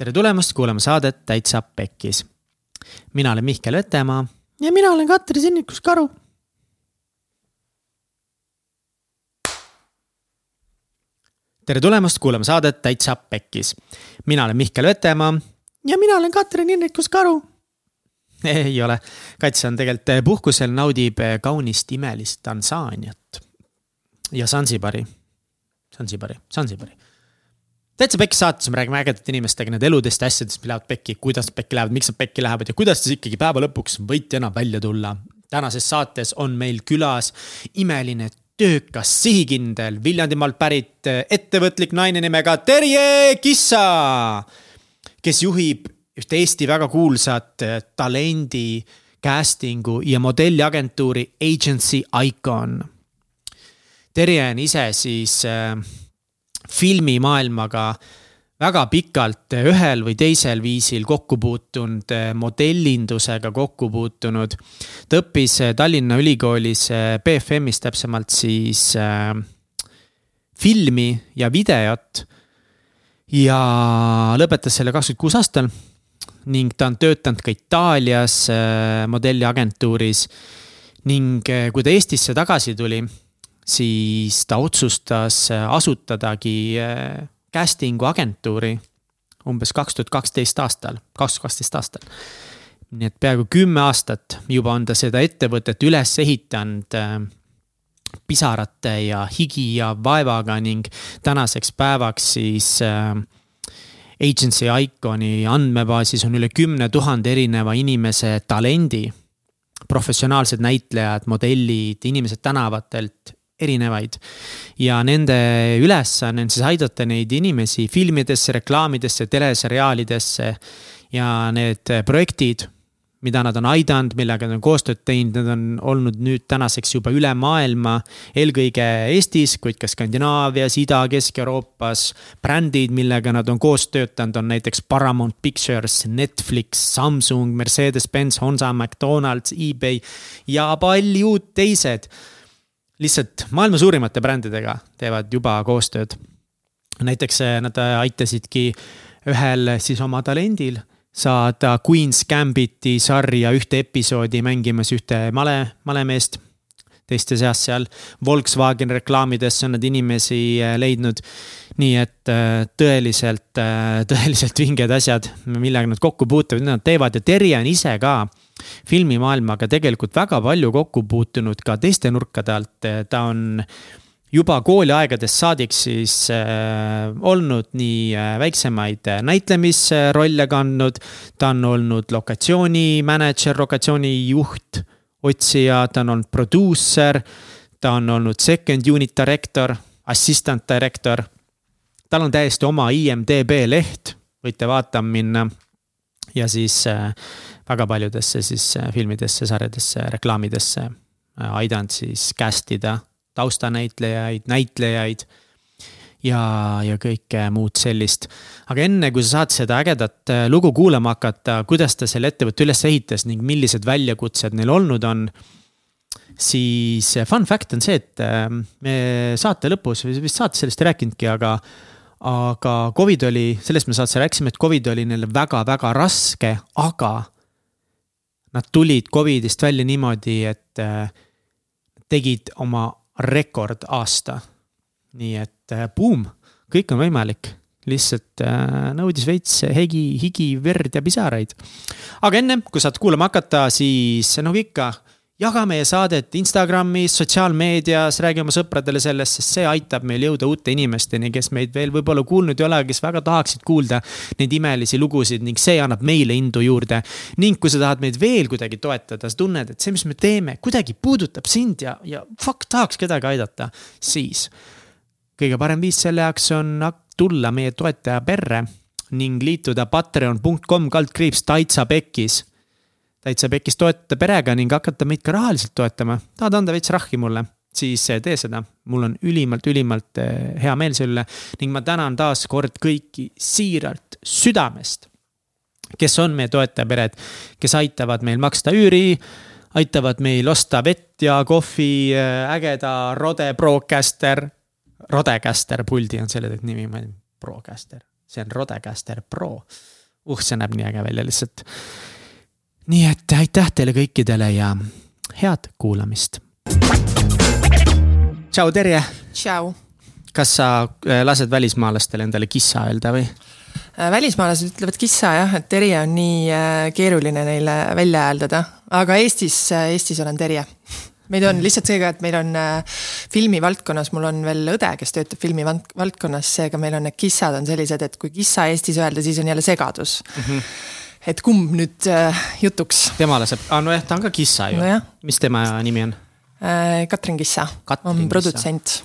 tere tulemast kuulama saadet Täitsa Pekkis. mina olen Mihkel Vetemaa. ja mina olen Katri Sinnikus Karu. tere tulemast kuulama saadet Täitsa Pekkis. mina olen Mihkel Vetemaa. ja mina olen Katrin Hinrikus Karu. ei ole, Kats on tegelikult puhkusel, naudib kaunist imelist Tansaaniat ja Sansibari, Sansibari, Sansibari täitsa pekki saates me räägime ägedate inimestega nende eludest ja asjadest, mis lähevad pekki, kuidas pekki lähevad, miks nad pekki lähevad ja kuidas siis ikkagi päeva lõpuks võitjana välja tulla. tänases saates on meil külas imeline, töökas, sihikindel, Viljandimaalt pärit ettevõtlik naine nimega Terje Kissa. kes juhib ühte Eesti väga kuulsat talendi, casting'u ja modelliagentuuri Agency Icon. Terje on ise siis äh, filmimaailmaga väga pikalt ühel või teisel viisil kokku puutunud, modellindusega kokku puutunud. ta õppis Tallinna Ülikoolis BFM-is täpsemalt siis äh, filmi ja videot. ja lõpetas selle kakskümmend kuus aastal ning ta on töötanud ka Itaalias äh, modelliagentuuris. ning äh, kui ta Eestisse tagasi tuli siis ta otsustas äh, asutadagi äh, casting'u agentuuri umbes kaks tuhat kaksteist aastal, kaks tuhat kaksteist aastal. nii et peaaegu kümme aastat juba on ta seda ettevõtet üles ehitanud äh, pisarate ja higi ja vaevaga ning tänaseks päevaks siis Agency Iconi andmebaasis on üle kümne tuhande erineva inimese talendi. professionaalsed näitlejad, modellid, inimesed tänavatelt erinevaid. ja nende ülesanne on siis aidata neid inimesi filmidesse, reklaamidesse, teleseriaalidesse. ja need projektid, mida nad on aidanud, millega nad on koostööd teinud, need on olnud nüüd tänaseks juba üle maailma. eelkõige Eestis, kuid ka Skandinaavias, Ida, Kesk-Euroopas. brändid, millega nad on koos töötanud, on näiteks Paramount Pictures, Netflix, Samsung, Mercedes-Benz, Honda, McDonalds, eBay ja paljud teised lihtsalt maailma suurimate brändidega teevad juba koostööd. näiteks eh, nad aitasidki ühel siis oma talendil saada Queen's Gambiti sarja ühte episoodi mängimas ühte male, malemeest. teiste seas seal Volkswagen reklaamidesse on nad inimesi eh, leidnud. nii et eh, tõeliselt, tõeliselt vinged asjad, millega nad kokku puutuvad, nad teevad ja Terje on ise ka filmimaailmaga tegelikult väga palju kokku puutunud ka teiste nurkade alt, ta on juba kooliaegadest saadik siis äh, olnud nii äh, väiksemaid näitlemisrolle kandnud. ta on olnud lokatsioonimänedžer, lokatsioonijuht, otsija, ta on olnud produusser. ta on olnud second unit director, assistant director. tal on täiesti oma IMDB leht, võite vaatama minna. ja siis äh, väga paljudesse siis äh, filmidesse, sarjadesse, reklaamidesse äh, aidanud siis cast ida taustanäitlejaid, näitlejaid ja, ja kõike muud sellist. aga enne, kui sa saad seda ägedat äh, lugu kuulama hakata, kuidas ta selle ettevõtte üles ehitas ning millised väljakutsed neil olnud on. siis fun fact on see, et me saate lõpus, vist saates sellest ei rääkinudki, aga. aga Covid oli, sellest me saates rääkisime, et Covid oli neil väga-väga raske, aga Nad tulid Covidist välja niimoodi, et äh, tegid oma rekordaasta. nii et äh, kõik on võimalik, lihtsalt äh, nõudis veits hegi, higi, verd ja pisaraid. aga enne, kui saad kuulama hakata, siis nagu ikka jaga meie saadet Instagramis, sotsiaalmeedias, räägi oma sõpradele sellest, sest see aitab meil jõuda uute inimesteni, kes meid veel võib-olla kuulnud ei ole, kes väga tahaksid kuulda neid imelisi lugusid ning see annab meile indu juurde. ning kui sa tahad meid veel kuidagi toetada, sa tunned, et see, mis me teeme, kuidagi puudutab sind ja, ja fuck, tahaks kedagi aidata, siis kõige parem viis selle jaoks on tulla meie toetaja perre ning liituda patreon.com kaldkriips Taitsa Pekkis täitsa pekis toetada perega ning hakata meid ka rahaliselt toetama. tahad anda veits rahki mulle, siis eh, tee seda. mul on ülimalt, ülimalt eh, hea meel selle üle ning ma tänan taas kord kõiki siiralt südamest. kes on meie toetajapered, kes aitavad meil maksta üüri, aitavad meil osta vett ja kohvi, eh, ägeda Rode Procaster. Rodecaster puldi on selle nimi, ma ei tea, Procaster see on Rodecaster Pro. uh, see näeb nii äge välja lihtsalt. Nii et aitäh teile kõikidele ja head kuulamist. tšau, Terje. tšau. kas sa äh, lased välismaalastele endale kissa öelda või? Äh, välismaalased ütlevad kissa jah, et Terje on nii äh, keeruline neile välja hääldada, aga Eestis, Eestis olen Terje meid on lihtsalt seega, et meil on filmivaldkonnas, mul on veel õde, kes töötab filmivaldkonnas, seega meil on need kissad on sellised, et kui kissa Eestis öelda, siis on jälle segadus mm. -hmm. Et kumb nüüd äh, jutuks? tema laseb, aa nojah, ta on ka kissa ju no. mis tema nimi on? Äh, Katrin Kissa Katrin on produtsent.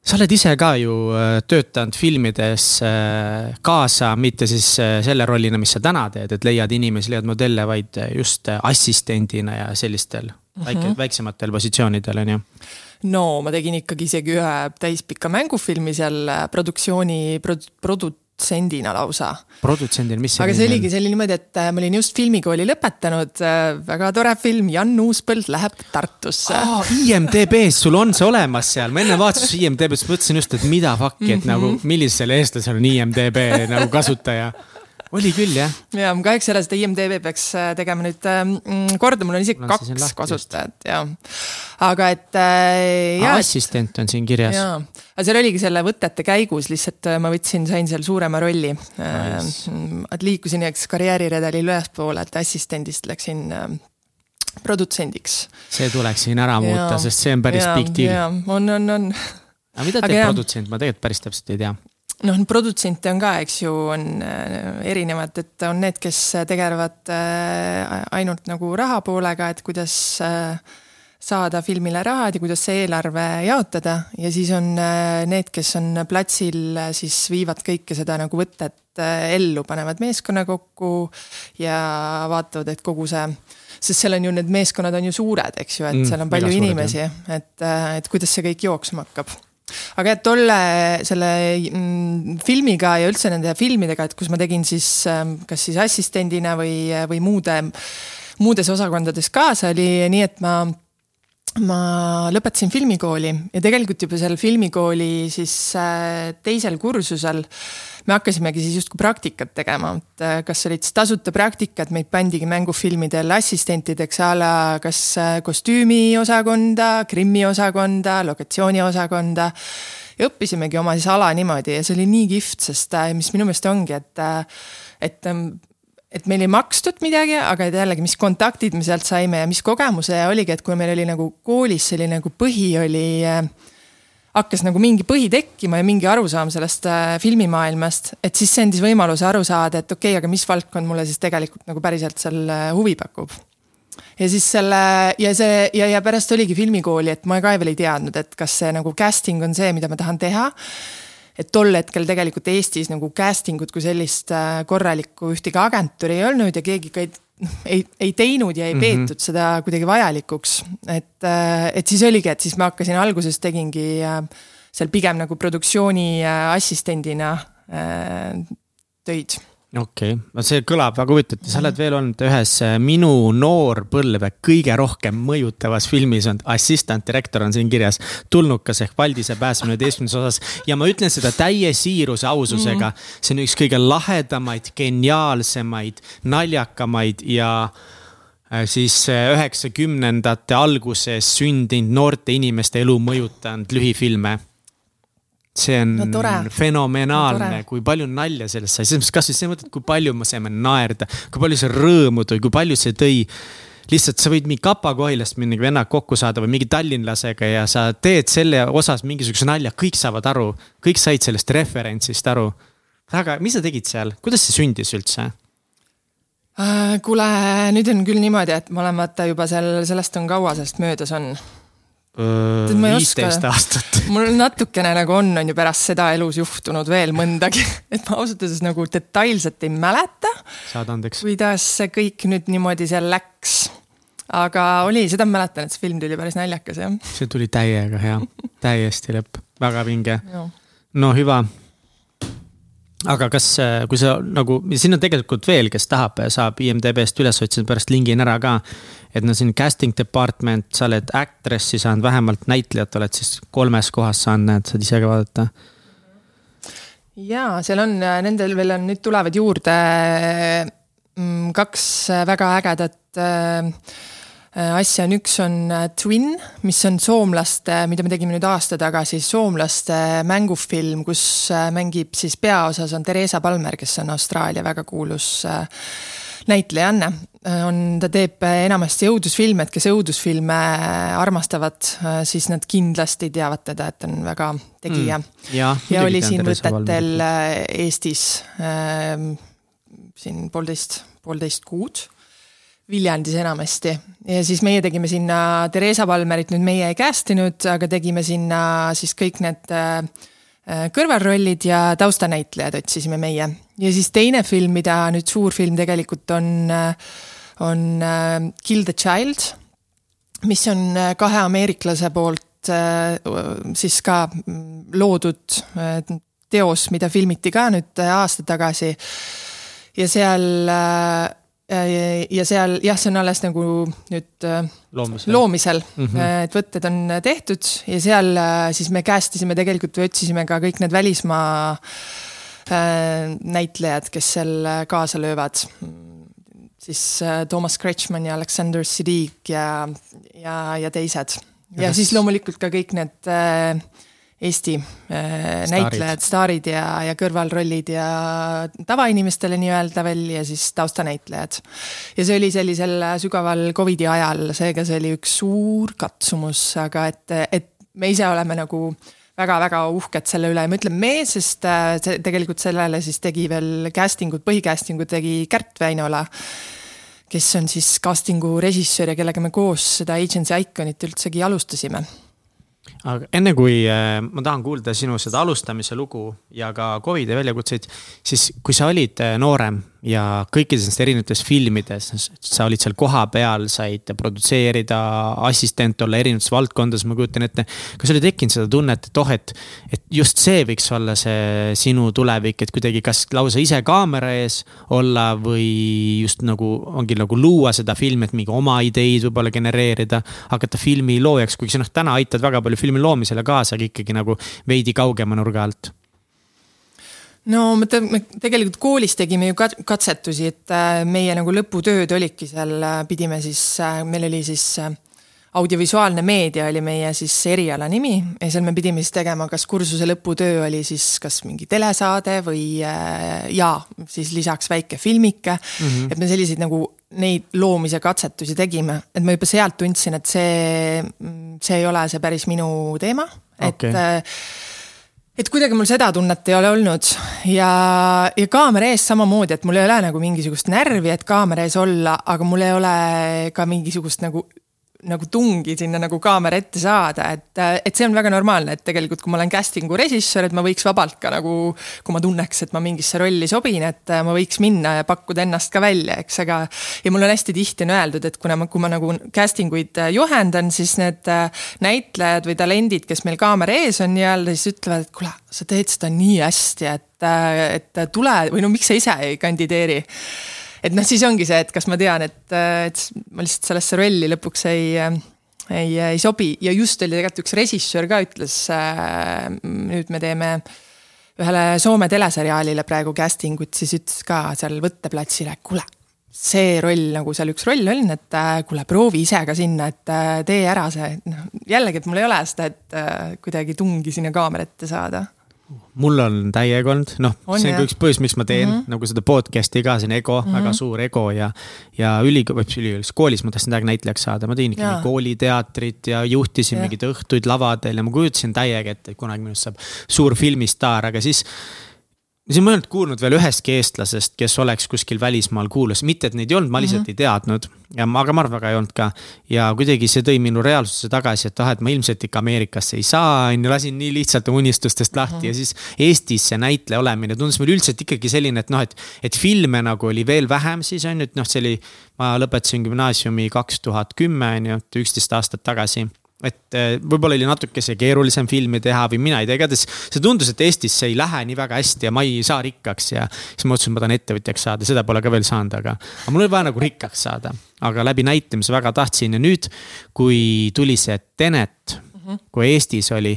sa oled ise ka ju äh, töötanud filmides äh, kaasa, mitte siis selle rollina, mis sa täna teed, et leiad inimesi, leiad modelle, vaid just assistendina ja sellistel mm -hmm. väike, väiksematel positsioonidel, on ju no ma tegin ikkagi isegi ühe täispika mängufilmi seal produktsiooni produ,, produ-, produtsendina lausa. produtsendina, mis see aga see oligi, see oli niimoodi, et äh, ma olin just filmikooli lõpetanud, äh, väga tore film, Jan Uuspõld läheb Tartusse oh,. IMDB-s sul on see olemas seal, ma enne vaatasin IMDB-s, mõtlesin just, et mida fuck'i, et mm -hmm. nagu millisel eestlasel on IMDB nagu kasutaja oli küll jah. ja ma kahjuks ei ole seda IMDB peaks äh, tegema nüüd ähm, mm, korda, mul on isegi kaks lahti, kasutajat ja. aga et äh,. assistent on siin kirjas. aga seal oligi selle võtete käigus lihtsalt äh, ma võtsin, sain seal suurema rolli nice.. Äh, liikusin eks karjääriredelil ülespoole, et assistendist läksin äh, produtsendiks. see tuleks siin ära muuta, sest see on päris big deal. on, on, on. aga mida teeb produtsent, ma tegelikult päris täpselt ei tea noh, produtsente on ka, eks ju, on äh, erinevad, et on need, kes tegelevad äh, ainult nagu raha poolega, et kuidas äh, saada filmile rahad ja kuidas see eelarve jaotada. Ja siis on need, kes on platsil, siis viivad kõike seda nagu võtet ellu, panevad meeskonna kokku ja vaatavad, et kogu see sest seal on ju need meeskonnad on ju suured, eks ju, et mm, seal on palju inimesi, et, et kuidas see kõik jooksma hakkab aga et tolle selle mm, filmiga ja üldse nende filmidega, et kus ma tegin siis ähm, kas siis assistendina või, või muude, muudes osakondades kaasa, oli nii, et ma ma lõpetasin filmikooli. Ja tegelikult juba seal filmikooli siis äh, teisel kursusel me hakkasimegi siis justkui praktikat tegema, et äh, kas olid siis tasuta praktikad, meid pandigi mängufilmidel assistentideks a la kas äh, kostüümiosakonda, krimmiosakonda, lokatsiooniosakonda. ja õppisimegi oma siis ala niimoodi ja see oli nii kihvt, sest mis minu meelest ongi, et, et ähm, et meil ei makstud midagi, aga jällegi, mis kontaktid me sealt saime ja mis kogemuse oligi, et kui meil oli nagu koolis selline nagu põhi oli äh, hakkas nagu mingi põhi tekkima ja mingi arusaam sellest äh, filmimaailmast, et siis see andis võimaluse aru saada, et okei okay,, aga mis valdkond mulle siis tegelikult nagu päriselt seal äh, huvi pakub. ja siis selle ja see ja, ja pärast oligi filmikooli, et ma ka veel ei teadnud, et kas see nagu casting on see, mida ma tahan teha et tol hetkel tegelikult Eestis nagu casting ut kui sellist äh, korralikku ühtegi agentuuri ei olnud ja keegi ka ei noh, ei, ei teinud ja ei mm -hmm. peetud seda kuidagi vajalikuks. et, äh, et siis oligi, et siis ma hakkasin alguses tegingi äh, seal pigem nagu produktsiooni assistendina töid okei okay., no see kõlab väga huvitavalt ja sa oled veel olnud ühes äh, minu noorpõlve kõige rohkem mõjutavas filmis on assistant direktor on siin kirjas. tulnukas ehk Valdise pääsemine üheteistkümnendas osas ja ma ütlen seda täie siiruse aususega. -hmm. see on üks kõige lahedamaid, geniaalsemaid, naljakamaid ja äh, siis äh, üheksakümnendate alguses sündinud noorte inimeste elu mõjutanud lühifilme see on no, fenomenaalne no,, kui palju nalja sellest sai, selles mõttes kasvõi see mõte, et kui palju me saime naerda, kui palju see rõõmu tõi, kui palju see tõi. lihtsalt sa võid mingi Kapa-Kohilast mingi vennad kokku saada või mingi tallinlasega ja sa teed selle osas mingisuguse nalja, kõik saavad aru, kõik said sellest referentsist aru. väga, mis sa tegid seal, kuidas see sündis üldse? Äh, kuule, nüüd on küll niimoodi, et ma olen vaata juba seal, sellest on kaua sellest möödas on viisteist aastat. mul natukene nagu on, on ju pärast seda elus juhtunud veel mõndagi, et ma ausalt öeldes nagu detailselt ei mäleta. saad andeks. kuidas see kõik nüüd niimoodi seal läks. aga oli, seda ma mäletan, et see film tuli päris naljakas jah. see tuli täiega hea, täiesti lõpp, väga vinge. no hüva aga kas, äh, kui sa nagu, siin on tegelikult veel, kes tahab, saab IMDB-st üles otsida, pärast lingin ära ka. et no siin casting department, sa oled actress'i saanud, vähemalt näitlejat oled siis kolmes kohas saanud, näed, saad ise ka vaadata. jaa, seal on, nendel veel on, nüüd tulevad juurde mm, kaks väga ägedat äh, asja on, üks on Twin, mis on soomlaste, mida me tegime nüüd aasta tagasi, soomlaste mängufilm, kus mängib siis peaosas on Theresa Palmer, kes on Austraalia väga kuulus näitlejanne. on, ta teeb enamasti õudusfilme, et kes õudusfilme armastavad, siis nad kindlasti teavad teda, et on väga tegija mm,. ja, ja oli siin võtetel Eestis äh, siin poolteist, poolteist kuud Viljandis enamasti ja siis meie tegime sinna Theresa Palmerit, nüüd meie ei cast inud, aga tegime sinna siis kõik need äh, kõrvalrollid ja taustanäitlejad otsisime meie. ja siis teine film, mida nüüd suur film tegelikult on, äh, on äh, Kill the Child, mis on kahe ameeriklase poolt siis ka mm, loodud teos, mida filmiti ka nüüd aasta tagasi. ja seal ja seal jah, see on alles nagu nüüd äh, loomisel, loomisel mm, -hmm. et võtted on tehtud ja seal äh, siis me cast isime tegelikult või otsisime ka kõik need välismaa näitlejad, kes seal kaasa löövad. siis Toomas Kretschmann ja Aleksander Siddig ja, ja, ja teised. ja, ja siis loomulikult ka kõik need äh, Eesti äh, näitlejad, staarid ja, ja kõrvalrollid ja tavainimestele nii-öelda veel ja siis taustanäitlejad. ja see oli sellisel sügaval Covidi ajal, seega see oli üks suur katsumus, aga et, et me ise oleme nagu väga-väga uhked selle üle. Ja ma ütlen me, sest äh, see tegelikult sellele siis tegi veel casting ut, põhicasting ut tegi Kärt Väinola kes on siis casting'u režissöör ja kellega me koos seda Agency Iconit üldsegi alustasime aga enne kui äh, ma tahan kuulda sinu seda alustamise lugu ja ka Covidi väljakutseid, siis kui sa olid äh, noorem ja kõikides nendes erinevates filmides, sa olid seal kohapeal, said produtseerida, assistent olla erinevates valdkondades, ma kujutan ette. kas oli tekkinud seda tunnet, et oh, et, et just see võiks olla see sinu tulevik, et kuidagi kas lausa ise kaamera ees olla või just nagu ongi nagu luua seda filmi, et mingi oma ideid võib-olla genereerida, hakata filmi loojaks, kuigi sa noh, täna aitad väga palju filmi loomisele kaasa, aga ikkagi nagu veidi kaugema nurga alt. No me tegelikult koolis tegime ju katsetusi, et äh, meie nagu lõputööd olidki seal, äh, pidime siis, äh, meil oli siis audiovisuaalne meedia oli meie siis eriala nimi ja seal me pidime siis tegema, kas kursuse lõputöö oli siis kas mingi telesaade või ja siis lisaks väike filmike mm. -hmm. et me selliseid nagu neid loomise katsetusi tegime, et ma juba sealt tundsin, et see, see ei ole see päris minu teema okay., et et kuidagi mul seda tunnet ei ole olnud ja, ja kaamera ees samamoodi, et mul ei ole nagu mingisugust närvi, et kaamera ees olla, aga mul ei ole ka mingisugust nagu nagu tungi sinna nagu kaamera ette saada, et, et see on väga normaalne, et tegelikult kui ma olen casting'u režissöör, et ma võiks vabalt ka nagu, kui ma tunneks, et ma mingisse rolli sobin, et ma võiks minna ja pakkuda ennast ka välja, eks, aga. ja mul on hästi tihti on öeldud, et kuna ma, kui ma nagu casting uid juhendan, siis need näitlejad või talendid, kes meil kaamera ees on nii-öelda, siis ütlevad, et kuule, sa teed seda nii hästi, et, et tule või no miks sa ise ei kandideeri et noh, siis ongi see, et kas ma tean, et, et ma lihtsalt sellesse rolli lõpuks ei, ei, ei sobi. Ja just oli tegelikult üks režissöör ka ütles, nüüd me teeme ühele Soome teleseriaalile praegu casting ut, siis ütles ka seal võtteplatsil, et kuule see roll nagu seal üks roll on, et kuule, proovi ise ka sinna, et tee ära see, noh jällegi, et mul ei ole seda, et kuidagi tungi sinna kaamera ette saada mul on täiega olnud, noh, see on ka üks põhjus, miks ma teen mm -hmm. nagu seda podcast'i ka, see on ego mm, -hmm. väga suur ego ja. ja ülikool, ülikoolis, koolis ma tahtsin täiega näitlejaks saada, ma tegin ikkagi kooliteatrit ja juhtisin ja. mingeid õhtuid lavadel ja ma kujutasin täiega ette, et kunagi minust saab suur filmistaar, aga siis siis ma ei olnud kuulnud veel ühestki eestlasest, kes oleks kuskil välismaal kuulus, mitte et neid ei olnud, ma lihtsalt mm -hmm. ei teadnud. ja ma, aga ma arvan, väga ei olnud ka. ja kuidagi see tõi minu reaalsuse tagasi, et ah, et ma ilmselt ikka Ameerikasse ei saa, on ju, lasin nii lihtsalt unistustest lahti mm -hmm. ja siis Eestis see näitleja olemine tundus mulle üldiselt ikkagi selline, et noh, et. et filme nagu oli veel vähem siis on ju, et noh, see oli, ma lõpetasin gümnaasiumi kaks tuhat kümme on ju, üksteist aastat tagasi et äh, võib-olla oli natukese keerulisem filmi teha või mina ei tea, igatahes see tundus, et Eestis see ei lähe nii väga hästi ja ma ei saa rikkaks ja siis ma otsustasin, ma tahan ettevõtjaks saada, seda pole ka veel saanud, aga. aga mul oli vaja nagu rikkaks saada, aga läbi näitamise väga tahtsin ja nüüd, kui tuli see Tenet, kui Eestis oli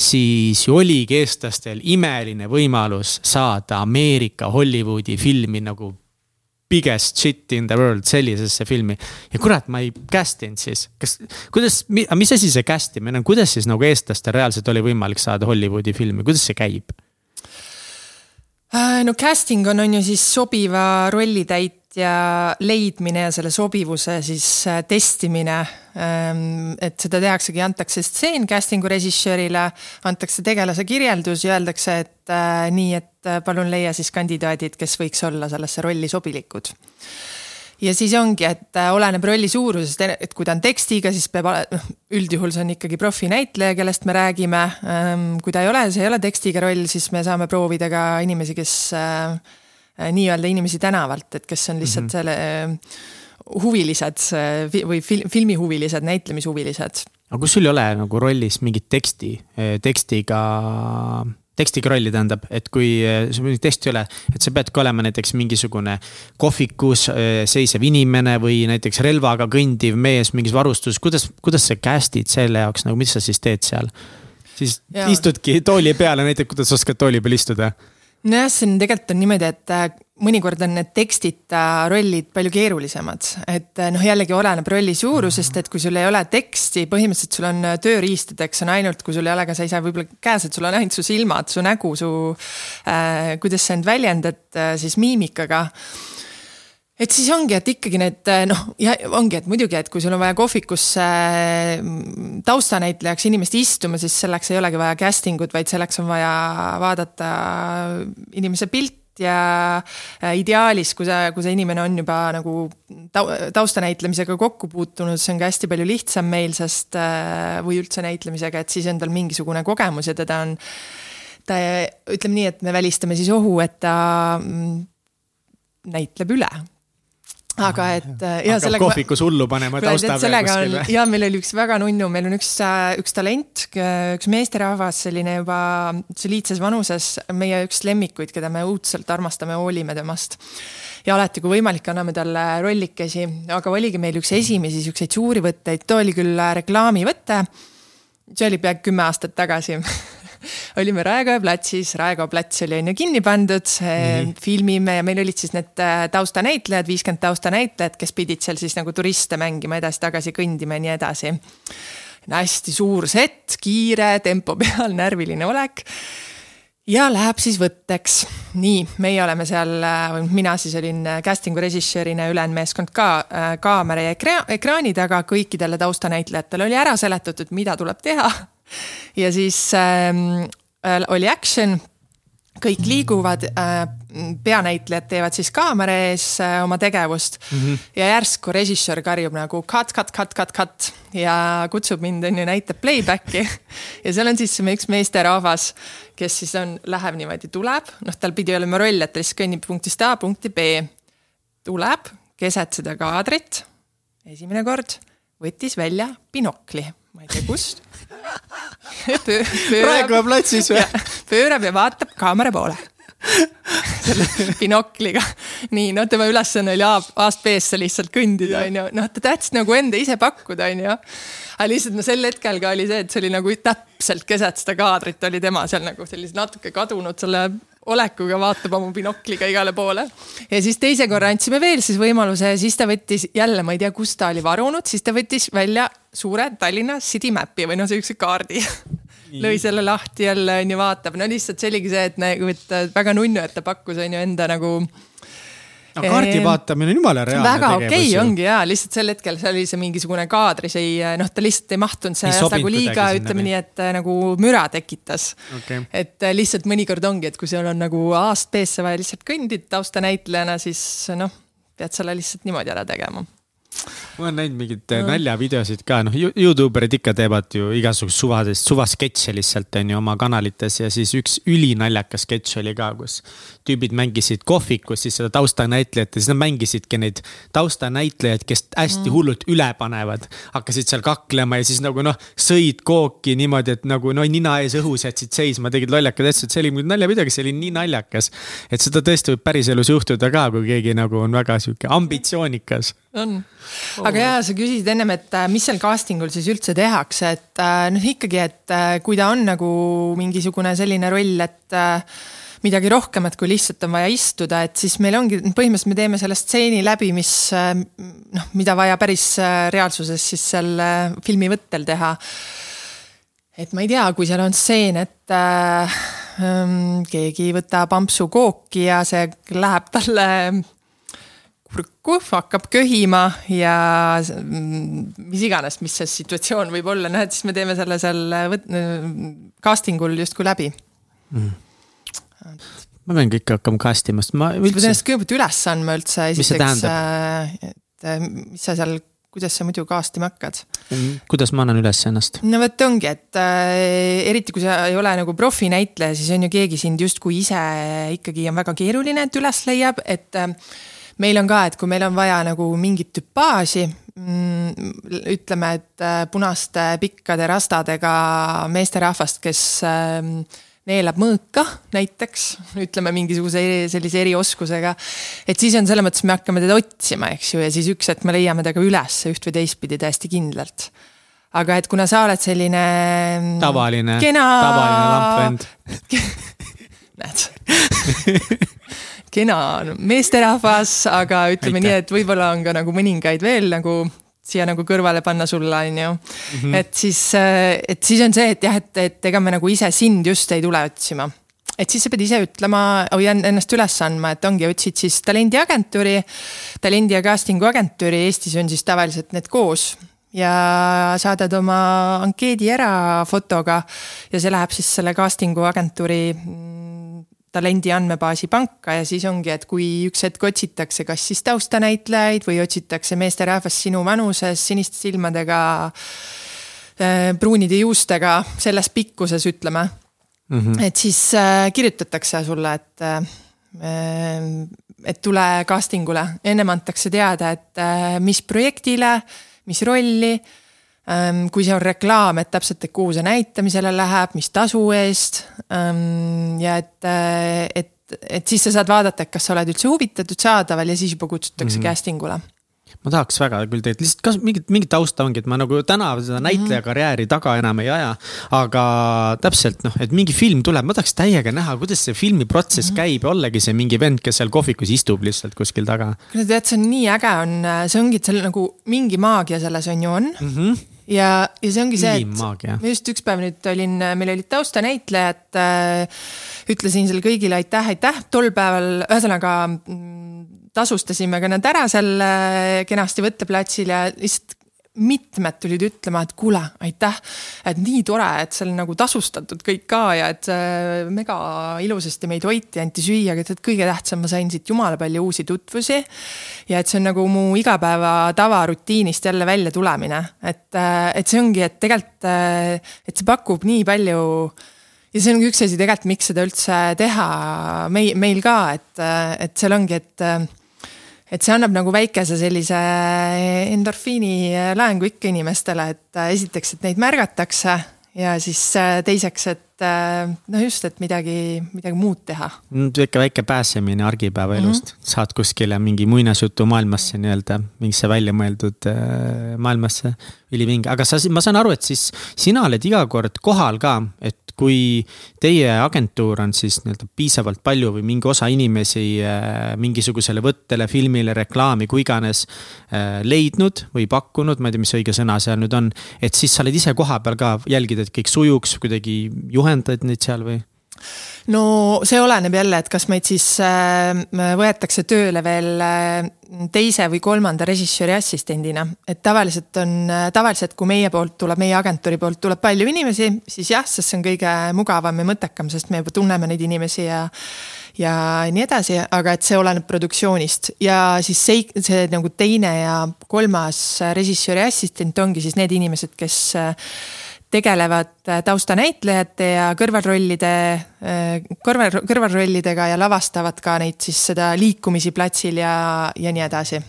siis ju oligi eestlastel imeline võimalus saada Ameerika Hollywoodi filmi nagu biggest shit in the world sellisesse filmi. ja kurat, ma ei cast inud siis, kas, kuidas, mis asi see cast imine on, kuidas siis nagu eestlastel reaalselt oli võimalik saada Hollywoodi filmi, kuidas see käib? Äh, no casting on, on ju siis sobiva rollitäitja leidmine ja selle sobivuse siis äh, testimine. Ähm, et seda tehaksegi, antakse stseen casting'u režissöörile, antakse tegelase kirjeldus ja öeldakse, et äh, nii, et palun leia siis kandidaadid, kes võiks olla sellesse rolli sobilikud ja siis ongi, et äh, oleneb rolli suurusest, et kui ta on tekstiga, siis peab, noh, üldjuhul see on ikkagi profinäitleja, kellest me räägime. Ähm, kui ta ei ole, see ei ole tekstiga roll, siis me saame proovida ka inimesi, kes äh, äh, nii-öelda inimesi tänavalt, et kes on lihtsalt mm -hmm. selle huvilised või film, filmihuvilised, näitlemishuvilised. aga kus sul ei ole nagu rollis mingit teksti, tekstiga tekstiga rolli tähendab, et kui äh, sul mingit teksti ei ole, et sa peadki olema näiteks mingisugune kohvikus äh, seisev inimene või näiteks relvaga kõndiv mees mingis varustuses, kuidas, kuidas sa cast'id selle jaoks nagu, mis sa siis teed seal? siis ja. istudki tooli peale, näiteks kuidas oskad tooli peal istuda? Nojah, see on tegelikult on niimoodi, et äh, mõnikord on need tekstita rollid palju keerulisemad, et äh, noh, jällegi oleneb rolli suurusest, et kui sul ei ole teksti, põhimõtteliselt sul on äh, tööriistadeks on ainult, kui sul ei ole ka, sa ei saa võib-olla käes, et sul on ainult su silmad, su nägu, su äh,, kuidas sa end väljendad äh, siis miimikaga et siis ongi, et ikkagi need noh, ja ongi, et muidugi, et kui sul on vaja kohvikusse taustanäitlejaks inimest istuma, siis selleks ei olegi vaja casting ut, vaid selleks on vaja vaadata inimese pilti ja äh, ideaalis, kui see, kui see inimene on juba nagu taustanäitlemisega kokku puutunud, see on ka hästi palju lihtsam meil, sest äh, või üldse näitlemisega, et siis on tal mingisugune kogemus ja teda on, ta ütleme nii, et me välistame siis ohu, et ta mm, näitleb üle aga et äh, ja sellega. kohvikus hullu panema tausta peal kuskil või? ja meil oli üks väga nunnu, meil on üks, äh, üks talent, üks meesterahvas, selline juba soliidses vanuses, meie üks lemmikuid, keda me õudselt armastame, hoolime temast. ja alati, kui võimalik, anname talle rollikesi, aga oligi meil üks esimesi siukseid suuri võtteid, too oli küll reklaamivõte. see oli peaaegu kümme aastat tagasi olime Raekoja platsis, Raekoja plats oli on ju kinni pandud mm, -hmm. filmime ja meil olid siis need äh, taustanäitlejad, viiskümmend taustanäitlejat, kes pidid seal siis nagu turiste mängima edasi-tagasi kõndima ja nii edasi. hästi suur set, kiire, tempo peal, närviline olek ja läheb siis võtteks. nii, meie oleme seal, äh, mina siis olin casting'u režissöörina ja ülejäänud meeskond ka kaamera ja ekraani taga, kõikidele taustanäitlejatele oli ära seletatud, mida tuleb teha ja siis ähm, äh, oli action kõik liiguvad äh,, peanäitlejad teevad siis kaamera ees äh, oma tegevust mm. -hmm. ja järsku režissöör karjub nagu cut, cut, cut, cut, cut ja kutsub mind, on ju, näitab playback'i. ja seal on siis üks meesterahvas, kes siis on, läheb niimoodi, tuleb, noh, tal pidi olema roll, et ta siis kõnnib punktist A punkti B. tuleb keset seda kaadrit, esimene kord, võttis välja binokli ma ei tea kust Raekoja platsis või? pöörab ja vaatab kaamera poole selle binokliga. nii, no tema ülesanne oli A-st B-sse lihtsalt kõndida, onju. noh, ta tahtis nagu enda ise pakkuda, onju. aga lihtsalt no sel hetkel ka oli see, et see oli nagu täpselt keset seda kaadrit oli tema seal nagu sellise natuke kadunud selle olekuga vaatab oma binokliga igale poole. ja siis teise korra andsime veel siis võimaluse ja siis ta võttis jälle, ma ei tea, kust ta oli varunud, siis ta võttis välja suure Tallinna City Mapi või noh, siukse kaardi. Lõi selle lahti jälle onju, vaatab, no lihtsalt see oligi see, et nagu, et väga nunnu, et ta pakkus onju enda nagu no kaardi vaatamine on jumala reaalne väga okei okay, ongi jaa, lihtsalt sel hetkel seal oli see mingisugune kaadris ei noh, ta lihtsalt ei mahtunud see nagu liiga, ütleme nii, et äh, nagu müra tekitas. Okay.. et äh, lihtsalt mõnikord ongi, et kui sul on nagu A-st B-sse vaja lihtsalt kõndida taustanäitlejana, siis noh, pead selle lihtsalt niimoodi ära tegema ma olen näinud mingeid no. naljavideosid ka, noh, Youtuberid ikka teevad ju igasugust suvadest, suvasketše lihtsalt on ju oma kanalites ja siis üks ülinaljakas sketš oli ka, kus tüübid mängisid kohvikus siis seda taustanäitlejat ja siis nad mängisidki neid taustanäitlejaid, kes hästi mm. hullult üle panevad. hakkasid seal kaklema ja siis nagu noh, sõid kooki niimoodi, et nagu no nina ees õhus jätsid seisma, tegid lollakad asjad, see oli aga see oli nii naljakas. et seda tõesti võib päriselus juhtuda ka, kui keegi nagu on väga sihuke ambitsioonikas on, aga jaa, sa küsisid ennem, et äh, mis seal casting ul siis üldse tehakse, et äh, noh, ikkagi, et äh, kui ta on nagu mingisugune selline roll, et midagi rohkemat kui lihtsalt on vaja istuda, et siis meil ongi, põhimõtteliselt me teeme selle stseeni läbi, mis noh, mida vaja päris reaalsuses siis seal filmi võttel teha. et ma ei tea, kui seal on stseen, et äh, keegi võtab ampsu kooki ja see läheb talle kurku, hakkab köhima ja mis iganes, mis see situatsioon võib olla, noh et siis me teeme selle seal võt-, casting ul justkui läbi mm.. ma pean kõike hakkama cast ima, sest ma üldse. sa pead ennast kõigepealt üles andma üldse esiteks, äh, et äh, mis sa seal kuidas sa muidu cast ima hakkad? Mm, kuidas ma annan üles ennast? no vot ongi, et äh, eriti kui sa ei ole nagu profinäitleja, siis on ju keegi sind justkui ise ikkagi on väga keeruline, et üles leiab, et äh, meil on ka, et kui meil on vaja nagu mingit tüpaaži, mm, ütleme, et äh, punaste pikkade rastadega meesterahvast, kes ähm, neelab mõõka näiteks, ütleme mingisuguse sellise erioskusega. et siis on selles mõttes, me hakkame teda otsima, eks ju, ja siis üks hetk me leiame ta ka üles üht või teistpidi täiesti kindlalt. aga et kuna sa oled selline. Mm, tavaline tavaline lampvend näed kena meesterahvas, aga ütleme Aitäh. nii, et võib-olla on ka nagu mõningaid veel nagu siia nagu kõrvale panna sulle, on ju mm. -hmm. et siis, et siis on see, et jah, et, et ega me nagu ise sind just ei tule otsima. et siis sa pead ise ütlema või ennast üles andma, et ongi, otsid siis talendiagentuuri, talendi ja casting'u agentuuri, Eestis on siis tavaliselt need koos ja saadad oma ankeedi ära fotoga ja see läheb siis selle casting'u agentuuri talendi andmebaasi panka ja siis ongi, et kui üks hetk otsitakse, kas siis taustanäitlejaid või otsitakse meesterahvast sinu vanuses, siniste silmadega, äh, pruunide juustega, selles pikkuses, ütleme mm. -hmm. et siis äh, kirjutatakse sulle, et äh, et tule casting ule, ennem antakse teada, et mis projektile, mis rolli kui see on reklaam, et täpselt, et kuhu see näitamisele läheb, mis tasu eest. Ja et, eh, et, et siis sa saad vaadata, et kas sa oled üldse huvitatud saadaval ja siis juba kutsutakse mm -hmm. casting ule ma tahaks väga küll tegelikult lihtsalt kas mingit, mingit tausta ongi, et ma nagu täna seda näitleja mhm. karjääri taga enam ei aja. aga täpselt noh, et mingi film tuleb, ma tahaks täiega näha, kuidas see filmiprotsess -hmm. käib ja ollagi see mingi vend, kes seal kohvikus istub lihtsalt kuskil taga. no tead, see on nii äge on, see ongi, et seal nagu mingi maagia selles on ju on mm. -hmm ja, ja see ongi see, et ma just üks päev nüüd olin, meil olid taustanäitlejad äh,. ütlesin seal kõigile aitäh, aitäh, tol päeval, ühesõnaga mm, tasustasime ka nad ära seal äh, kenasti võtteplatsil ja lihtsalt mitmed tulid ütlema, et kuule, aitäh, et nii tore, et seal nagu tasustatud kõik ka ja et äh, mega ilusasti meid hoiti, anti süüa, aga tead, kõige tähtsam, ma sain siit jumala palju uusi tutvusi. ja et see on nagu mu igapäeva tavarutiinist jälle välja tulemine, et, äh, et see ongi, et tegelikult, et see pakub nii palju ja see on üks asi tegelikult, miks seda üldse teha meil, meil ka, et, et seal ongi, et et see annab nagu väikese sellise endorfiini laengu ikka inimestele, et äh, esiteks, et neid märgatakse ja siis äh, teiseks, et äh, noh, just, et midagi, midagi muud teha. väike, väike pääsemine argipäeva elust mm, -hmm. saad kuskile mingi muinasjutu maailmasse nii-öelda, mingisse väljamõeldud maailmasse, ülivinge, aga sa, ma saan aru, et siis sina oled iga kord kohal ka, et kui teie agentuur on siis nii-öelda piisavalt palju või mingi osa inimesi äh, mingisugusele võttele, filmile, reklaami, kui iganes äh, leidnud või pakkunud, ma ei tea, mis õige sõna seal nüüd on. et siis sa oled ise kohapeal ka, jälgid, et kõik sujuks, kuidagi juhendad neid seal või? no see oleneb jälle, et kas meid siis äh, võetakse tööle veel äh, teise või kolmanda režissööri assistendina. et tavaliselt on, äh, tavaliselt kui meie poolt tuleb, meie agentuuri poolt tuleb palju inimesi, siis jah, sest see on kõige mugavam ja mõttekam, sest me juba tunneme neid inimesi ja ja nii edasi, aga et see oleneb produktsioonist ja siis see, see nagu teine ja kolmas režissööri assistent ongi siis need inimesed, kes tegelevad äh, taustanäitlejate ja kõrvalrollide, äh, kõrval, kõrvalrollidega ja lavastavad ka neid siis seda liikumisi platsil ja, ja nii edasi.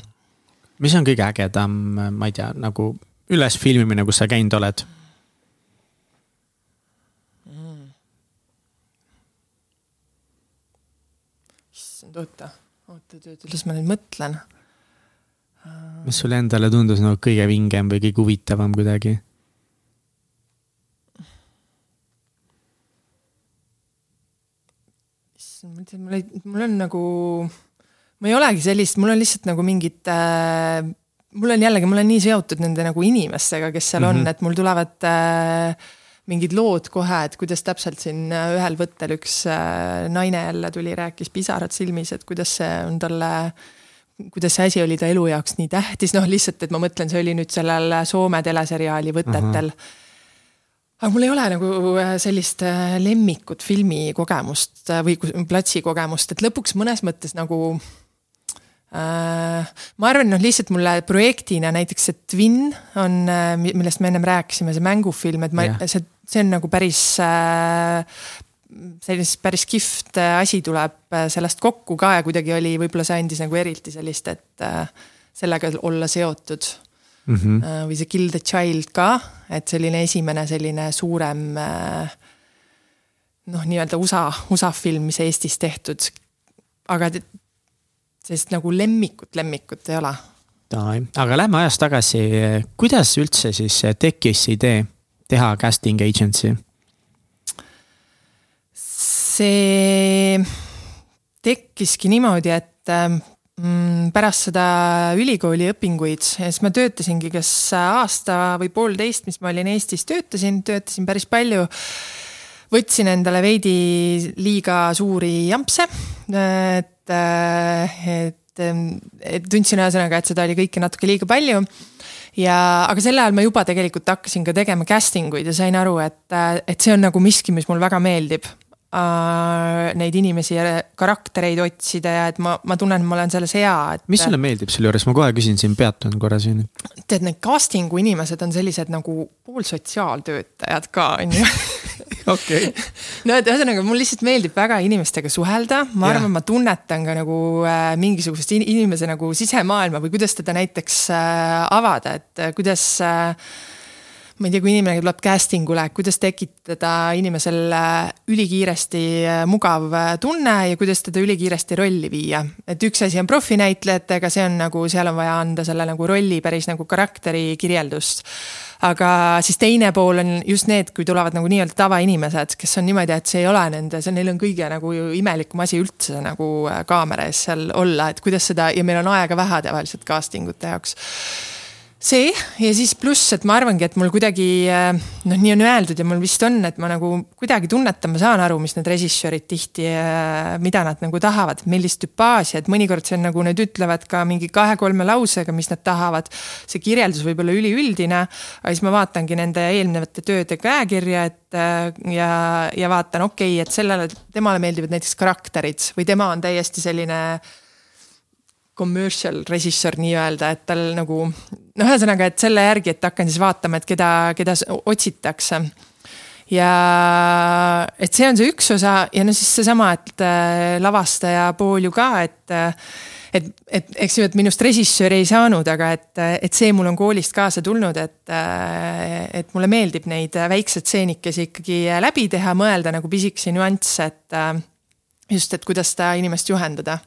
mis on kõige ägedam, ma ei tea, nagu ülesfilmimine, kus sa käinud oled mm.? issand, oota, oota, oota, las ma nüüd mõtlen mis sulle endale tundus nagu kõige vingem või kõige huvitavam kuidagi? Issand, ma ütlen, mul ei, mul on nagu, ma ei olegi sellist, mul on lihtsalt nagu mingid äh, mul on jällegi, ma olen nii seotud nende nagu inimestega, kes seal mm -hmm. on, et mul tulevad äh, mingid lood kohe, et kuidas täpselt siin äh, ühel võttel üks äh, naine jälle tuli, rääkis pisarad silmis, et kuidas see on talle kuidas see asi oli ta elu jaoks nii tähtis, noh lihtsalt, et ma mõtlen, see oli nüüd sellel Soome teleseriaali Võtetel uh. -huh aga mul ei ole nagu äh, sellist lemmikut filmikogemust või platsikogemust, et lõpuks mõnes mõttes nagu Äh, ma arvan, noh lihtsalt mulle projektina näiteks see Twin on, äh, millest me ennem rääkisime, see mängufilm, et ma, see, see on nagu päris äh, sellist päris kihvt asi tuleb sellest kokku ka ja kuidagi oli, võib-olla see andis nagu eriti sellist, et sellega olla seotud mm. -hmm. või see Kill the Child ka, et selline esimene selline suurem noh, nii-öelda USA, USA film, mis Eestis tehtud. aga sellist nagu lemmikut, lemmikut ei ole. aga lähme ajas tagasi, kuidas üldse siis tekkis idee teha casting agency? see tekkiski niimoodi, et mm, pärast seda ülikooli õpinguid, siis ma töötasingi kas aasta või poolteist, mis ma olin Eestis, töötasin, töötasin päris palju. Võtsin endale veidi liiga suuri jampse, et et, et tundsin ühesõnaga, et seda oli kõike natuke liiga palju. Ja, aga sel ajal ma juba tegelikult hakkasin ka tegema casting uid ja sain aru, et, et see on nagu miski, mis mulle väga meeldib äh,. Neid inimesi ja karaktereid otsida ja et ma, ma tunnen, et ma olen selles hea, et. mis sulle meeldib selle juures, ma kohe küsin siin, peatun korra siin. tead, need casting'u inimesed on sellised nagu poolsotsiaaltöötajad ka, on ju okei no et ühesõnaga, mul lihtsalt meeldib väga inimestega suhelda, ma yeah. arvan, ma tunnetan ka nagu äh, mingisugust inimese nagu sisemaailma või kuidas teda näiteks äh, avada, et äh, kuidas äh, ma ei tea, kui inimene tuleb casting ule, kuidas tekitada inimesel äh, ülikiiresti äh, mugav tunne ja kuidas teda ülikiiresti rolli viia. et üks asi on profinäitlejatega, see on nagu, seal on vaja anda selle nagu rolli päris nagu karakteri kirjeldust aga siis teine pool on just need, kui tulevad nagu nii-öelda tavainimesed, kes on niimoodi, et see ei ole nende, see neil on kõige nagu imelikum asi üldse nagu äh, kaamera ees seal olla, et kuidas seda ja meil on aega vähe tavaliselt casting ute jaoks see ja siis pluss, et ma arvangi, et mul kuidagi äh, noh, nii on öeldud ja mul vist on, et ma nagu kuidagi tunnetan, ma saan aru, mis need režissöörid tihti, äh, mida nad nagu tahavad, millist tüpaaži, et mõnikord see on nagu nad ütlevad ka mingi kahe-kolme lausega, mis nad tahavad. see kirjeldus võib olla üliüldine, aga siis ma vaatangi nende eelnevate tööde käekirja, et äh, ja, ja vaatan, okei okay,, et sellele, temale meeldivad näiteks karakterid või tema on täiesti selline commercial režissöör nii-öelda, et tal nagu noh, ühesõnaga, et selle järgi, et hakkan siis vaatama, et keda, keda otsitakse. ja et see on see üks osa ja no siis seesama, et äh, lavastaja pool ju ka, et et, et eks ju, et minust režissööri ei saanud, aga et, et see mul on koolist kaasa tulnud, et, et mulle meeldib neid väikseid stseenikesi ikkagi läbi teha, mõelda nagu pisikesi nüansse, et just, et kuidas seda inimest juhendada.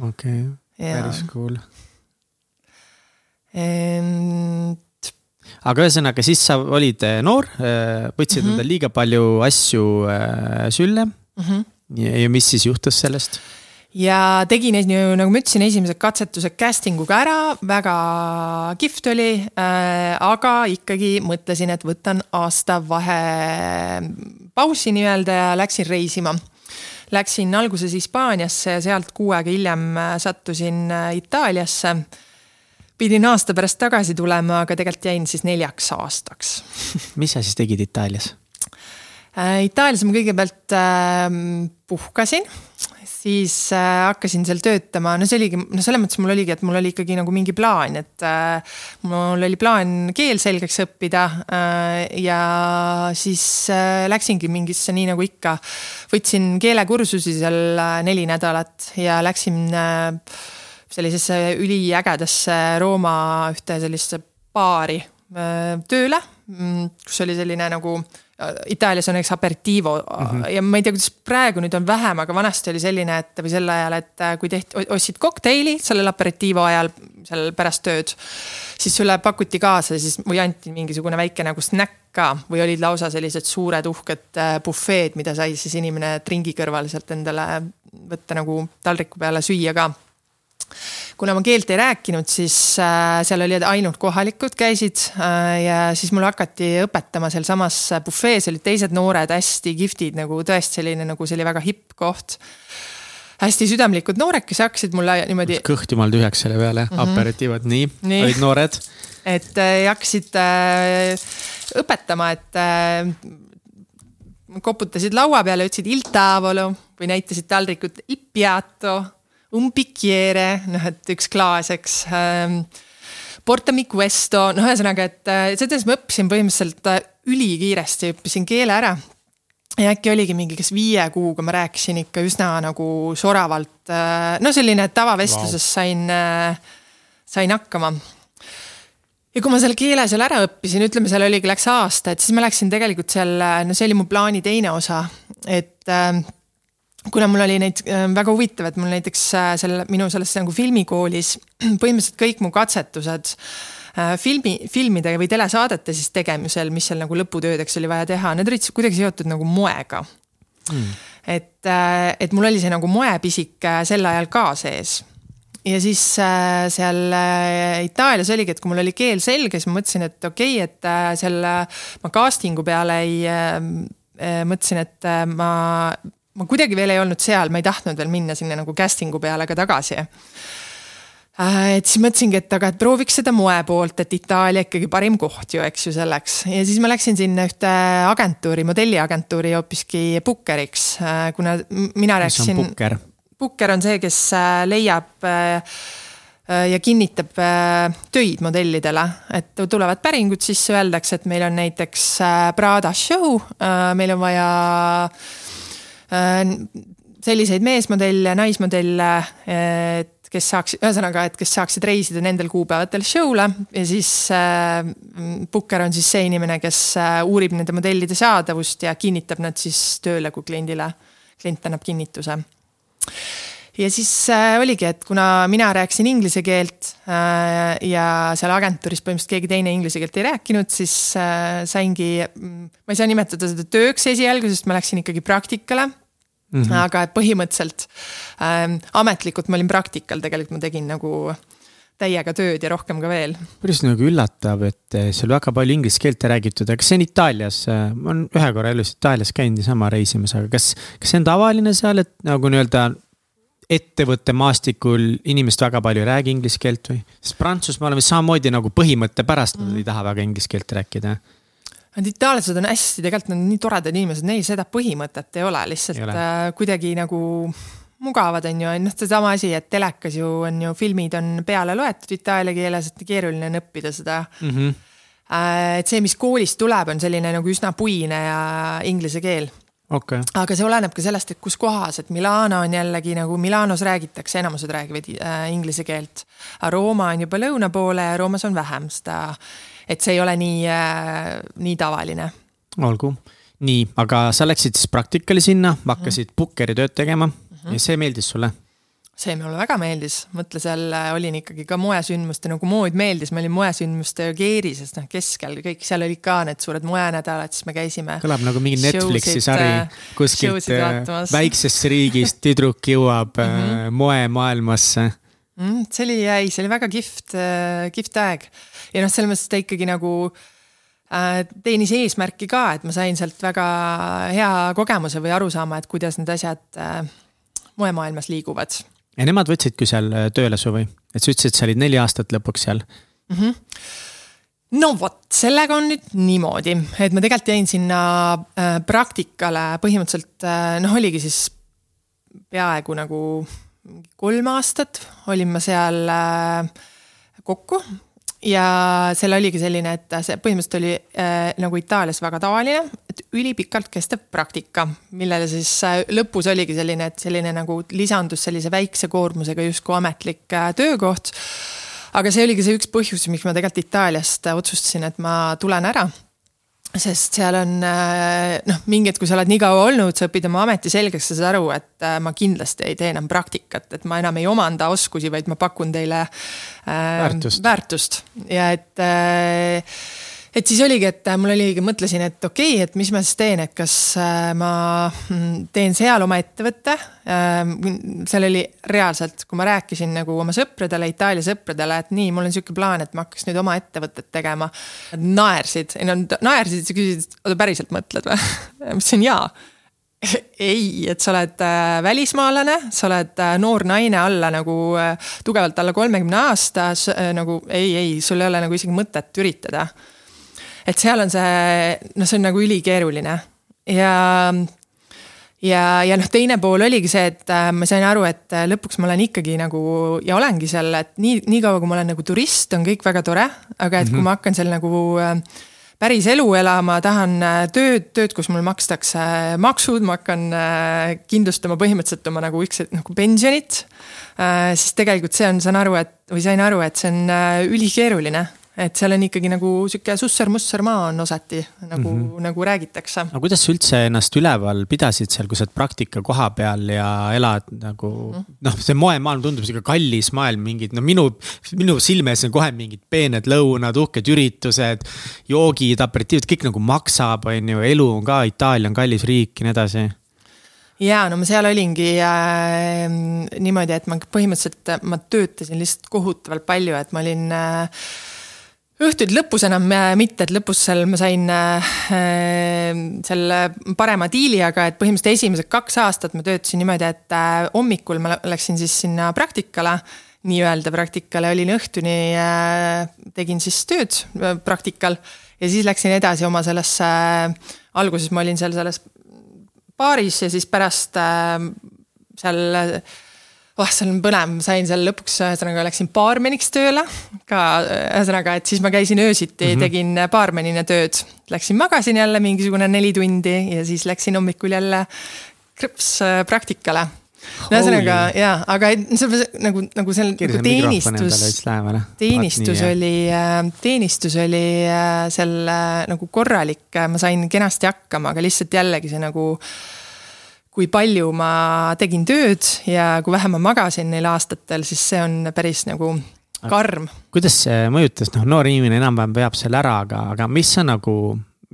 okei okay päris cool. ent. aga ühesõnaga, siis sa olid eh, noor, eh, võtsid mm -hmm. endale liiga palju asju eh, sülle mm. -hmm. Ja, ja mis siis juhtus sellest? ja tegin, nagu ma ütlesin, esimesed katsetused casting uga ära, väga kihvt oli äh,. aga ikkagi mõtlesin, et võtan aasta vahepausi nii-öelda ja läksin reisima Läksin alguses Hispaaniasse ja sealt kuu aega hiljem äh, sattusin äh, Itaaliasse. pidin aasta pärast tagasi tulema, aga tegelikult jäin siis neljaks aastaks mis sa siis tegid Itaalias? Äh, Itaalias ma kõigepealt puhkasin siis äh, hakkasin seal töötama, no see oligi, no selles mõttes mul oligi, et mul oli ikkagi nagu mingi plaan, et äh, mul oli plaan keel selgeks õppida äh,. ja siis äh, läksingi mingisse, nii nagu ikka, võtsin keelekursusi seal äh, neli nädalat ja läksin äh, sellisesse üliägedasse Rooma ühte sellisesse baari äh, tööle, mm, kus oli selline nagu Itaalias on eks aperitivo mm -hmm. ja ma ei tea, kuidas praegu nüüd on vähem, aga vanasti oli selline, et või sel ajal, et äh, kui tehti, ostsid kokteili sellel aperitivo ajal, seal pärast tööd. siis sulle pakuti kaasa siis või anti mingisugune väike nagu snäkk ka või olid lausa sellised suured uhked äh, bufeed, mida sai siis inimene tringi kõrval sealt endale võtta nagu taldriku peale süüa ka kuna ma keelt ei rääkinud, siis äh, seal olid ainult kohalikud käisid äh, ja siis mulle hakati õpetama sealsamas bufees olid teised noored, hästi kihvtid nagu tõesti selline nagu see oli väga hipp koht hästi südamlikud noored, kes hakkasid mulle niimoodi. kõht jumal tühjaks selle peale mm, -hmm. aperitiivad, nii, nii., olid noored. et äh, hakkasid äh, õpetama, et äh, koputasid laua peale, ütlesid il tavolo või näitasid taldrikut il piatto un bicchiere, noh, et üks klaas, eks ähm,. Portami questo, noh, ühesõnaga, et äh, selles ma õppisin põhimõtteliselt äh, ülikiiresti, õppisin keele ära. ja äkki oligi mingi, kas viie kuuga ma rääkisin ikka üsna nagu soravalt äh,. no selline tavavestluses wow. sain äh,, sain hakkama ja kui ma selle keele seal ära õppisin, ütleme, seal oligi, läks aasta, et siis ma läksin tegelikult seal, no see oli mu plaani teine osa, et äh, kuna mul oli neid äh, väga huvitav, et mul näiteks äh, selle minu selles nagu filmikoolis põhimõtteliselt kõik mu katsetused äh, filmi, filmide või telesaadete siis tegemisel, mis seal nagu lõputöödeks oli vaja teha, need olid kuidagi seotud nagu moega mm.. et, et mul oli see nagu moepisik sel ajal ka sees. ja siis seal Itaalias oligi, et kui mul oli keel selge, siis ma mõtlesin, et okei okay,, et seal ma casting'u peale ei mõtlesin, et ma ma kuidagi veel ei olnud seal, ma ei tahtnud veel minna sinna nagu casting'u peale ka tagasi äh, et siis mõtlesingi, et aga, et prooviks seda moe poolt, et Itaalia ikkagi parim koht ju, eks ju selleks. ja siis ma läksin sinna ühte agentuuri, modelliagentuuri hoopiski Bookeriks, äh, kuna mina rääkisin. mis on Booker? Booker on see, kes äh, leiab ja kinnitab töid modellidele, et tulevad päringud, siis öeldakse, et meil on näiteks Prada show, meil on vaja Äh, selliseid meesmodelle, naismodelle, et kes saaks, ühesõnaga, et kes saaksid reisida nendel kuupäevadel show'le ja siis äh, Booker on siis see inimene, kes äh, uurib nende modellide saadavust ja kinnitab nad siis tööle, kui kliendile, klient annab kinnituse. Ja siis äh, oligi, et kuna mina rääkisin inglise keelt äh, ja seal agentuuris põhimõtteliselt keegi teine inglise keelt ei rääkinud, siis äh, saingi, ma ei saa nimetada seda tööks esialgu, sest ma läksin ikkagi praktikale mm. -hmm. aga põhimõtteliselt ähm, ametlikult ma olin praktikal, tegelikult ma tegin nagu täiega tööd ja rohkem ka veel. päris nagu üllatav, et eh, seal väga palju inglise keelt ei räägitud, aga see on Itaalias, eh, ma olen ühe korra elus Itaalias käinud niisama reisimas, aga kas, kas see on tavaline seal, et nagu nii-öelda ettevõtte maastikul inimesed väga palju ei räägi inglise keelt või? sest Prantsusmaal on samamoodi nagu põhimõtte pärast mm. nad ei taha väga inglise keelt rääkida Need itaallased on hästi, tegelikult nad on nii toredad inimesed, neil seda põhimõtet ei ole, lihtsalt ei ole. Äh, kuidagi nagu mugavad, on ju, noh, seesama asi, et telekas ju on ju, filmid on peale loetud itaalia keeles, et keeruline on õppida seda mm. -hmm. et see, mis koolist tuleb, on selline nagu üsna puine ja inglise keel okay.. aga see oleneb ka sellest, et kus kohas, et Milano on jällegi nagu Milanos räägitakse, enamused räägivad äh, inglise keelt. aga Rooma on juba lõuna poole ja Roomas on vähem seda et see ei ole nii äh,, nii tavaline. olgu, nii, aga sa läksid siis praktikale sinna, hakkasid. Bookeri tööd tegema mm -hmm. ja see meeldis sulle? see mulle väga meeldis, mõtle, seal äh, olin ikkagi ka moesündmuste nagu mood meeldis, ma olin moesündmuste keerises, noh keskel kõik seal olid ka need suured moenädalad, siis me käisime. kõlab nagu mingi Netflixi sari äh, kuskilt äh, väiksest riigist tüdruk jõuab mm -hmm. moemaailmasse mm,. see oli, ei, see oli väga kihvt, kihvt aeg ja noh, selles mõttes ta ikkagi nagu äh, teenis eesmärki ka, et ma sain sealt väga hea kogemuse või arusaama, et kuidas need asjad äh, moemaailmas liiguvad. ja nemad võtsidki seal äh, tööle su või? et sa ütlesid, et sa olid neli aastat lõpuks seal mm. -hmm no vot, sellega on nüüd niimoodi, et ma tegelikult jäin sinna äh, praktikale põhimõtteliselt äh, noh, oligi siis peaaegu nagu kolm aastat olin ma seal äh, kokku ja seal oligi selline, et see põhimõtteliselt oli äh, nagu Itaalias väga tavaline, et ülipikalt kestev praktika, millele siis äh, lõpus oligi selline, et selline nagu lisandus sellise väikse koormusega justkui ametlik äh, töökoht. aga see oligi see üks põhjus, miks ma tegelikult Itaaliast otsustasin, et ma tulen ära sest seal on noh, mingi hetk, kui sa oled nii kaua olnud, sa õpid oma ameti selgeks, sa saad aru, et ma kindlasti ei tee enam praktikat, et ma enam ei omanda oskusi, vaid ma pakun teile äh, väärtust, väärtust. Ja et äh, et siis oligi, et äh, mul oligi, mõtlesin, et okei okay,, et mis ma siis teen, et kas äh, ma mm, teen seal oma ettevõtte. Ähm, seal oli reaalselt, kui ma rääkisin nagu oma sõpradele, Itaalia sõpradele, et nii, mul on sihuke plaan, et ma hakkaks nüüd oma ettevõtet tegema. Nad naersid, ei nad naersid ja küsisid, oota päriselt mõtled või? ma ütlesin jaa ei, et sa oled äh, välismaalane, sa oled noor naine alla nagu tugevalt alla kolmekümne aasta, nagu ei, ei, sul ei ole nagu isegi mõtet üritada et seal on see, noh, see on nagu ülikeeruline ja ja, ja noh, teine pool oligi see, et äh, ma sain aru, et äh, lõpuks ma olen ikkagi nagu ja olengi seal, et nii, niikaua kui ma olen nagu turist, on kõik väga tore, aga et mm -hmm. kui mhm. ma hakkan seal nagu äh, päris elu elama, tahan tööd, tööd, kus mul makstakse maksud, ma hakkan kindlustama põhimõtteliselt oma nagu üks nagu pensionit. siis tegelikult see on, saan aru, et või sain aru, et see on ülikeeruline et seal on ikkagi nagu sihuke susser-musser maa on osati nagu mm, -hmm. nagu räägitakse. aga kuidas sa üldse ennast üleval pidasid seal, kui sa oled praktika koha peal ja elad nagu mm -hmm. noh, see moemaailm tundub sihuke kallis maailm, mingid no minu, minu silme ees on kohe mingid peened lõunad, uhked üritused. joogid, aperitiivid, kõik nagu maksab, on ju, elu on ka, Itaalia on kallis riik ja nii edasi ja no ma seal olingi äh, niimoodi, et ma põhimõtteliselt, ma töötasin lihtsalt kohutavalt palju, et ma olin äh, õhtuid lõpus enam äh, mitte, et lõpus seal ma sain äh, selle parema diili, aga et põhimõtteliselt esimesed kaks aastat ma töötasin niimoodi, et äh, hommikul ma läksin siis sinna praktikale, nii-öelda praktikale, olin õhtuni äh,, tegin siis tööd äh, praktikal ja siis läksin edasi oma sellesse äh,, alguses ma olin seal selles baaris ja siis pärast äh, seal äh, oh, seal on põnev, ma sain seal lõpuks, ühesõnaga läksin baarmeniks tööle ka, ühesõnaga, et siis ma käisin öösiti mm, -hmm. tegin baarmenina tööd. Läksin magasin jälle mingisugune neli tundi ja siis läksin hommikul jälle krõps äh, praktikale. ühesõnaga jaa, aga see nagu, nagu seal nagu teenistus, teenistus oli, äh, teenistus oli äh, seal nagu korralik, ma sain kenasti hakkama, aga lihtsalt jällegi see nagu kui palju ma tegin tööd ja kui vähe ma magasin neil aastatel, siis see on päris nagu karm. kuidas see mõjutas, noh, noor inimene enam-vähem veab selle ära, aga, aga mis sa nagu,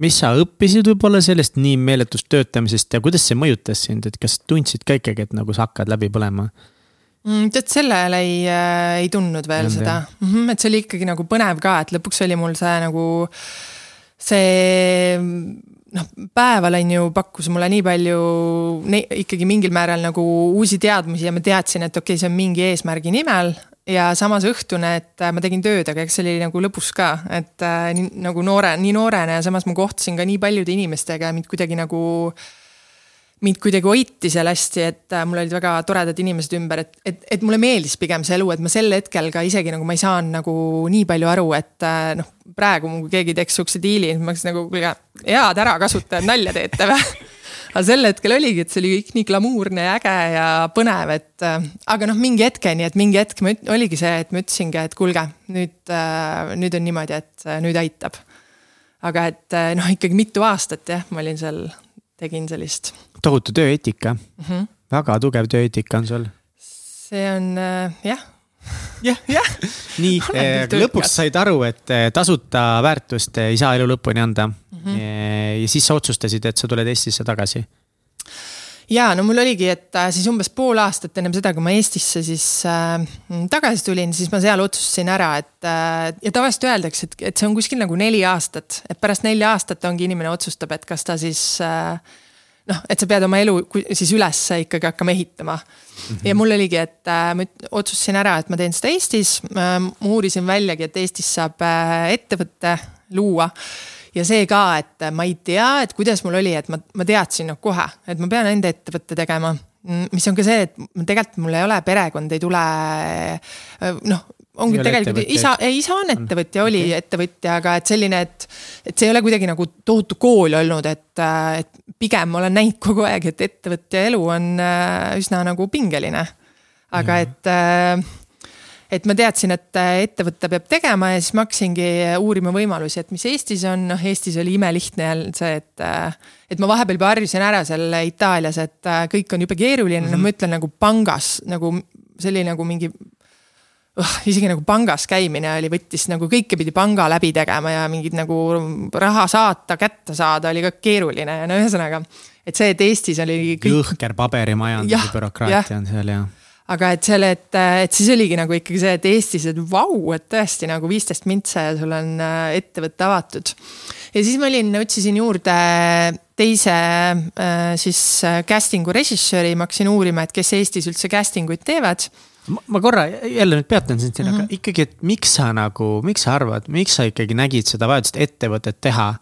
mis sa õppisid võib-olla sellest nii meeletust töötamisest ja kuidas see mõjutas sind, et kas tundsid ka ikkagi, et nagu sa hakkad läbi põlema? Mm, tead, sel ajal ei äh,, ei tundnud veel Nende. seda -hmm, et see oli ikkagi nagu põnev ka, et lõpuks oli mul see nagu see noh, päeval on ju pakkus mulle nii palju ikkagi mingil määral nagu uusi teadmisi ja ma teadsin, et okei okay,, see on mingi eesmärgi nimel. ja samas õhtune, et ma tegin tööd, aga eks see oli nagu lõbus ka, et äh, nii, nagu noore, nii noorena ja samas ma kohtusin ka nii paljude inimestega ja mind kuidagi nagu mind kuidagi hoiti seal hästi, et äh, mul olid väga toredad inimesed ümber, et, et, et mulle meeldis pigem see elu, et ma sel hetkel ka isegi nagu ma ei saanud nagu nii palju aru, et äh, noh, praegu kui keegi teeks sihukese diili, ma oleks nagu, kuulge, head ärakasutajad, nalja teete või? aga sel hetkel oligi, et see oli kõik nii glamuurne ja äge ja põnev, et äh, aga noh, mingi hetkeni, et mingi hetk ma, oligi see, et ma ütlesingi, et kuulge, nüüd, nüüd on niimoodi, et nüüd aitab. aga et noh, ikkagi mitu aastat jah, ma olin seal, tegin sellist. Tohutu tööeetika mm, -hmm. väga tugev tööeetika on sul. see on jah jah, jah. nii, eh, lõpuks said aru, et eh, tasuta väärtust ei saa elu lõpuni anda mm. -hmm. ja siis sa otsustasid, et sa tuled Eestisse tagasi ja no mul oligi, et äh, siis umbes pool aastat ennem seda, kui ma Eestisse siis äh, tagasi tulin, siis ma seal otsustasin ära, et äh, ja tavaliselt öeldakse, et, et see on kuskil nagu neli aastat, et pärast nelja aastat ongi inimene otsustab, et kas ta siis äh, noh, et sa pead oma elu siis üles ikkagi hakkama ehitama mm. -hmm. ja mul oligi, et äh, ma otsustasin ära, et ma teen seda Eestis äh,. ma uurisin väljagi, et Eestis saab äh, ettevõtte luua ja see ka, et ma ei tea, et kuidas mul oli, et ma, ma teadsin noh kohe, et ma pean enda ettevõtte tegema mis on ka see, et tegelikult mul ei ole, perekond ei tule noh, ongi tegelikult isa, isa on ettevõtja, oli okay. ettevõtja, aga et selline, et, et see ei ole kuidagi nagu tohutu kool olnud, et, et pigem ma olen näinud kogu aeg, et ettevõtja elu on äh, üsna nagu pingeline. aga mm. et, äh, et ma teadsin, et äh, ettevõte peab tegema ja siis ma hakkasingi uurima võimalusi, et mis Eestis on, noh Eestis oli imelihtne see, et. Äh, et ma vahepeal juba harjusin ära seal Itaalias, et äh, kõik on jube keeruline mm, -hmm. noh ma ütlen nagu pangas nagu see oli nagu mingi uh, isegi nagu pangas käimine oli, võttis nagu kõike pidi panga läbi tegema ja mingid nagu raha saata, kätte saada oli ka keeruline ja no ühesõnaga. et see, et Eestis oli kõik.... jõhker paberimajanduse bürokraatia on seal ja aga et selle, et, et siis oligi nagu ikkagi see, et Eestis, et vau, et tõesti nagu viisteist mintse ja sul on äh, ettevõte avatud. ja siis ma olin, otsisin juurde teise äh, siis äh, casting'u režissööri, ma hakkasin uurima, et kes Eestis üldse casting uid teevad ma korra jälle nüüd peatan sind siin mm, -hmm. aga mhm. ikkagi, et miks sa nagu, miks sa arvad, miks sa ikkagi nägid seda vajadust ettevõtet teha?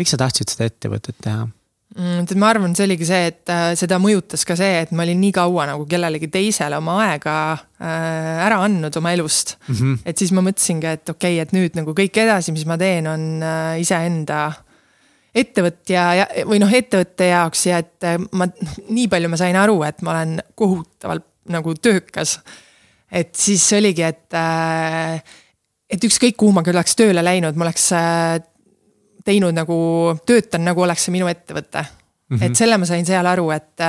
miks sa tahtsid seda ettevõtet teha? Mm, et ma arvan, see oligi see, et äh, seda mõjutas ka see, et ma olin nii kaua nagu kellelegi teisele oma aega äh, ära andnud oma elust mm. -hmm. et siis ma mõtlesingi, et okei okay,, et nüüd nagu kõik edasi, mis ma teen, on äh, iseenda ettevõtja ja, või noh, ettevõtte jaoks ja et ma, nii palju ma sain aru, et ma olen kohutavalt nagu töökas. et siis oligi, et, et ükskõik kuhu ma küll oleks tööle läinud, ma oleks teinud nagu, töötan nagu oleks see minu ettevõte Mm -hmm. et selle ma sain seal aru, et,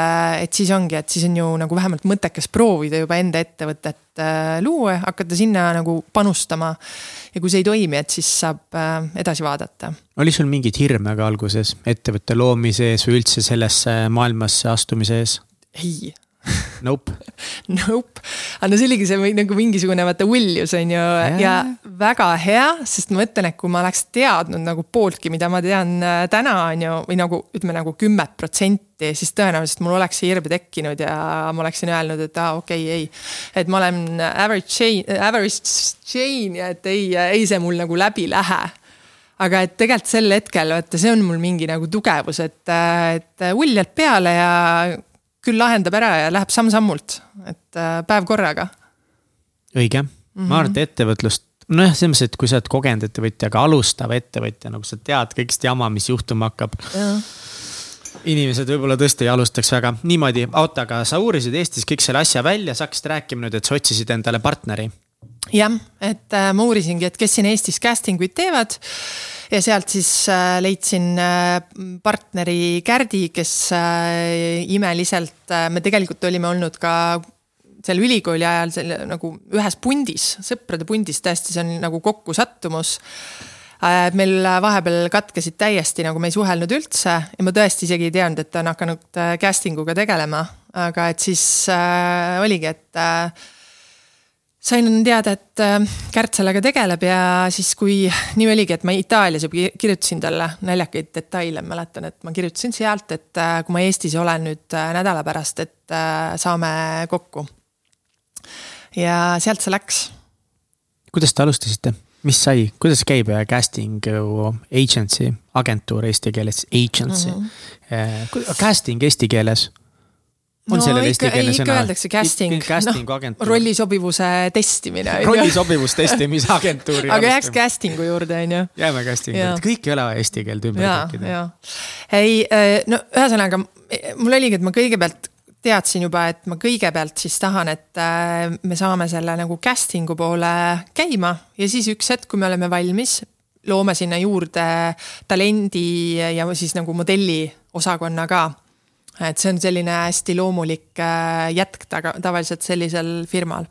et siis ongi, et siis on ju nagu vähemalt mõttekas proovida juba enda ettevõtet äh, luua, hakata sinna nagu panustama. ja kui see ei toimi, et siis saab äh, edasi vaadata. oli sul mingeid hirme ka alguses ettevõtte loomise ees või üldse sellesse maailmasse astumise ees? ei, Nope Nope, aga no see oligi see nagu mingisugune vaata uljus on ju yeah. ja väga hea, sest ma ütlen, et kui ma oleks teadnud nagu pooltki, mida ma tean äh, täna on ju, või nagu ütleme nagu kümmet protsenti, siis tõenäoliselt mul oleks see hirm tekkinud ja ma oleksin öelnud, et aa ah, okei okay,, ei. et ma olen average Jane, average Jane ja et ei, ei see mul nagu läbi lähe aga et tegelikult sel hetkel, vaata, see on mul mingi nagu tugevus, et, et uljalt peale ja küll lahendab ära ja läheb samm-sammult, et äh, päev korraga. õige mm, -hmm. ma arvan, et ettevõtlust, nojah, selles mõttes, et kui sa oled kogenud ettevõtja, aga alustav ettevõtja, nagu sa tead kõigist jama, mis juhtuma hakkab. inimesed võib-olla tõesti ei alustaks väga niimoodi, oota, aga sa uurisid Eestis kõik selle asja välja, sa hakkasid rääkima nüüd, et sa otsisid endale partneri. Jah, et äh, ma uurisingi, et kes siin Eestis casting uid teevad ja sealt siis äh, leidsin äh, partneri Kärdi, kes imeliselt, me tegelikult olime olnud ka seal ülikooli ajal selle nagu ühes pundis, sõprade pundis, tõesti, see on nagu kokkusattumus meil vahepeal katkesid täiesti, nagu me ei suhelnud üldse ja ma tõesti isegi ei teadnud, et ta on hakanud casting uga tegelema. aga et siis äh, oligi, et äh, sain teada, et äh, Kärt sellega tegeleb ja siis, kui nii oligi, et ma Itaalias juba kirjutasin talle naljakaid detaile, mäletan, et ma kirjutasin sealt, et äh, kui ma Eestis olen nüüd äh, nädala pärast, et saame kokku. ja sealt see läks. kuidas te alustasite, mis sai, kuidas käib casting agency, agentuur eesti keeles, agency mm, -hmm. casting eesti keeles on no, sellel eesti keele sõna? ikka öeldakse casting, casting no, agentuur. rolli sobivuse testimine. rolli sobivustestimise agentuuri. aga jääks casting'u juurde, on ju. jääme casting'u juurde, kõik ei ole eesti keelt ümber tõlkida. ei, äh, no ühesõnaga mul oligi, et ma kõigepealt teadsin juba, et ma kõigepealt siis tahan, et äh, me saame selle nagu casting'u poole käima ja siis üks hetk, kui me oleme valmis, loome sinna juurde talendi ja siis nagu modelli osakonna ka et see on selline hästi loomulik äh, jätk taga, tavaliselt sellisel firmal.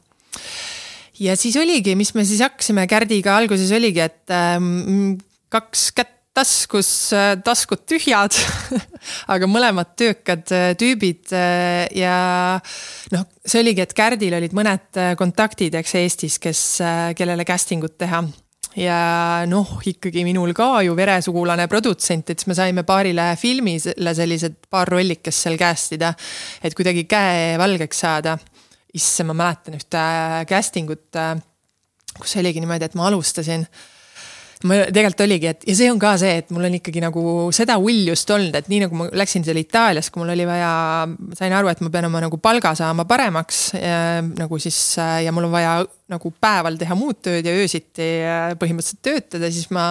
ja siis oligi, mis me siis hakkasime Kärdiga alguses oligi, et ähm, kaks kätt taskus, äh, taskud tühjad aga mõlemad töökad äh, tüübid ja noh, see oligi, et Kärdil olid mõned kontaktid, eks Eestis, kes, kellele casting ut teha ja noh, ikkagi minul ka ju veresugulane produtsent, et siis me saime paarile filmile sellised paar rollikest seal cast ida. et kuidagi käe valgeks saada. issand, ma mäletan ühte casting ut, kus oligi niimoodi, et ma alustasin ma tegelikult oligi, et ja see on ka see, et mul on ikkagi nagu seda uljust olnud, et nii nagu ma läksin seal Itaalias, kui mul oli vaja, sain aru, et ma pean oma nagu palga saama paremaks ja, nagu siis ja mul on vaja nagu päeval teha muud tööd ja öösiti põhimõtteliselt töötada, siis ma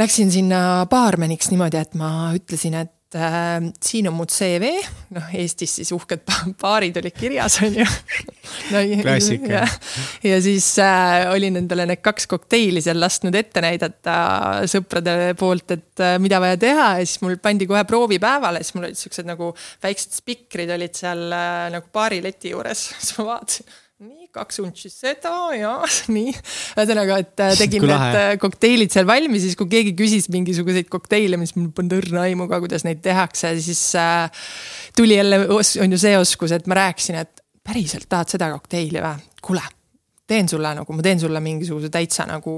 läksin sinna baarmeniks niimoodi, et ma ütlesin, et äh, siin on mu CV, noh Eestis siis uhked baarid olid kirjas, on ju no,. klassika. ja siis äh, olin endale need kaks kokteili seal lasknud ette näidata sõprade poolt, et äh, mida vaja teha ja siis mul pandi kohe proovipäevale, siis mul olid siuksed nagu väiksed spikrid olid seal äh, nagu baarileti juures, siis ma vaatasin kaks untsi seda ja nii. ühesõnaga, et äh, tegin need äh, kokteilid seal valmis, siis kui keegi küsis mingisuguseid kokteile, mis mul polnud õrna aimu ka, kuidas neid tehakse, siis äh, tuli jälle, on ju see oskus, et ma rääkisin, et päriselt tahad seda kokteili või? kuule, teen sulle nagu, ma teen sulle mingisuguse täitsa nagu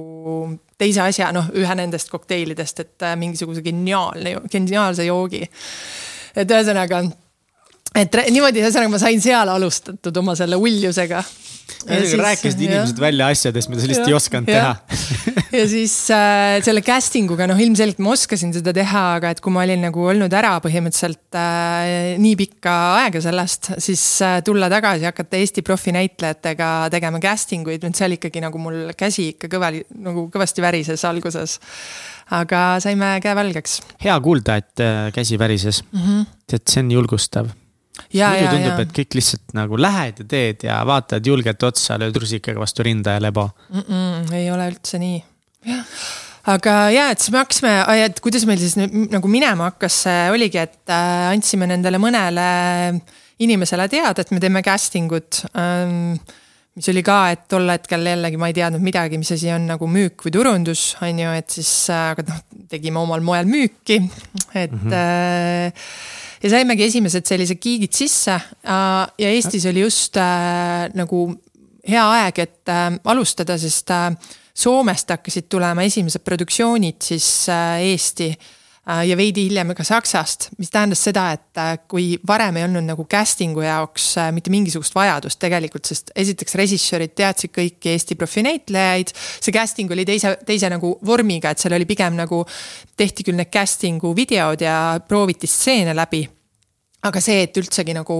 teise asja, noh, ühe nendest kokteilidest, et äh, mingisuguse geniaalne, geniaalse joogi. et ühesõnaga et niimoodi, ühesõnaga ma sain seal alustatud oma selle uljusega. rääkisid inimesed välja asjadest, mida sa lihtsalt ei osanud teha ja siis äh, selle casting uga, noh, ilmselgelt ma oskasin seda teha, aga et kui ma olin nagu olnud ära põhimõtteliselt äh, nii pikka aega sellest, siis äh, tulla tagasi, hakata Eesti profinäitlejatega tegema casting uid, seal ikkagi nagu mul käsi ikka kõva, nagu kõvasti värises alguses aga saime käe valgeks. hea kuulda, et äh, käsi värises mm. -hmm. et see on julgustav muidu tundub, et kõik lihtsalt nagu lähed ja teed ja vaatad julgelt otsa, lööd rusikaga vastu rinda ja lebo mm. -mm, ei ole üldse nii, aga ja, et siis me hakkasime, et kuidas meil siis nagu minema hakkas, oligi, et äh, andsime nendele mõnele inimesele teada, et me teeme casting ut ähm, mis oli ka, et tol hetkel jällegi ma ei teadnud midagi, mis asi on nagu müük või turundus, on ju, et siis, äh, aga noh, tegime omal moel müüki, et mm. -hmm. äh, ja saimegi esimesed sellised giigid sisse äh, ja Eestis oli just äh, nagu hea aeg, et äh, alustada, sest Soomest hakkasid tulema esimesed produktsioonid siis Eesti ja veidi hiljem ka Saksast, mis tähendas seda, et äh, kui varem ei olnud nagu casting'u jaoks äh, mitte mingisugust vajadust tegelikult, sest esiteks režissöörid teadsid kõiki Eesti profinäitlejaid. see casting oli teise, teise nagu vormiga, et seal oli pigem nagu tehti küll need casting'u videod ja prooviti stseene läbi aga see, et üldsegi nagu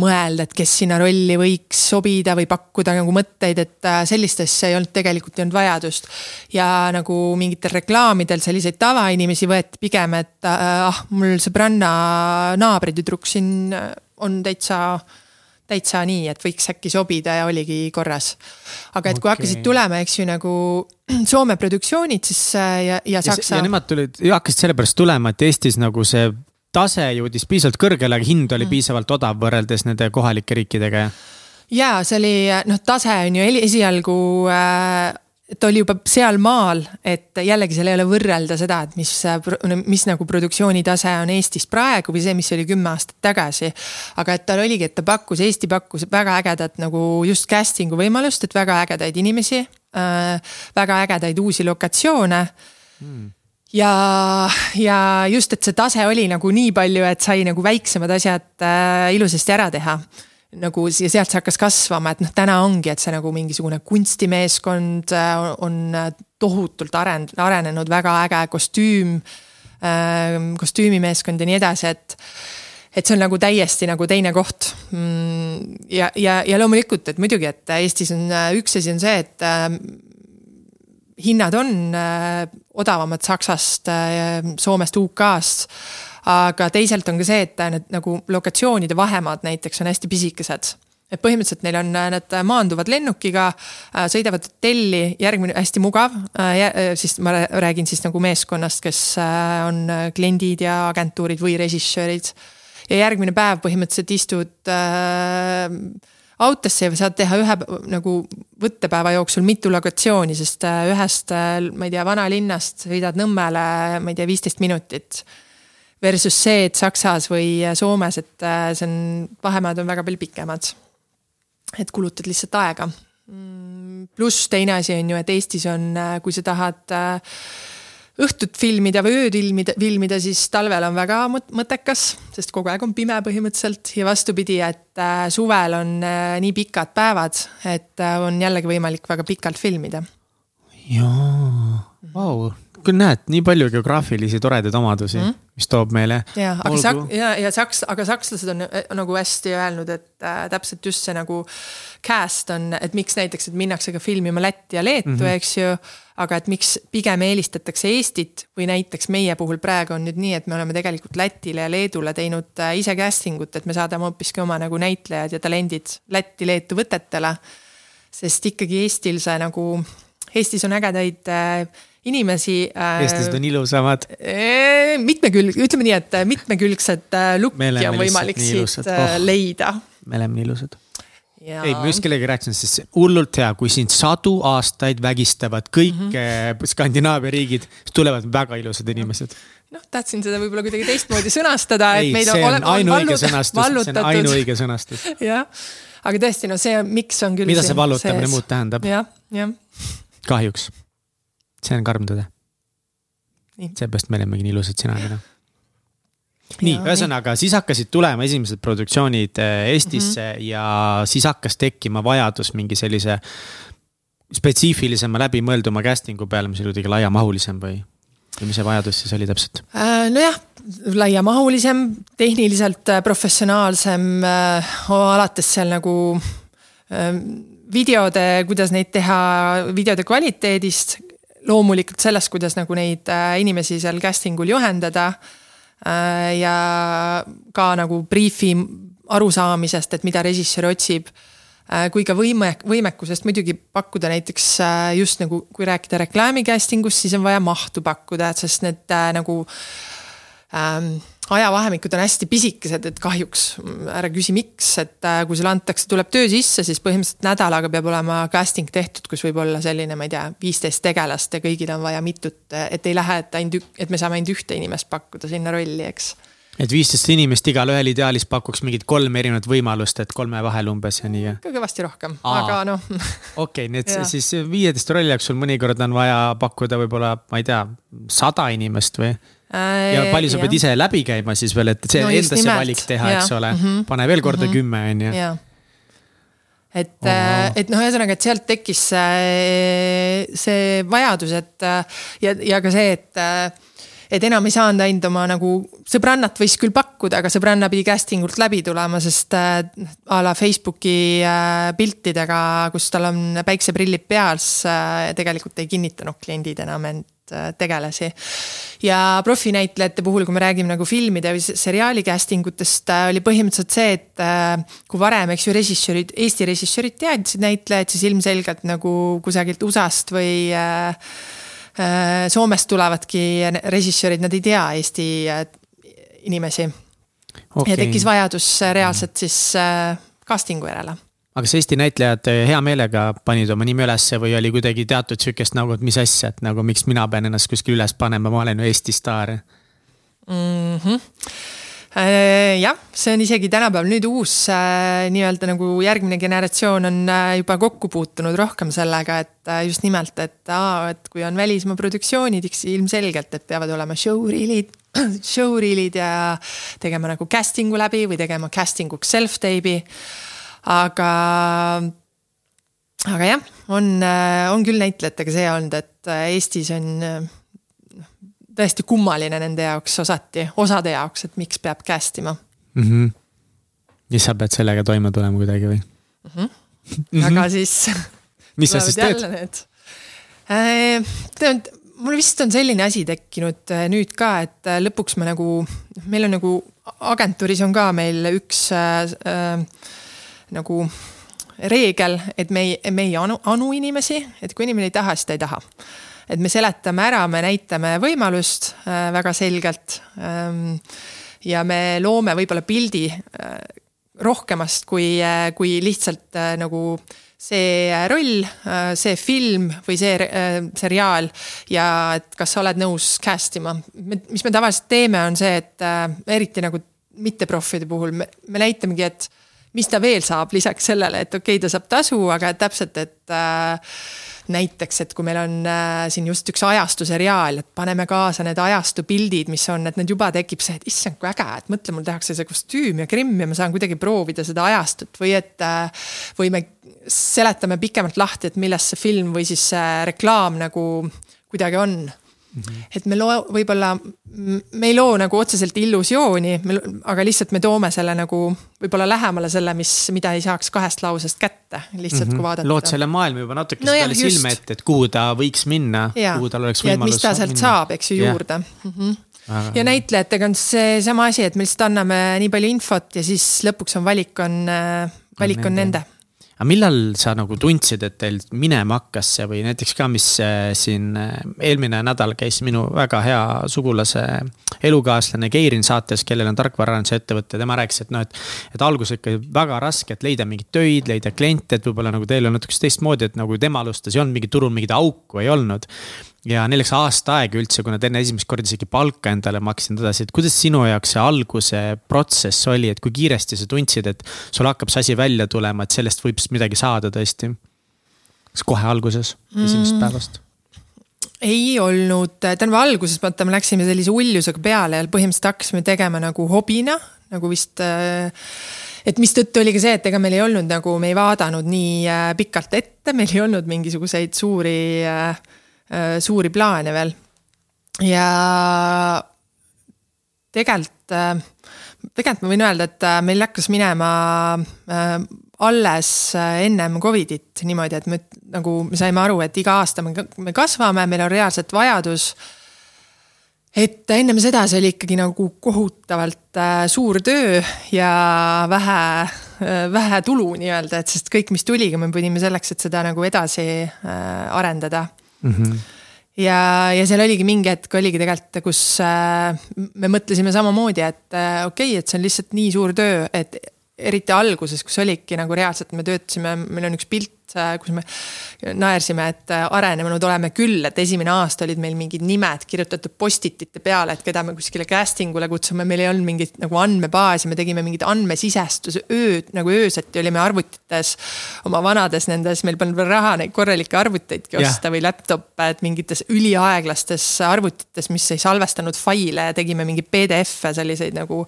mõelda, et kes sinna rolli võiks sobida või pakkuda nagu mõtteid, et äh, sellist asja ei olnud tegelikult ei olnud vajadust. ja nagu mingitel reklaamidel selliseid tavainimesi võeti pigem, et äh, ah, mul sõbranna naabritüdruk siin äh, on täitsa täitsa nii, et võiks äkki sobida ja oligi korras. aga et kui okay. hakkasid tulema, eks ju nagu Soome produktsioonid, siis ja, ja Saksa. ja nemad tulid, hakkasid sellepärast tulema, et Eestis nagu see tase jõudis piisavalt kõrgele, aga hind oli mm. piisavalt odav võrreldes nende kohalike riikidega, jah? ja see oli, noh, tase on ju esialgu äh, ta oli juba sealmaal, et jällegi seal ei ole võrrelda seda, et mis, mis nagu produktsiooni tase on Eestis praegu või see, mis oli kümme aastat tagasi. aga et tal oligi, et ta pakkus, Eesti pakkus väga ägedat nagu just casting'u võimalust, et väga ägedaid inimesi äh,, väga ägedaid uusi lokatsioone mm ja, ja just, et see tase oli nagu nii palju, et sai nagu väiksemad asjad äh, ilusasti ära teha. nagu ja sealt see hakkas kasvama, et noh, täna ongi, et see nagu mingisugune kunstimeeskond äh, on tohutult aren-, arenenud, väga äge kostüüm äh,, kostüümimeeskond ja nii edasi, et et see on nagu täiesti nagu teine koht. Mm, ja, ja, ja loomulikult, et muidugi, et Eestis on üks asi on see, et äh, hinnad on äh, odavamad Saksast, äh, Soomest, UK-st. aga teisalt on ka see, et need nagu lokatsioonide vahemaad näiteks on hästi pisikesed et põhimõtteliselt neil on, nad maanduvad lennukiga, äh, sõidavad hotelli, järgmine hästi mugav, siis ma räägin siis nagu meeskonnast, kes on kliendid ja agentuurid või režissöörid. ja järgmine päev põhimõtteliselt istud äh, autosse saad teha ühe nagu võttepäeva jooksul mitu lokatsiooni, sest äh, ühest, äh, ma ei tea, vanalinnast sõidad Nõmmele, ma ei tea, viisteist minutit. Versus see, et Saksas või Soomes, et äh, see on, vahemaad on väga palju pikemad. et kulutad lihtsalt aega. Mm, pluss teine asi on ju, et Eestis on, kui sa tahad õhtut filmida või ööd filmida, filmida, siis talvel on väga mõttekas, sest kogu aeg on pime põhimõtteliselt ja vastupidi, et äh, suvel on äh, nii pikad päevad, et äh, on jällegi võimalik väga pikalt filmida. jaa, vau, küll näed, nii palju geograafilisi toredaid omadusi mm, -hmm. mis toob meile. ja, aga sak-, ja, ja saks-, aga sakslased on nagu hästi öelnud, et äh, täpselt just see nagu cast on, et miks näiteks, et minnakse ka filmima Lätti ja Leetu mm, -hmm. eks ju aga et miks pigem eelistatakse Eestit või näiteks meie puhul praegu on nüüd nii, et me oleme tegelikult Lätile ja Leedule teinud äh, ise casting ut, et me saadame hoopiski oma nagu näitlejad ja talendid Lätti-Leetu võtetele. sest ikkagi Eestil see nagu, Eestis on ägedaid äh, inimesi äh,. eestlased on ilusamad äh,. mitmekülg, ütleme nii, et mitmekülgset lukki on võimalik siit oh, leida. me oleme nii ilusad Ja... ei, ma just kellegagi rääkisin, sest hullult hea, kui sind sadu aastaid vägistavad kõik mm -hmm. Skandinaavia riigid, siis tulevad väga ilusad inimesed. noh, tahtsin seda võib-olla kuidagi teistmoodi sõnastada. ei, see on ainuõige sõnastus, see on ainuõige sõnastus. jah, aga tõesti, no see, miks on küll. mida see vallutamine muud tähendab? jah, jah. kahjuks, see on karm tõde. seepärast me olemegi nii ilusad sina ja mina nii, ühesõnaga siis hakkasid tulema esimesed produktsioonid äh, Eestisse mm -hmm. ja siis hakkas tekkima vajadus mingi sellise spetsiifilisema läbimõelduma casting'u peale, mis oli kuidagi laiamahulisem või, või mis see vajadus siis oli täpselt äh,? nojah, laiamahulisem, tehniliselt äh, professionaalsem äh,, alates seal nagu äh, videode, kuidas neid teha, videode kvaliteedist. loomulikult sellest, kuidas nagu neid äh, inimesi seal casting ul juhendada äh, Äh, ja ka nagu briifi arusaamisest, et mida režissöör otsib. Äh, kui ka võime, võimekusest muidugi pakkuda näiteks äh, just nagu, kui rääkida reklaami casting ust, siis on vaja mahtu pakkuda, sest need nagu ähm, ajavahemikud on hästi pisikesed, et kahjuks ära küsi, miks, et äh, kui sulle antakse, tuleb töö sisse, siis põhimõtteliselt nädalaga peab olema casting tehtud, kus võib olla selline, ma ei tea, viisteist tegelast ja kõigil on vaja mitut, et ei lähe, et ainult, et me saame ainult ühte inimest pakkuda sinna rolli, eks et viisteist inimest igalühel ideaalis pakuks mingit kolm erinevat võimalust, et kolme vahel umbes ja nii. ka kõvasti rohkem, aga noh. okei, nii et siis viieteist rolli jaoks sul mõnikord on vaja pakkuda võib-olla, ma ei tea, sada inimest või ja palju sa pead ise läbi käima siis veel, et see no, enda see valik teha, eks ole mm, -hmm. pane veel korda -hmm. kümme, on ju. et oh., et noh, ühesõnaga, et sealt tekkis see, see vajadus, et ja, ja ka see, et et enam ei saanud ainult oma nagu sõbrannat võis küll pakkuda, aga sõbranna pidi casting ult läbi tulema, sest äh, a la Facebooki äh, piltidega, kus tal on päikseprillid peas äh,, tegelikult ei kinnitanud kliendid enam end Äh, tegelasi. ja profinäitlejate puhul, kui me räägime nagu filmide või seriaali casting utest, äh, oli põhimõtteliselt see, et äh, kui varem, eks ju, režissöörid, Eesti režissöörid teadsid näitlejaid, siis ilmselgelt nagu kusagilt USA-st või Soomest tulevadki režissöörid, nad ei tea Eesti inimesi. Okay.. ja tekkis vajadus reaalselt siis casting'u järele aga kas Eesti näitlejad eh, hea meelega panid oma nime ülesse või oli kuidagi teatud sihukest nagu, et mis asja, et nagu miks mina pean ennast kuskil üles panema, ma olen ju Eesti staar. Mm? -hmm jah, see on isegi tänapäeval. Nüüd uus äh, nii-öelda nagu järgmine generatsioon on juba kokku puutunud rohkem sellega, et just nimelt, et aa, et kui on välismaa produktsioonid, eks ilmselgelt, et peavad olema showreel'id, showreel'id ja tegema nagu casting'u läbi või tegema casting uks self-tape'i aga, aga jah, on, on küll näitlejatega see olnud, et Eestis on noh, tõesti kummaline nende jaoks osati, osade jaoks, et miks peab cast ima mm. -hmm. ja sa pead sellega toime tulema kuidagi või mm? -hmm. aga siis mis sa siis teed? Äh, tead, mul vist on selline asi tekkinud äh, nüüd ka, et äh, lõpuks me nagu, meil on nagu agentuuris on ka meil üks äh, nagu reegel, et me ei, me ei anu, anu inimesi, et kui inimene ei taha, siis ta ei taha. et me seletame ära, me näitame võimalust äh, väga selgelt ähm,. ja me loome võib-olla pildi äh, rohkemast kui äh,, kui lihtsalt äh, nagu see roll, äh, see film või see äh, seriaal ja et kas sa oled nõus cast ima. mis me tavaliselt teeme, on see, et äh, eriti nagu mitteproffide puhul me, me näitamegi, et mis ta veel saab lisaks sellele, et okei okay,, ta saab tasu, aga täpselt, et äh, näiteks, et kui meil on äh, siin just üks ajastu seriaal, et paneme kaasa need ajastu pildid, mis on, et need juba tekib see, et issand, kui äge, et mõtle, mul tehakse see kostüüm ja krimm ja ma saan kuidagi proovida seda ajastut või et äh,. või me seletame pikemalt lahti, et millest see film või siis see reklaam nagu kuidagi on -hmm. et me loo-, võib-olla, me ei loo nagu otseselt illusiooni, aga lihtsalt me toome selle nagu võib-olla lähemale selle, mis, mida ei saaks kahest lausest kätte, lihtsalt mm -hmm. kui vaadata. lood selle maailma juba natuke no selle silme ette, et kuhu ta võiks minna, kuhu tal oleks võimalus. mis ta sealt minna. saab, eks ju, juurde yeah. mm. -hmm ja näitlejatega on seesama asi, et me lihtsalt anname nii palju infot ja siis lõpuks on valik on, valik on nende, nende aga millal sa nagu tundsid, et teil minema hakkas see või näiteks ka, mis äh, siin äh, eelmine nädal käis minu väga hea sugulase elukaaslane Keirin saates, kellel on tarkvaraarenduse ettevõte, tema rääkis, et noh, et. et alguses ikka väga raske, et leida mingeid töid, leida kliente, et võib-olla nagu teil on natukene teistmoodi, et nagu tema alustas, ei olnud mingit turul mingit auku ei olnud ja neil läks aasta aega üldse, kui nad enne esimest korda isegi palka endale maksid ja nii edasi, et kuidas sinu jaoks see alguse protsess oli, et kui kiiresti sa tundsid, et sul hakkab see asi välja tulema, et sellest võib midagi saada tõesti? kas kohe alguses, esimesest mm. päevast? ei olnud, tähendab alguses vaata, me läksime sellise ulljusega peale ja põhimõtteliselt hakkasime tegema nagu hobina, nagu vist et mistõttu oli ka see, et ega meil ei olnud nagu, me ei vaadanud nii äh, pikalt ette, meil ei olnud mingisuguseid suuri äh, Äh, suuri plaane veel. ja tegelikult, äh, tegelikult ma võin öelda, et äh, meil hakkas minema alles ennem Covidit niimoodi, et me nagu me saime aru, et iga aasta me, me kasvame, meil on reaalselt vajadus et ennem seda see oli ikkagi nagu kohutavalt suur töö ja vähe, vähe tulu nii-öelda, et sest kõik, mis tuliga, me pidime selleks, et seda nagu edasi arendada mm. -hmm ja, ja seal oligi mingi hetk oligi tegelikult, kus äh, me mõtlesime samamoodi, et äh, okei okay,, et see on lihtsalt nii suur töö, et eriti alguses, kus oligi nagu reaalselt me töötasime, meil on üks pilt kus me naersime, et äh, arenenud oleme küll, et esimene aasta olid meil mingid nimed kirjutatud post-it'ite peale, et keda me kuskile casting ule kutsume, meil ei olnud mingit nagu andmebaasi, me tegime mingeid andmesisestuse ööd nagu ööseti olime arvutites. oma vanades nendes, meil polnud veel raha neid korralikke arvuteidki osta yeah. või laptop'e, et mingites üliaeglastes arvutites, mis ei salvestanud faile ja tegime mingeid PDF-e selliseid nagu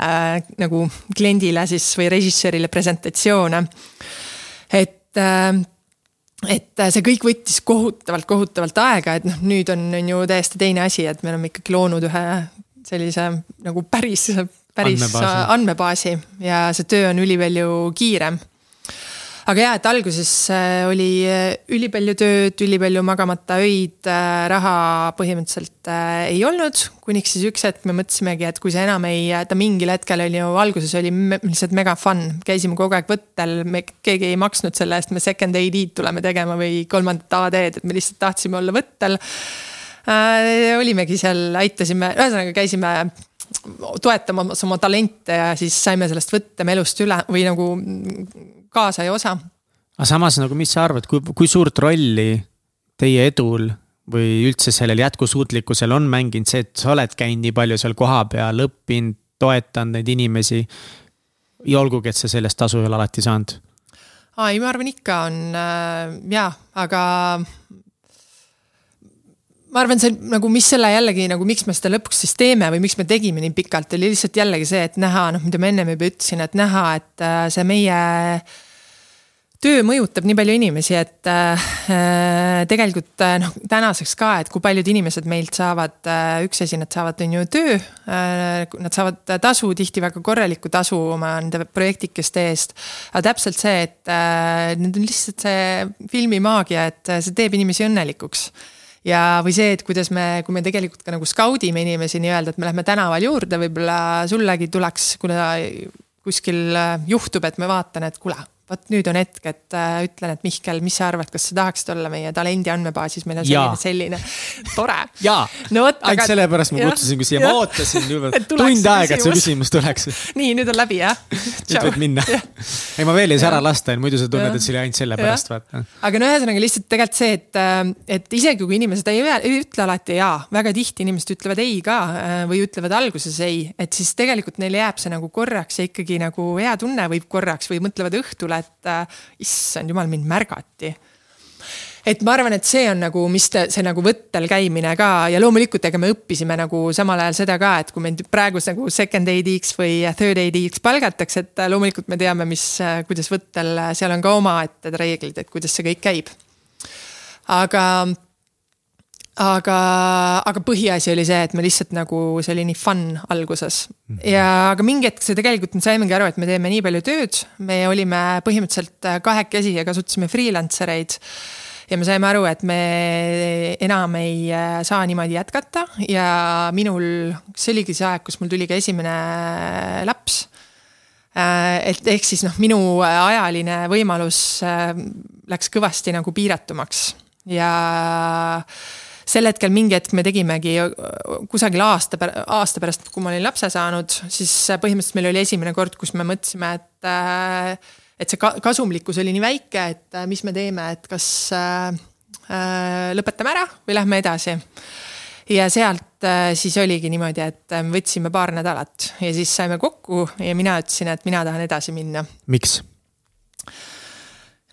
äh,, nagu kliendile siis või režissöörile presentatsioone. et et et see kõik võttis kohutavalt, kohutavalt aega, et noh, nüüd on, on ju täiesti teine asi, et me oleme ikkagi loonud ühe sellise nagu päris, päris andmebaasi, andmebaasi. Ja see töö on ülipalju kiirem aga jaa, et alguses äh, oli äh, ülipalju tööd, ülipalju magamata öid, äh, raha põhimõtteliselt ei olnud. kuniks siis üks hetk me mõtlesimegi, et kui see enam ei, ta mingil hetkel oli ju, alguses oli lihtsalt mega fun, käisime kogu aeg võttel, me, keegi ei maksnud selle eest, me second AD-d tuleme tegema või kolmandat AD-d, et me lihtsalt tahtsime olla võttel äh,. olimegi seal, aitasime, ühesõnaga käisime toetamas oma talente ja siis saime sellest võttemelust üle või nagu kaasaja osa. aga samas nagu, mis sa arvad, kui, kui suurt rolli teie edul või üldse sellel jätkusuutlikkusel on mänginud see, et sa oled käinud nii palju seal kohapeal, õppinud, toetanud neid inimesi. ja olgugi, et sa sellest tasu ei ole alati saanud. aa, ei, ma arvan ikka on äh, jaa, aga ma arvan, see nagu, mis selle jällegi nagu, miks me seda lõpuks siis teeme või miks me tegime nii pikalt, oli lihtsalt jällegi see, et näha, noh, mida ma ennem juba ütlesin, et näha, et äh, see meie töö mõjutab nii palju inimesi, et äh, tegelikult äh, noh, tänaseks ka, et kui paljud inimesed meilt saavad äh,, üks asi, nad saavad, on ju töö äh,. Nad saavad tasu, tihti väga korralikku tasu oma nende projektikeste eest. aga täpselt see, et äh, need on lihtsalt see filmimaagia, et see teeb inimesi õnnelikuks ja, või see, et kuidas me, kui me tegelikult ka nagu skaudime inimesi nii-öelda, et me lähme tänaval juurde, võib-olla sullegi tuleks, kuna kuskil juhtub, et ma vaatan, et kuule vot nüüd on hetk, et äh, ütlen, et Mihkel, mis sa arvad, kas sa tahaksid olla meie talendi andmebaasis, meil on selline, selline. Tore. jaa. No,, ainult sellepärast ma kutsusin ka siia, ma ootasin tund aega, et see küsimus. tuleks. nii, nüüd on läbi, jah? nüüd võid minna. ei, ma veel ei saa ära lasta, muidu sa tunned, et see oli ainult sellepärast, vaata. aga no ühesõnaga lihtsalt tegelikult see, et, äh, et isegi kui inimesed ei, ei ütle alati jaa, väga tihti inimesed ütlevad ei ka äh, või ütlevad alguses ei, et siis tegelikult neil jääb see nagu korraks ja ikkagi nagu hea tunne võib korraks või mõtlevad õhtule, et äh, issand jumal, mind märgati et ma arvan, et see on nagu, mis te, see nagu võttel käimine ka ja loomulikult, ega me õppisime nagu samal ajal seda ka, et kui meid praegu nagu second AD-ks või third AD-ks palgatakse, et loomulikult me teame, mis, kuidas võttel, seal on ka omaette reeglid, et kuidas see kõik käib. aga aga, aga põhiasi oli see, et me lihtsalt nagu, see oli nii fun alguses. ja aga mingi hetk see tegelikult, me saimegi aru, et me teeme nii palju tööd, me olime põhimõtteliselt kahekesi ja kasutasime freelancer eid ja me saime aru, et me enam ei äh, saa niimoodi jätkata. Ja minul, see oligi see aeg, kus mul tuli ka esimene laps. Äh, et ehk siis noh, minu ajaline võimalus äh, läks kõvasti nagu piiratumaks. Ja sel hetkel mingi hetk me tegimegi kusagil aasta, aasta pärast, kui ma olin lapse saanud, siis põhimõtteliselt meil oli esimene kord, kus me mõtlesime, et et see kasumlikkus oli nii väike, et äh, mis me teeme, et kas äh, äh, lõpetame ära või lähme edasi. ja sealt äh, siis oligi niimoodi, et äh, võtsime paar nädalat ja siis saime kokku ja mina ütlesin, et mina tahan edasi minna. miks?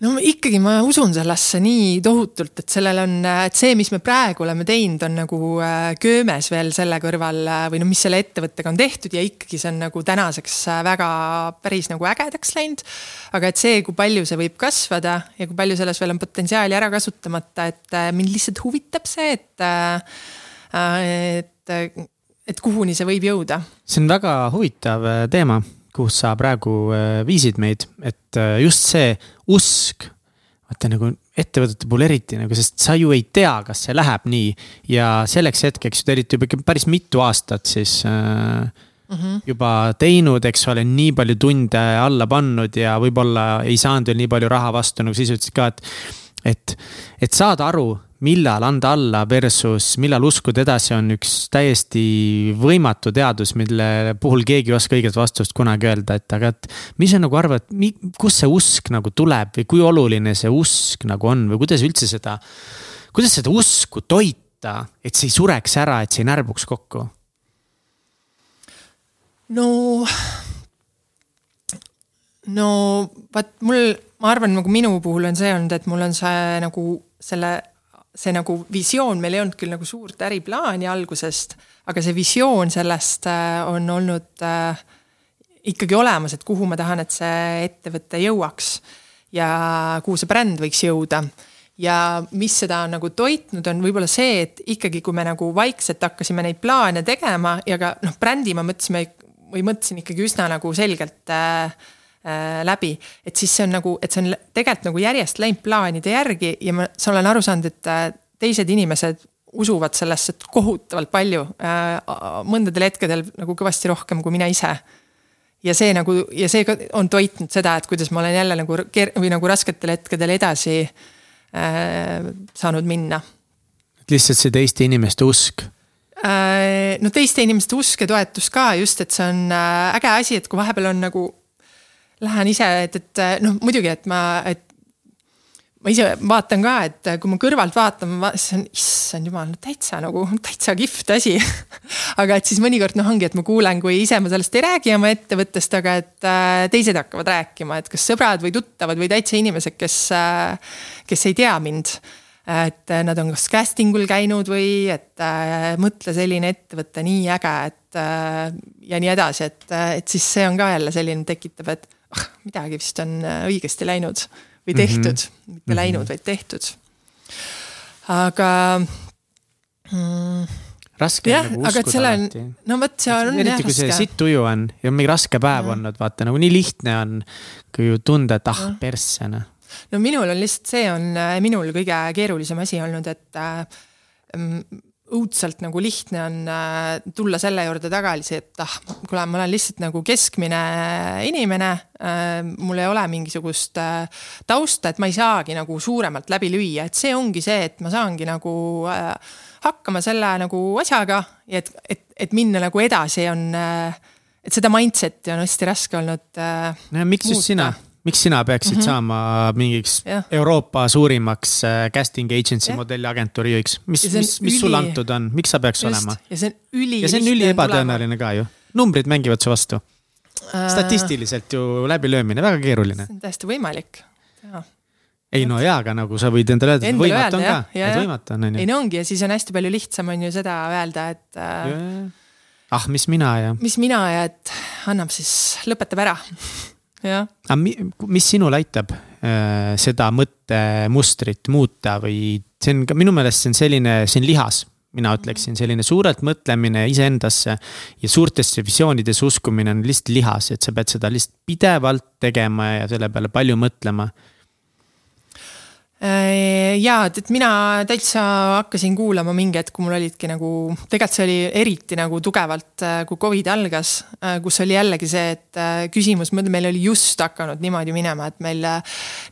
No ikkagi ma usun sellesse nii tohutult, et sellel on, et see, mis me praegu oleme teinud, on nagu äh, köömes veel selle kõrval äh, või no mis selle ettevõttega on tehtud ja ikkagi see on nagu tänaseks äh, väga päris nagu ägedaks läinud. aga et see, kui palju see võib kasvada ja kui palju selles veel on potentsiaali ära kasutamata, et mind lihtsalt huvitab see, et, et, et kuhuni see võib jõuda. see on väga huvitav teema kus sa praegu äh, viisid meid, et äh, just see usk, vaata nagu ettevõtete puhul eriti nagu, sest sa ju ei tea, kas see läheb nii. ja selleks hetkeks, te olite juba ikka päris mitu aastat siis äh, mm -hmm. juba teinud, eks ole, nii palju tunde alla pannud ja võib-olla ei saanud veel nii palju raha vastu, nagu sa ise ütlesid ka, et. et, et saada aru millal anda alla versus millal uskuda edasi, on üks täiesti võimatu teadus, mille puhul keegi ei oska õiget vastust kunagi öelda, et aga, et. mis sa nagu arvad, kust see usk nagu tuleb või kui oluline see usk nagu on või kuidas üldse seda, kuidas seda usku toita, et see ei sureks ära, et see ei närbuks kokku? no, no vaat mul, ma arvan, nagu minu puhul on see olnud, et mul on see nagu selle see nagu visioon, meil ei olnud küll nagu suurt äriplaani algusest, aga see visioon sellest äh, on olnud äh, ikkagi olemas, et kuhu ma tahan, et see ettevõte jõuaks ja kuhu see bränd võiks jõuda. ja mis seda on nagu toitnud, on võib-olla see, et ikkagi, kui me nagu vaikselt hakkasime neid plaane tegema ja ka noh, brändi me mõtlesime või mõtlesin ikkagi üsna nagu selgelt Äh, läbi. et siis see on nagu, et see on tegelikult nagu järjest läinud plaanide järgi ja ma, sa olen aru saanud, et äh, teised inimesed usuvad sellesse kohutavalt palju. Äh, mõndadel hetkedel nagu kõvasti rohkem kui mina ise. ja see nagu ja see ka on toitnud seda, et kuidas ma olen jälle nagu ker- või nagu rasketel hetkedel edasi äh, saanud minna. lihtsalt see teiste inimeste usk no teiste inimeste usk ja toetus ka just, et see on äge asi, et kui vahepeal on nagu lähen ise, et, et noh, muidugi, et ma, et ma ise vaatan ka, et kui ma kõrvalt vaatan, ma vaatan, issand jumal, no täitsa nagu, täitsa kihvt asi. Aga et siis mõnikord noh, ongi, et ma kuulen, kui ise ma sellest ei räägi oma ettevõttest, aga et äh, teised hakkavad rääkima, et kas sõbrad või tuttavad või täitsa inimesed, kes äh,, kes ei tea mind. Et nad on kas casting ul käinud või et äh, mõtle selline ettevõte nii äge, et äh, ja nii edasi, et, et siis see on ka jälle selline tekitab, et ah, midagi vist on äh, õigesti läinud või tehtud mm, -hmm. mitte mm -hmm. läinud, vaid tehtud. aga mm, raske jah, nagu et selle on, no vot, seal on eriti kui see sitt tuju on ja mingi raske päev mm. olnud, vaata nagu nii lihtne on, kui ju tunda, et ah mm. persse noh. no minul on lihtsalt see on äh, minul kõige keerulisem asi olnud, et äh, õudselt nagu lihtne on äh, tulla selle juurde tagasi, et ah, kuule, ma olen lihtsalt nagu keskmine inimene. Äh, mul ei ole mingisugust äh, tausta, et ma ei saagi nagu suuremalt läbi lüüa, et see ongi see, et ma saangi nagu hakkama selle nagu asjaga ja et, et, et minna nagu edasi on, et seda mindset'i on hästi raske olnud. no ja miks muuta. just sina? Miks sina peaksid mm -hmm. saama mingiks ja. Euroopa suurimaks äh, casting agency ja. modelliagentuuri juhiks, mis, mis, mis üli... sulle antud on, miks sa peaks Just. olema? ja see on üli. ja see on üli ebatõenäoline ka ju, numbrid mängivad su vastu uh.... statistiliselt ju läbilöömine, väga keeruline. see on täiesti võimalik, jaa ei no jaa, aga nagu sa võid endale öelda, et võimatu on ka, et võimatu on, on ju. ei no ongi ja siis on hästi palju lihtsam on ju seda öelda, et äh,. ah, mis mina ja. mis mina ja, et annab siis, lõpetab ära aga mis sinul aitab äh, seda mõttemustrit muuta või see on ka minu meelest see on selline, see on lihas. Mina ütleksin, selline suurelt mõtlemine iseendasse ja suurtesse visioonidesse uskumine on lihtsalt lihas, et sa pead seda lihtsalt pidevalt tegema ja selle peale palju mõtlema Äh, et, et mina täitsa hakkasin kuulama mingi hetk, kui mul olidki nagu, tegelikult see oli eriti nagu tugevalt, äh, kui Covid algas, äh, kus oli jällegi see, et küsimus, meil oli just hakanud niimoodi minema, et meil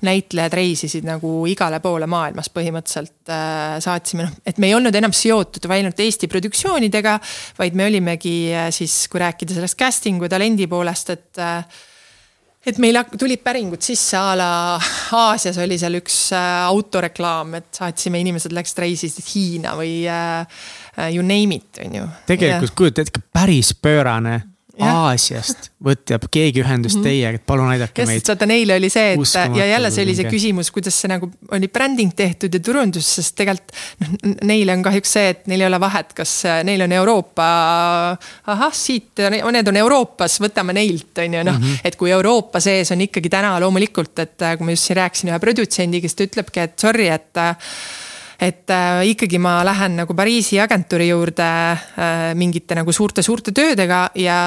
näitlejad reisisid nagu igale poole maailmas põhimõtteliselt saatsime, noh, et me ei olnud enam seotud ainult Eesti produktsioonidega, vaid me olimegi siis, kui rääkida sellest casting'u talendi poolest, et et meil tulid päringud sisse a la Aasias oli seal üks äh, autoreklaam, et saatsime, inimesed läksid reisisid Hiina või äh, äh, you name it, on ju. tegelikult kujutad ette, päris pöörane Aasiast võtab keegi ühendust -hmm. teiega, et palun aidake meid. vaata neile oli see, et ja jälle see oli see küsimus, kuidas see nagu oli bränding tehtud ja turundus, sest tegelikult noh, neile on kahjuks see, et neil ei ole vahet, kas äh, neil on Euroopa. ahah, siit, need on Euroopas, võtame neilt, on ju noh mm -hmm., et kui Euroopa sees on ikkagi täna loomulikult, et äh, kui ma just siin rääkisin ühe produtsendiga, kes ta ütlebki, et sorry, et äh, et äh, ikkagi ma lähen nagu Pariisi agentuuri juurde äh, mingite nagu suurte-suurte töödega ja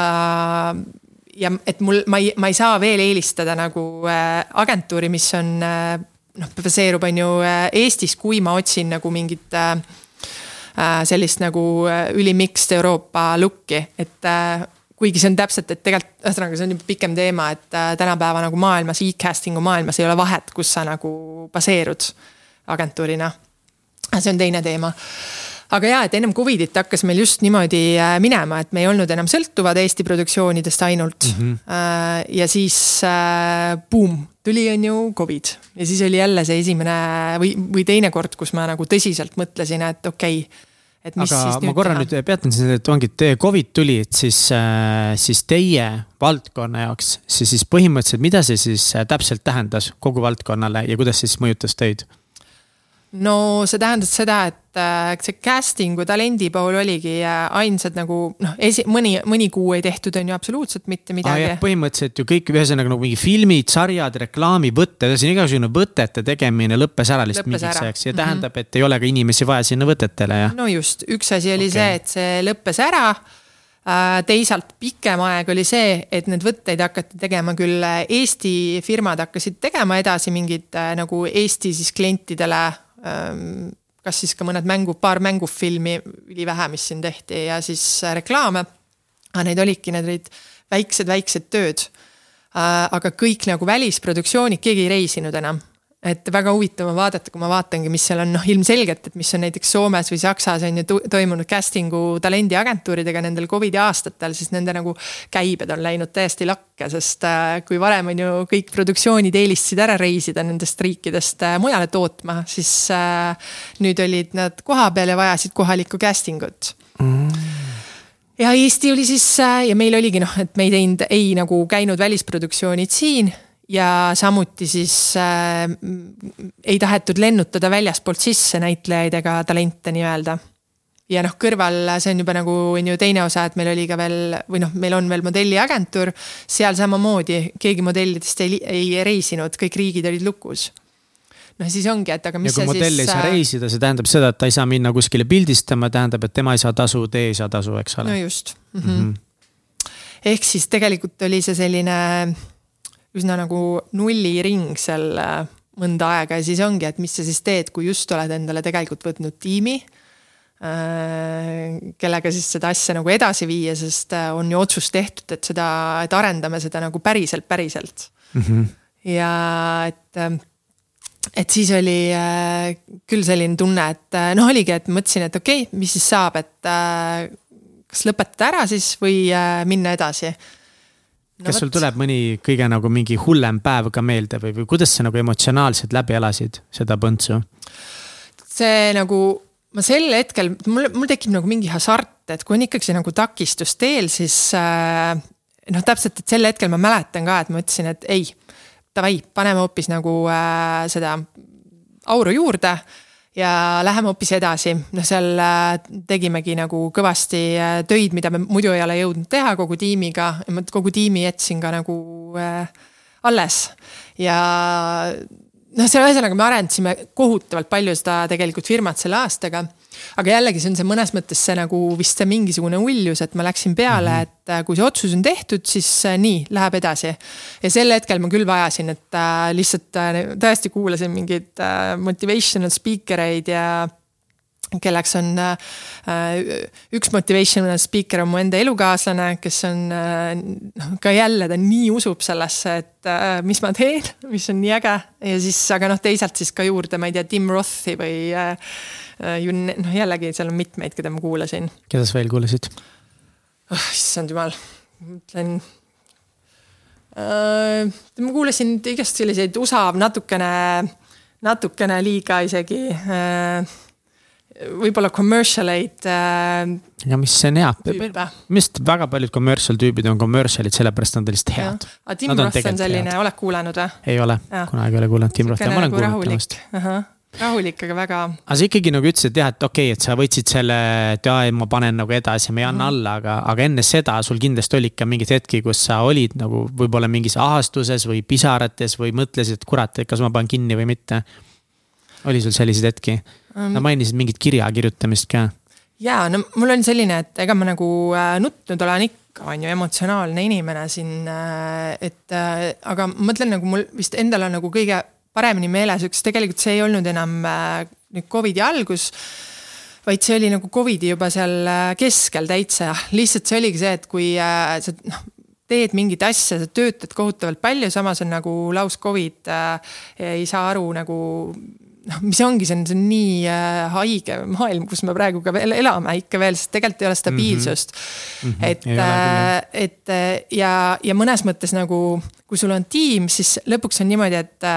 ja et mul, ma ei, ma ei saa veel eelistada nagu äh, agentuuri, mis on äh, noh, baseerub on ju äh, Eestis, kui ma otsin nagu mingit äh, äh sellist nagu äh, ülimixed Euroopa look'i, et äh, kuigi see on täpselt, et tegelikult, ühesõnaga, see on juba pikem teema, et tänapäeva nagu maailmas e, e-casting'u maailmas ei ole vahet, kus sa nagu baseerud agentuurina see on teine teema aga jaa, et ennem Covidit hakkas meil just niimoodi äh, minema, et me ei olnud enam sõltuvad Eesti produktsioonidest ainult mm. -hmm. ja siis buum, äh, tuli on ju Covid ja siis oli jälle see esimene või, või teine kord, kus ma nagu tõsiselt mõtlesin, et okei okay, et mis aga siis ma korra teha? nüüd peatan siin, et ongi, teie Covid tuli, et siis, siis teie valdkonna jaoks, siis, siis põhimõtteliselt, mida see siis täpselt tähendas kogu valdkonnale ja kuidas see siis mõjutas teid? No see tähendas seda, et äh, see casting'u talendi pool oligi äh, ainsad nagu noh, esi-, mõni, mõni kuu ei tehtud, on ju absoluutselt mitte midagi ah,. põhimõtteliselt ju kõik, ühesõnaga nagu mingi filmid, sarjad, reklaamivõtted, ühesõnaga igasugune võtete tegemine lõppes ära lihtsalt mingiks ajaks ja -hmm. tähendab, et ei ole ka inimesi vaja sinna võtetele ja. no just, üks asi oli okay. see, et see lõppes ära äh, teisalt pikem aeg oli see, et need võtteid hakati tegema küll, Eesti firmad hakkasid tegema edasi mingeid nagu Eesti siis klientidele kas siis ka mõned mängu, paar mängufilmi, ülivähe, mis siin tehti ja siis äh, reklaame. aga neid olidki, need olid väiksed-väiksed tööd. Äh, aga kõik nagu välisproduktsioonid, keegi ei reisinud enam et väga huvitav on vaadata, kui ma vaatangi, mis seal on noh, ilmselgelt, et mis on näiteks Soomes või Saksas on ju toimunud casting'u talendiagentuuridega nendel Covidi aastatel, siis nende nagu käibed on läinud täiesti lakke, sest äh, kui varem on ju kõik produktsioonid eelistasid ära reisida nendest riikidest äh, mujale tootma, siis äh, nüüd olid nad kohapeal ja vajasid kohalikku casting ut mm. Ja Eesti oli siis ja meil oligi noh, et me ei teinud ei nagu käinud välisproduktsioonid siin ja samuti siis äh, ei tahetud lennutada väljaspoolt sisse näitlejaid ega talente nii-öelda. ja noh, kõrval see on juba nagu on ju teine osa, et meil oli ka veel või noh, meil on veel modelliagentuur, seal samamoodi keegi modellidest ei, ei reisinud, kõik riigid olid lukus noh, siis ongi, et aga mis ja kui modell ei saa äh, reisida, see tähendab seda, et ta ei saa minna kuskile pildistama, tähendab, et tema ei saa tasu, teie ei saa tasu, eks ole. no just mm. -hmm. Mm -hmm. ehk siis tegelikult oli see selline üsna nagu nulliring seal äh, mõnda aega ja siis ongi, et mis sa siis teed, kui just oled endale tegelikult võtnud tiimi äh, kellega siis seda asja nagu edasi viia, sest äh, on ju otsus tehtud, et seda, et arendame seda nagu päriselt, päriselt mm. -hmm. ja et, et siis oli küll selline tunne, et noh, oligi, et mõtlesin, et okei okay,, mis siis saab, et kas lõpetada ära siis või minna edasi no kas sul tuleb mõni kõige nagu mingi hullem päev ka meelde või, või kuidas sa nagu emotsionaalselt läbi elasid seda põntsu? see nagu, ma sel hetkel, mul, mul tekib nagu mingi hasart, et kui on ikkagi nagu takistus teel, siis äh, noh, täpselt, et sel hetkel ma mäletan ka, et ma ütlesin, et ei, davai, paneme hoopis nagu äh, seda auru juurde ja läheme hoopis edasi, noh, seal äh, tegimegi nagu kõvasti äh, töid, mida me muidu ei ole jõudnud teha kogu tiimiga. Ma kogu tiimi jätsin ka nagu äh, alles. ja noh, seal ühesõnaga me arendasime kohutavalt palju seda tegelikult firmat selle aastaga aga jällegi, see on see mõnes mõttes see nagu vist see mingisugune uljus, et ma läksin peale mm, -hmm. et äh, kui see otsus on tehtud, siis äh, nii, läheb edasi. ja sel hetkel ma küll vajasin, et äh, lihtsalt äh, tõesti kuulasin mingeid äh, motivational speaker eid ja kelleks on äh, üks motivational speaker on mu enda elukaaslane, kes on noh, ka jälle ta nii usub sellesse, et äh, mis ma teen, mis on nii äge ja siis, aga noh, teisalt siis ka juurde, ma ei tea, Tim Rothi või äh, ju noh, jällegi seal on mitmeid, keda ma kuulasin. keda sa veel kuulasid oh,? issand jumal, mõtlen äh,. ma kuulasin igast selliseid USA natukene, natukene liiga isegi äh, võib-olla commercial eid äh,. ja mis see on hea, minu arust väga paljud commercial tüübid on commercial'id, sellepärast nad on lihtsalt head. aga Tim Roth on, selline, oled kuulanud või? ei ole, kunagi ei ole kuulanud Tim Rothi, ma olen nagu kuulnud temast rahulik, aga väga. aga sa ikkagi nagu ütlesid jah, et okei okay,, et sa võtsid selle, et jaa, ma panen nagu edasi, ma ei anna mm. alla, aga, aga enne seda sul kindlasti oli ikka mingeid hetki, kus sa olid nagu võib-olla mingis ahastuses või pisarates või mõtlesid, et kurat, et kas ma panen kinni või mitte. Oli sul selliseid hetki um,? no mainisid mingit kirja kirjutamist ka. ja no mul on selline, et ega ma nagu äh, nutnud olen ikka on ju emotsionaalne inimene siin, äh, et äh, aga ma mõtlen nagu mul vist endal on nagu kõige paremini meeles, üks tegelikult see ei olnud enam äh, nüüd Covidi algus vaid see oli nagu Covidi juba seal äh, keskel täitsa, lihtsalt see oligi see, et kui äh, sa noh, teed mingit asja, sa töötad kohutavalt palju, samas on nagu laus Covid äh,, ei saa aru nagu noh, mis ongi, see on, see on nii äh, haige maailm, kus me praegu ka veel elame ikka veel, sest tegelikult ei ole stabiilsust mm. -hmm. et, äh, et äh, ja, ja mõnes mõttes nagu, kui sul on tiim, siis lõpuks on niimoodi, et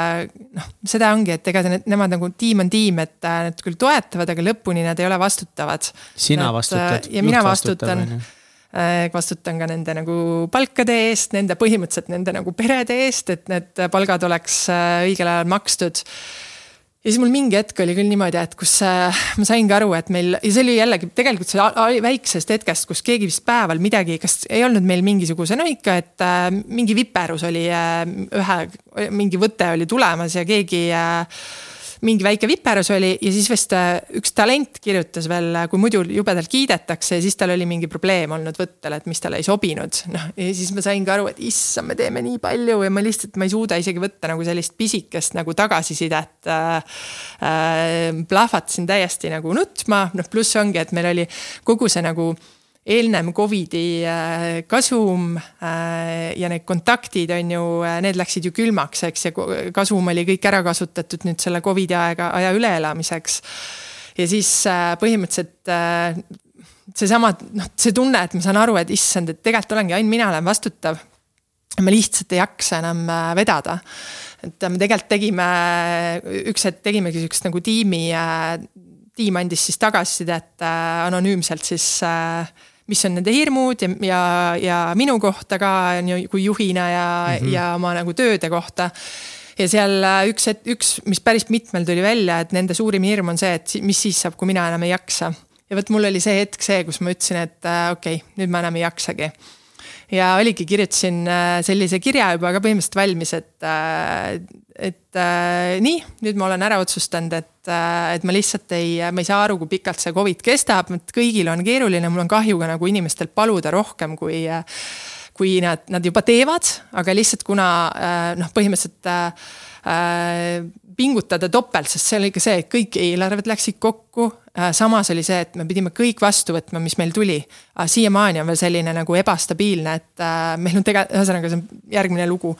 noh, seda ongi, et ega need, nemad nagu tiim on tiim, et nad küll toetavad, aga lõpuni nad ei ole vastutavad. sina vastutad. ja mina vastutan vastutan ka nende nagu palkade eest, nende põhimõtteliselt nende nagu perede eest, et need palgad oleks õigel ajal makstud ja siis mul mingi hetk oli küll niimoodi, et kus äh, ma saingi aru, et meil ja see oli jällegi tegelikult see väiksest hetkest, kus keegi vist päeval midagi, kas ei olnud meil mingisuguse, no ikka, et äh, mingi viperus oli äh, ühe, mingi võte oli tulemas ja keegi äh, mingi väike viperus oli ja siis vist äh, üks talent kirjutas veel, äh, kui muidu jubedalt kiidetakse siis tal oli mingi probleem olnud võttel, et mis talle ei sobinud. noh, ja siis ma saingi aru, et issand, me teeme nii palju ja ma lihtsalt, ma ei suuda isegi võtta nagu sellist pisikest nagu tagasisidet äh,. Äh, plahvatasin täiesti nagu nutma, noh pluss ongi, et meil oli kogu see nagu eelnev Covidi äh, kasum äh, ja need kontaktid on ju, äh, need läksid ju külmaks, eks, ja kasum oli kõik ära kasutatud nüüd selle Covidi aega, aja üleelamiseks. ja siis põhimõtteliselt seesama, noh, see tunne, et ma saan aru, et issand, et tegelikult olengi ainult mina olen vastutav. ma lihtsalt ei jaksa enam vedada. et me tegelikult tegime, üks hetk tegimegi sihukest nagu tiimi tiim andis siis tagasisidet anonüümselt siis äh, mis on nende hirmud ja, ja, ja minu kohta ka kui juhina ja mm, -hmm. ja oma nagu tööde kohta ja seal äh, üks, üks, mis päris mitmel tuli välja, et nende suurim hirm on see, et mis siis saab, kui mina enam ei jaksa. ja vot mul oli see hetk see, kus ma ütlesin, et äh, okei okay,, nüüd ma enam ei jaksagi. Ja oligi, kirjutasin äh, sellise kirja juba ka põhimõtteliselt valmis, et et äh, nii, nüüd ma olen ära otsustanud, et äh,, et ma lihtsalt ei, ma ei saa aru, kui pikalt see Covid kestab, et kõigil on keeruline, mul on kahju ka nagu inimestel paluda rohkem, kui äh, kui nad, nad juba teevad, aga lihtsalt kuna äh, noh, põhimõtteliselt äh, äh pingutada topelt, sest see oli ikka see, et kõik eelarved läksid kokku. Äh, samas oli see, et me pidime kõik vastu võtma, mis meil tuli. siiamaani on veel selline nagu ebastabiilne, et äh, meil on tegelikult, ühesõnaga see on järgmine lugu.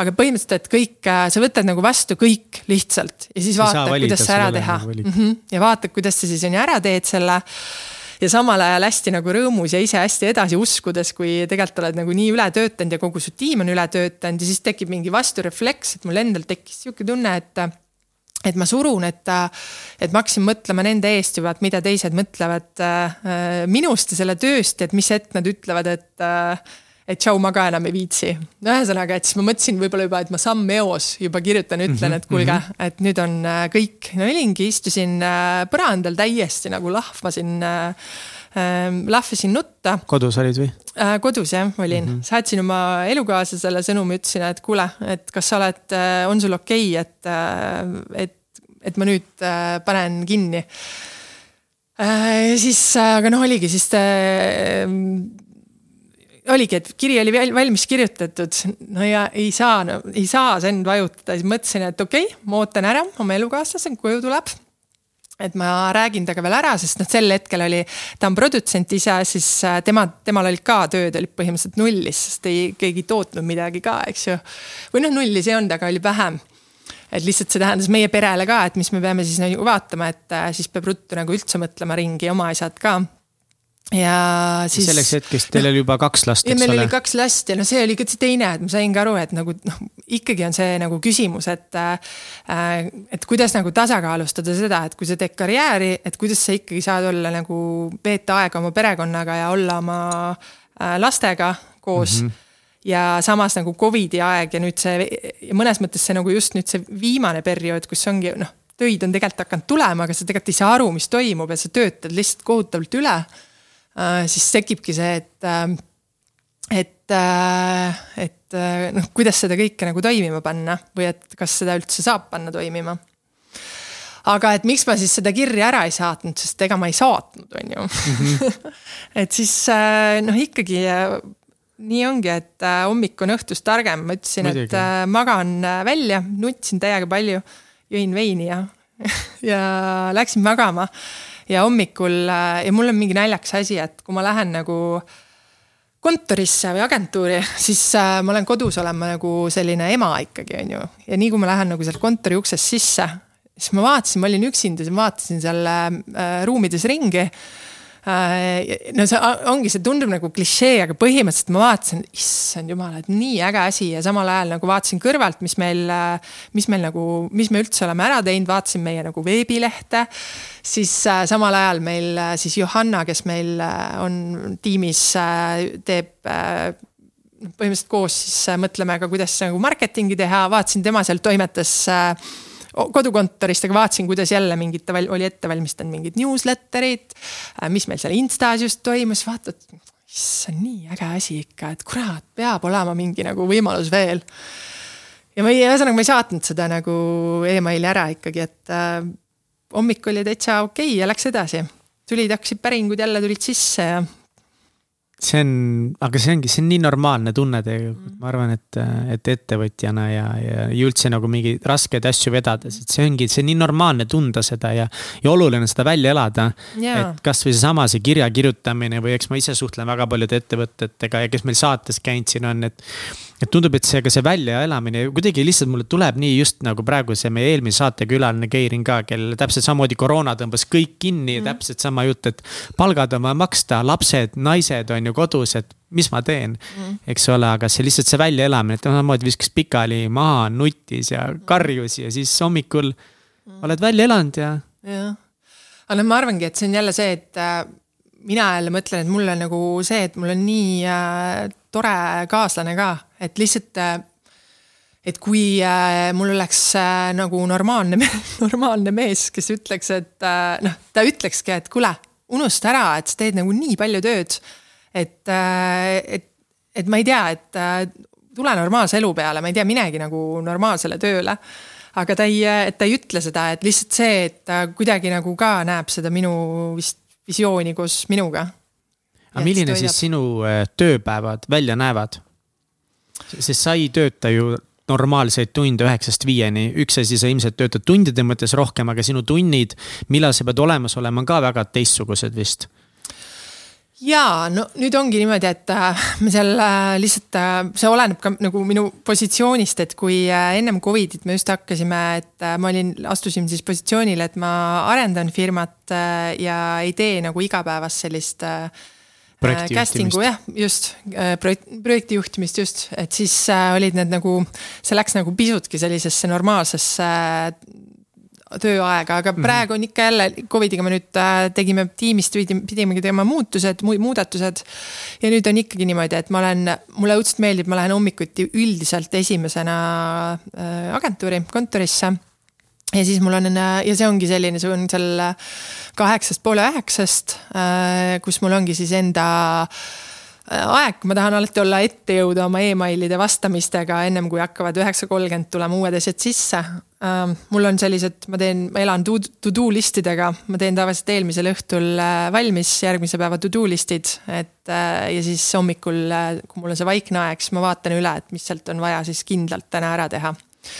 aga põhimõtteliselt, et kõik, äh, sa võtad nagu vastu kõik lihtsalt ja siis vaatad, kuidas sa ära teha. Mm -hmm. ja vaatad, kuidas sa siis on ju ära teed selle ja samal ajal hästi nagu rõõmus ja ise hästi edasi uskudes, kui tegelikult oled nagu nii üle töötanud ja kogu su tiim on üle töötanud ja siis tekib mingi vasturefleks, et mul endal tekkis sihuke tunne, et et ma surun, et, et ma hakkasin mõtlema nende eest juba, et mida teised mõtlevad äh, minust ja selle tööst, et mis hetk nad ütlevad, et äh, et tšau, ma ka enam ei viitsi. ühesõnaga, et siis ma mõtlesin võib-olla juba, et ma samm eos juba kirjutan, ütlen, mhm, et kuulge, mhm. et nüüd on äh, kõik. no olingi, istusin äh, põrandal täiesti nagu lahvasin äh, ähm, lahvasin nutta. kodus olid või? Äh, kodus jah, olin mm, -hmm. saatsin oma elukaaslasele sõnumi, ütlesin, et kuule, et kas sa oled, äh, on sul okei okay,, et, äh, et, et ma nüüd panen kinni. siis, aga noh, oligi siis ta, oligi, et kiri oli valmis kirjutatud, no ja ei saa no,, ei saa send vajutada, siis mõtlesin, et okei okay,, ma ootan ära oma elukaaslase, koju tuleb et ma räägin temaga veel ära, sest noh, sel hetkel oli, ta on produtsent ise, siis äh, tema, temal olid ka tööd olid põhimõtteliselt nullis, sest ei, keegi ei tootnud midagi ka, eks ju. või noh, nullis ei olnud, aga oli vähem. et lihtsalt see tähendas meie perele ka, et mis me peame siis nagu vaatama, et äh, siis peab ruttu nagu üldse mõtlema ringi, oma asjad ka ja siis. selleks hetkest teil oli juba kaks last, eks ole. meil oli kaks last ja no see oli ka see teine, et ma sain ka aru, et nagu noh, ikkagi on see nagu küsimus, et äh,. et kuidas nagu tasakaalustada seda, et kui sa teed karjääri, et kuidas sa ikkagi saad olla nagu veeta aega oma perekonnaga ja olla oma äh, lastega koos mm. -hmm ja samas nagu Covidi aeg ja nüüd see ja mõnes mõttes see nagu just nüüd see viimane periood, kus ongi noh, töid on tegelikult hakanud tulema, aga sa tegelikult ei saa aru, mis toimub ja sa töötad lihtsalt kohutavalt üle Äh, siis tekibki see, et, äh, et, äh, et noh, kuidas seda kõike nagu toimima panna või et kas seda üldse saab panna toimima. aga et miks ma siis seda kirja ära ei saatnud, sest ega ma ei saatnud, on ju mm. -hmm. et siis noh, ikkagi nii ongi, et hommik on õhtust targem, ma ütlesin, et magan välja, nutsin täiega palju, jõin veini ja, ja läksin magama ja hommikul äh, ja mul on mingi naljakas asi, et kui ma lähen nagu kontorisse või agentuuri, siis äh, ma olen kodus olema nagu selline ema ikkagi, on ju. ja nii kui ma lähen nagu sealt kontori uksest sisse, siis ma vaatasin, ma olin üksinda, siis ma vaatasin seal äh, ruumides ringi no see ongi, see tundub nagu klišee, aga põhimõtteliselt ma vaatasin, issand jumal, et nii äge asi ja samal ajal nagu vaatasin kõrvalt, mis meil, mis meil nagu, mis me üldse oleme ära teinud, vaatasin meie nagu veebilehte. siis äh, samal ajal meil äh, siis Johanna, kes meil on tiimis, teeb põhimõtteliselt koos siis mõtleme ka, kuidas nagu marketingi teha, vaatasin, tema seal toimetas äh, kodukontorist, aga vaatasin, kuidas jälle mingit, oli ette valmistanud mingid newsletter'id. Äh, mis meil seal Instas just toimus, vaatad, issand, nii äge asi ikka, et kurat, peab olema mingi nagu võimalus veel. ja ma ei, ühesõnaga ma ei saatnud seda nagu emaili ära ikkagi, et äh, hommik oli täitsa okei okay ja läks edasi. tulid, hakkasid päringud jälle tulid sisse ja see on, aga see ongi, see on nii normaalne tunne tegelikult, ma arvan, et, et ettevõtjana ja, ja, ja üldse nagu mingi raskeid asju vedades, et see ongi, see on nii normaalne tunda seda ja. ja oluline seda välja elada. Yeah.. et kasvõi seesama, see kirja kirjutamine või eks ma ise suhtlen väga paljude ettevõtetega ja kes meil saates käinud siin on, et et tundub, et see, ka see väljaelamine kuidagi lihtsalt mulle tuleb nii just nagu praegu see meie eelmise saatekülaline Keirin ka, kel täpselt samamoodi koroona tõmbas kõik kinni mm., täpselt sama jutt, et palgad on vaja maksta, lapsed, naised on ju kodus, et mis ma teen mm., eks ole, aga see lihtsalt see väljaelamine, et samamoodi viskas pikali maha, nutis ja karjus ja siis hommikul mm. oled välja elanud ja. jah, aga noh, ma arvangi, et see on jälle see, et äh, mina jälle mõtlen, et mul on nagu see, et mul on nii äh, tore kaaslane ka, et lihtsalt äh, et kui äh, mul oleks äh, nagu normaalne, normaalne mees, kes ütleks, et äh, noh, ta ütlekski, et kuule, unusta ära, et sa teed nagu nii palju tööd. et äh,, et, et ma ei tea, et äh, tule normaalse elu peale, ma ei tea, minegi nagu normaalsele tööle. aga ta ei, et ta ei ütle seda, et lihtsalt see, et ta kuidagi nagu ka näeb seda minu vist visiooni koos minuga. aga milline siis sinu äh, tööpäevad välja näevad? sest sa ei tööta ju normaalseid tunde üheksast viieni, üks asi, sa ilmselt töötad tundide mõttes rohkem, aga sinu tunnid, millal sa pead olemas olema, on ka väga teistsugused vist jaa, no nüüd ongi niimoodi, et äh, me seal äh, lihtsalt, äh, see oleneb ka nagu minu positsioonist, et kui ennem Covidit me just hakkasime, et ma olin, astusin siis positsioonile, et ma arendan firmat ja ei tee nagu igapäevast sellist casting'u. jah, just projekt, projektijuhtimist just, et siis olid need nagu, see läks nagu pisutki sellisesse normaalsesse tööaega, aga mhm. praegu on ikka jälle Covidiga me nüüd äh, tegime tiimist, pidimegi tegema muutused, muudatused. ja nüüd on ikkagi niimoodi, et ma olen, mulle õudselt meeldib, ma lähen hommikuti üldiselt esimesena äh, agentuuri, kontorisse ja siis mul on ja see ongi selline, see on seal kaheksast poole üheksast, kus mul ongi siis enda aeg, ma tahan alati olla ette jõuda oma emailide vastamistega, ennem kui hakkavad üheksa kolmkümmend tulema uued asjad sisse. Mul on sellised, ma teen, ma elan to do listidega, ma teen tavaliselt eelmisel õhtul valmis järgmise päeva to do listid, et ja siis hommikul, kui mul on see vaikne aeg, siis ma vaatan üle, et mis sealt on vaja siis kindlalt täna ära teha.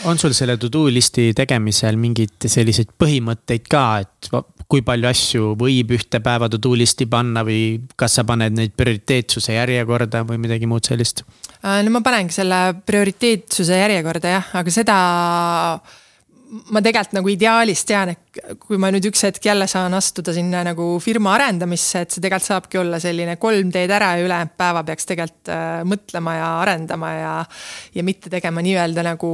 On sul selle to do list'i tegemisel mingeid selliseid põhimõtteid ka, et kui palju asju võib ühte päeva to do list'i panna või kas sa paned neid prioriteetsuse järjekorda või midagi muud sellist? Äh, no ma panengi selle prioriteetsuse järjekorda jah, aga seda ma tegelikult nagu ideaalis tean, et kui ma nüüd üks hetk jälle saan astuda sinna nagu firma arendamisse, et see tegelikult saabki olla selline kolm teed ära ja ülejäänud päeva peaks tegelikult äh, mõtlema ja arendama ja, ja mitte tegema nii-öelda nagu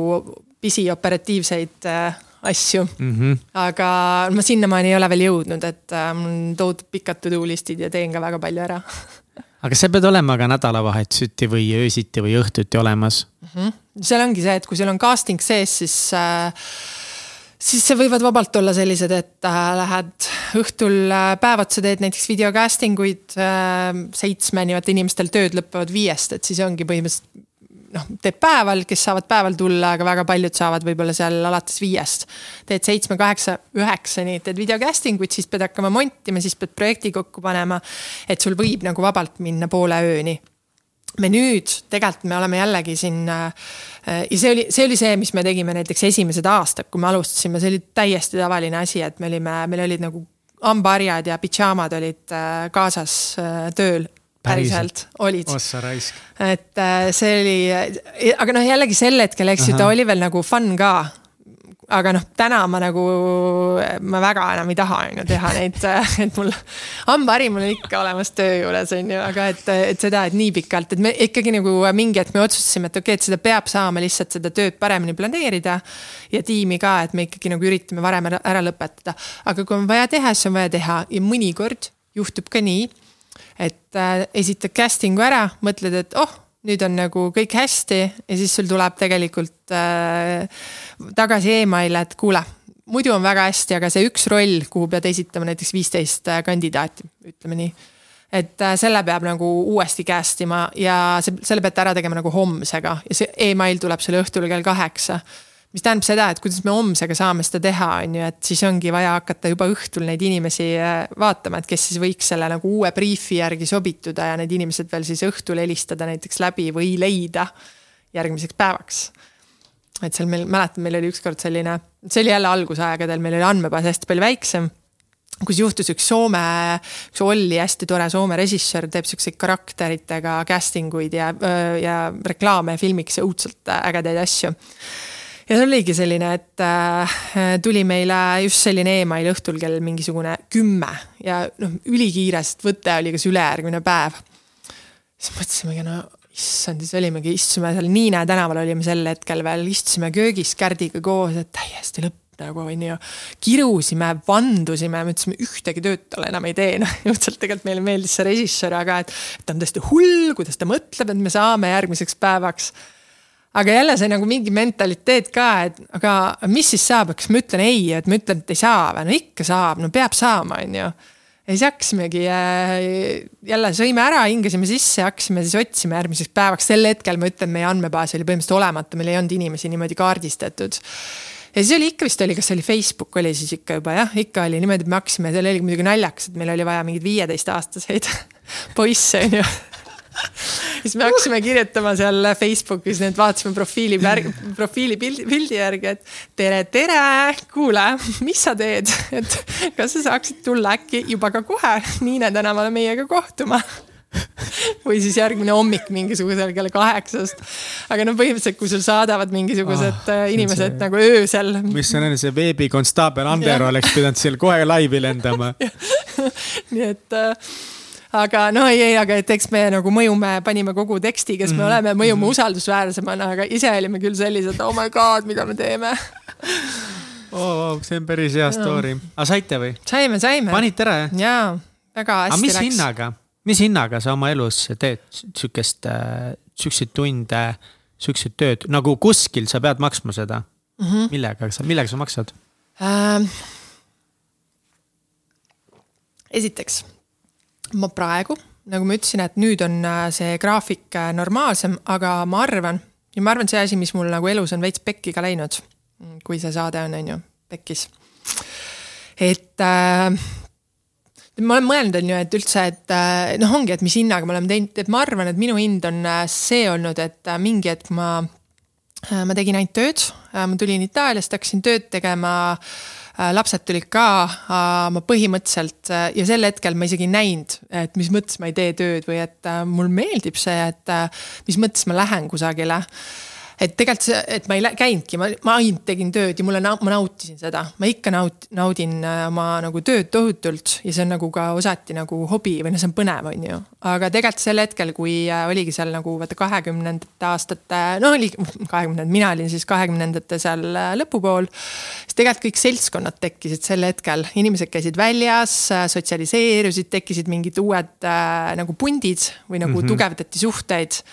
pisioperatiivseid äh, asju mm. -hmm. aga ma sinnamaani ei ole veel jõudnud, et äh, mul on tohutult pikad to do list'id ja teen ka väga palju ära aga sa pead olema ka nädalavahetuseti või öösiti või õhtuti olemas mm. -hmm. seal ongi see, et kui sul on casting sees, siis äh, siis see võivad vabalt olla sellised, et äh, lähed õhtul äh, päevad, sa teed näiteks videocasting uid äh, seitsmeni, vaata inimestel tööd lõpevad viiest, et siis ongi põhimõtteliselt noh, teed päeval, kes saavad päeval tulla, aga väga paljud saavad võib-olla seal alates viiest. teed seitsme, kaheksa, üheksani, teed videocasting uid, siis pead hakkama montima, siis pead projekti kokku panema. et sul võib nagu vabalt minna poole ööni me nüüd tegelikult me oleme jällegi siin äh, ja see oli, see oli see, mis me tegime näiteks esimesed aastad, kui me alustasime, see oli täiesti tavaline asi, et me olime, meil olid nagu hambaharjad ja pidžaamad olid äh, kaasas äh, tööl. päriselt olid. ossa raisk. et see oli, aga noh, jällegi sel hetkel, eks ju, ta oli veel nagu fun ka aga noh, täna ma nagu, ma väga enam ei taha on ju teha neid, et mul hambahari mul on ikka olemas töö juures on ju, aga et, et seda, et nii pikalt, et me ikkagi nagu mingi hetk me otsustasime, et okei okay,, et seda peab saama lihtsalt seda tööd paremini planeerida. ja tiimi ka, et me ikkagi nagu üritame varem ära, ära lõpetada, aga kui on vaja teha, siis on vaja teha ja mõnikord juhtub ka nii, et äh, esitad casting'u ära, mõtled, et oh nüüd on nagu kõik hästi ja siis sul tuleb tegelikult äh, tagasi email, et kuule, muidu on väga hästi, aga see üks roll, kuhu pead esitama näiteks viisteist äh, kandidaati, ütleme nii. et äh, selle peab nagu uuesti cast ima ja see, selle peate ära tegema nagu homsega ja see email tuleb sulle õhtul kell kaheksa mis tähendab seda, et kuidas me homsega saame seda teha, on ju, et siis ongi vaja hakata juba õhtul neid inimesi äh, vaatama, et kes siis võiks selle nagu uue briifi järgi sobituda ja need inimesed veel siis õhtul helistada näiteks läbi või leida järgmiseks päevaks. et seal meil, mäletan, meil oli ükskord selline, see oli jälle algusaegadel, meil oli andmebaas hästi palju väiksem kus juhtus üks Soome, üks Olli hästi tore Soome režissöör, teeb siukseid karakteritega casting uid ja, ja reklaame ja filmiks õudselt ägedaid asju ja see oligi selline, et äh, tuli meile just selline email õhtul kell mingisugune kümme ja noh, ülikiire, sest võte oli kas ülejärgmine päev. siis mõtlesimegi, no issand, siis olimegi, istusime seal Niine tänaval olime sel hetkel veel, istusime köögis Kärdiga koos, et täiesti lõpp nagu onju. kirusime, vandusime, mõtlesime ühtegi tööd talle enam ei tee, noh õudselt tegelikult meile meeldis see režissöör, aga et, et ta on tõesti hull, kuidas ta mõtleb, et me saame järgmiseks päevaks aga jälle see nagu mingi mentaliteet ka, et aga mis siis saab, kas ma ütlen ei, et ma ütlen, et ei saa või, no ikka saab, no peab saama, on ju. ja siis hakkasimegi äh, jälle sõime ära, hingasime sisse, hakkasime siis otsima järgmiseks päevaks, sel hetkel ma ütlen, meie andmebaas oli põhimõtteliselt olematu, meil ei olnud inimesi niimoodi kaardistatud. Ja siis oli ikka vist oli, kas oli Facebook oli siis ikka juba jah, ikka oli niimoodi, et me hakkasime, seal oli muidugi naljakas, et meil oli vaja mingeid viieteistaastaseid poisse on ju siis me hakkasime kirjutama seal Facebookis, nii et vaatasime profiili, profiili pildi, pildi järgi, et tere, tere, kuule, mis sa teed, et kas sa saaksid tulla äkki juba ka kohe Niine tänavale meiega kohtuma? Või siis järgmine hommik mingisugusel kell kaheksast. aga no põhimõtteliselt, kui sul saadavad mingisugused oh, inimesed see... nagu öösel. mis see on, see veebikonstaabel Ander oleks pidanud seal kohe laivi lendama. Nii et äh, aga no ei, ei, aga et eks me nagu mõjume, panime kogu teksti, kes me -hmm. oleme, mõjume mm -hmm. usaldusväärsemana, aga ise olime küll sellised, oh my god, mida me teeme oh,. see on päris hea story, aga saite või? saime, saime. panite ära jah? jaa, väga hästi aga mis läks. hinnaga, mis hinnaga sa oma elus teed sihukest äh,, sihukeseid tunde, sihukeseid tööd, nagu kuskil sa pead maksma seda mm? -hmm. millega sa, millega sa maksad? äh,? esiteks, ma praegu, nagu ma ütlesin, et nüüd on äh, see graafik äh, normaalsem, aga ma arvan ja ma arvan, see asi, mis mul nagu elus on veits pekki ka läinud, kui see saade on, on ju, pekkis. et äh, ma olen mõelnud, on ju, et üldse, et äh, noh, ongi, et mis hinnaga me oleme teinud, et ma arvan, et minu hind on see olnud, et mingi hetk ma, ma tegin ainult tööd, ma tulin Itaaliast, hakkasin tööd tegema Äh, lapsed tulid ka, äh, ma põhimõtteliselt äh, ja sel hetkel ma isegi ei näinud, et mis mõttes ma ei tee tööd või et mul meeldib see, et mis mõttes ma lähen kusagile et tegelikult see, et ma ei käinudki, ma, ma ainult tegin tööd ja mulle, ma nautisin seda, ma ikka naut-, naudin äh, oma nagu tööd tohutult ja see on nagu ka osati nagu hobi või noh, see on põnev, on ju. aga tegelikult sel hetkel, kui äh, oligi seal nagu vaata kahekümnendate aastate, no oli kahekümnendad, mina olin siis kahekümnendate seal äh, lõpupool. siis tegelikult kõik seltskonnad tekkisid sel hetkel, inimesed käisid väljas, sotsialiseerusid, tekkisid mingid uued äh, nagu pundid või nagu mm -hmm. tugevdati suhteid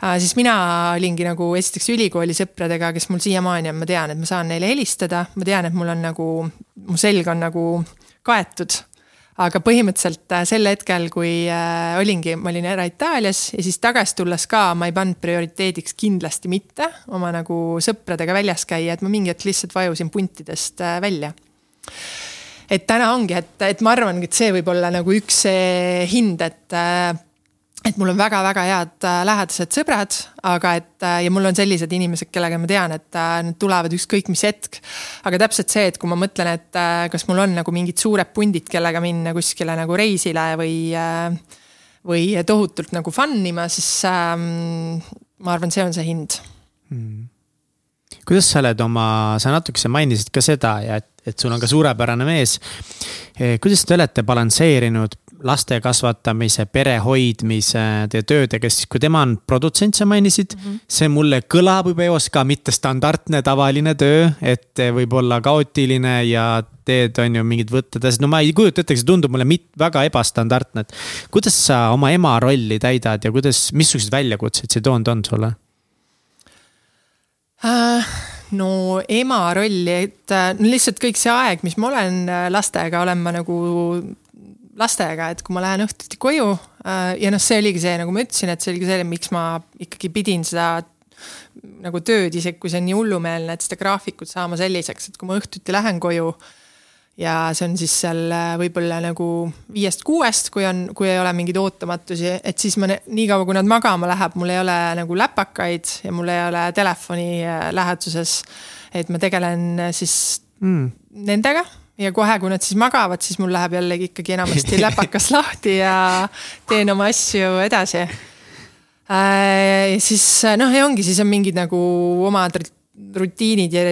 siis mina olingi nagu esiteks ülikooli sõpradega, kes mul siiamaani on, ma tean, et ma saan neile helistada, ma tean, et mul on nagu, mu selg on nagu kaetud aga põhimõtteliselt äh, sel hetkel, kui äh, olingi, ma olin ära Itaalias ja siis tagasi tulles ka ma ei pannud prioriteediks kindlasti mitte oma nagu sõpradega väljas käia, et ma mingi hetk lihtsalt vajusin puntidest äh, välja. et täna ongi, et, et ma arvangi, et see võib olla nagu üks see hind, et äh, et mul on väga-väga head äh, lähedased sõbrad, aga et äh, ja mul on sellised inimesed, kellega ma tean, et äh, nad tulevad ükskõik mis hetk. aga täpselt see, et kui ma mõtlen, et kas mul on nagu mingid suured pundid, kellega minna kuskile nagu reisile või, või tohutult nagu fun ima, siis ähm, ma arvan, see on see hind hmm kuidas sa oled oma, sa natukese mainisid ka seda ja et, et sul on ka suurepärane mees. Eh, kuidas te olete balansseerinud laste kasvatamise, pere hoidmise, teie töödega, siis kui tema on produtsent, sa mainisid mm. -hmm. see mulle kõlab juba eos ka mitte standardne tavaline töö, et võib olla kaootiline ja teed, on ju, mingid võtted, asjad, no ma ei kujuta ette, see tundub mulle mit, väga ebastandardne, et. kuidas sa oma ema rolli täidad ja kuidas, missuguseid väljakutseid see toonud on sulle äh,? no ema rolli, et no lihtsalt kõik see aeg, mis ma olen äh, lastega, olen ma nagu lastega, et kui ma lähen õhtuti koju äh, ja noh, see oligi see, nagu ma ütlesin, et see oligi see, miks ma ikkagi pidin seda nagu tööd, isegi kui see on nii hullumeelne, et seda graafikut saama selliseks, et kui ma õhtuti lähen koju ja see on siis seal äh, võib-olla nagu viiest-kuuest, kui on, kui ei ole mingeid ootamatusi, et siis ma niikaua, kui nad magama läheb, mul ei ole nagu läpakaid ja mul ei ole telefoni äh, läheduses. et ma tegelen siis mm. nendega ja kohe, kui nad siis magavad, siis mul läheb jällegi ikkagi enamasti läpakas lahti ja teen oma asju edasi äh,. siis noh, ja ongi, siis on mingid nagu omad rutiinid ja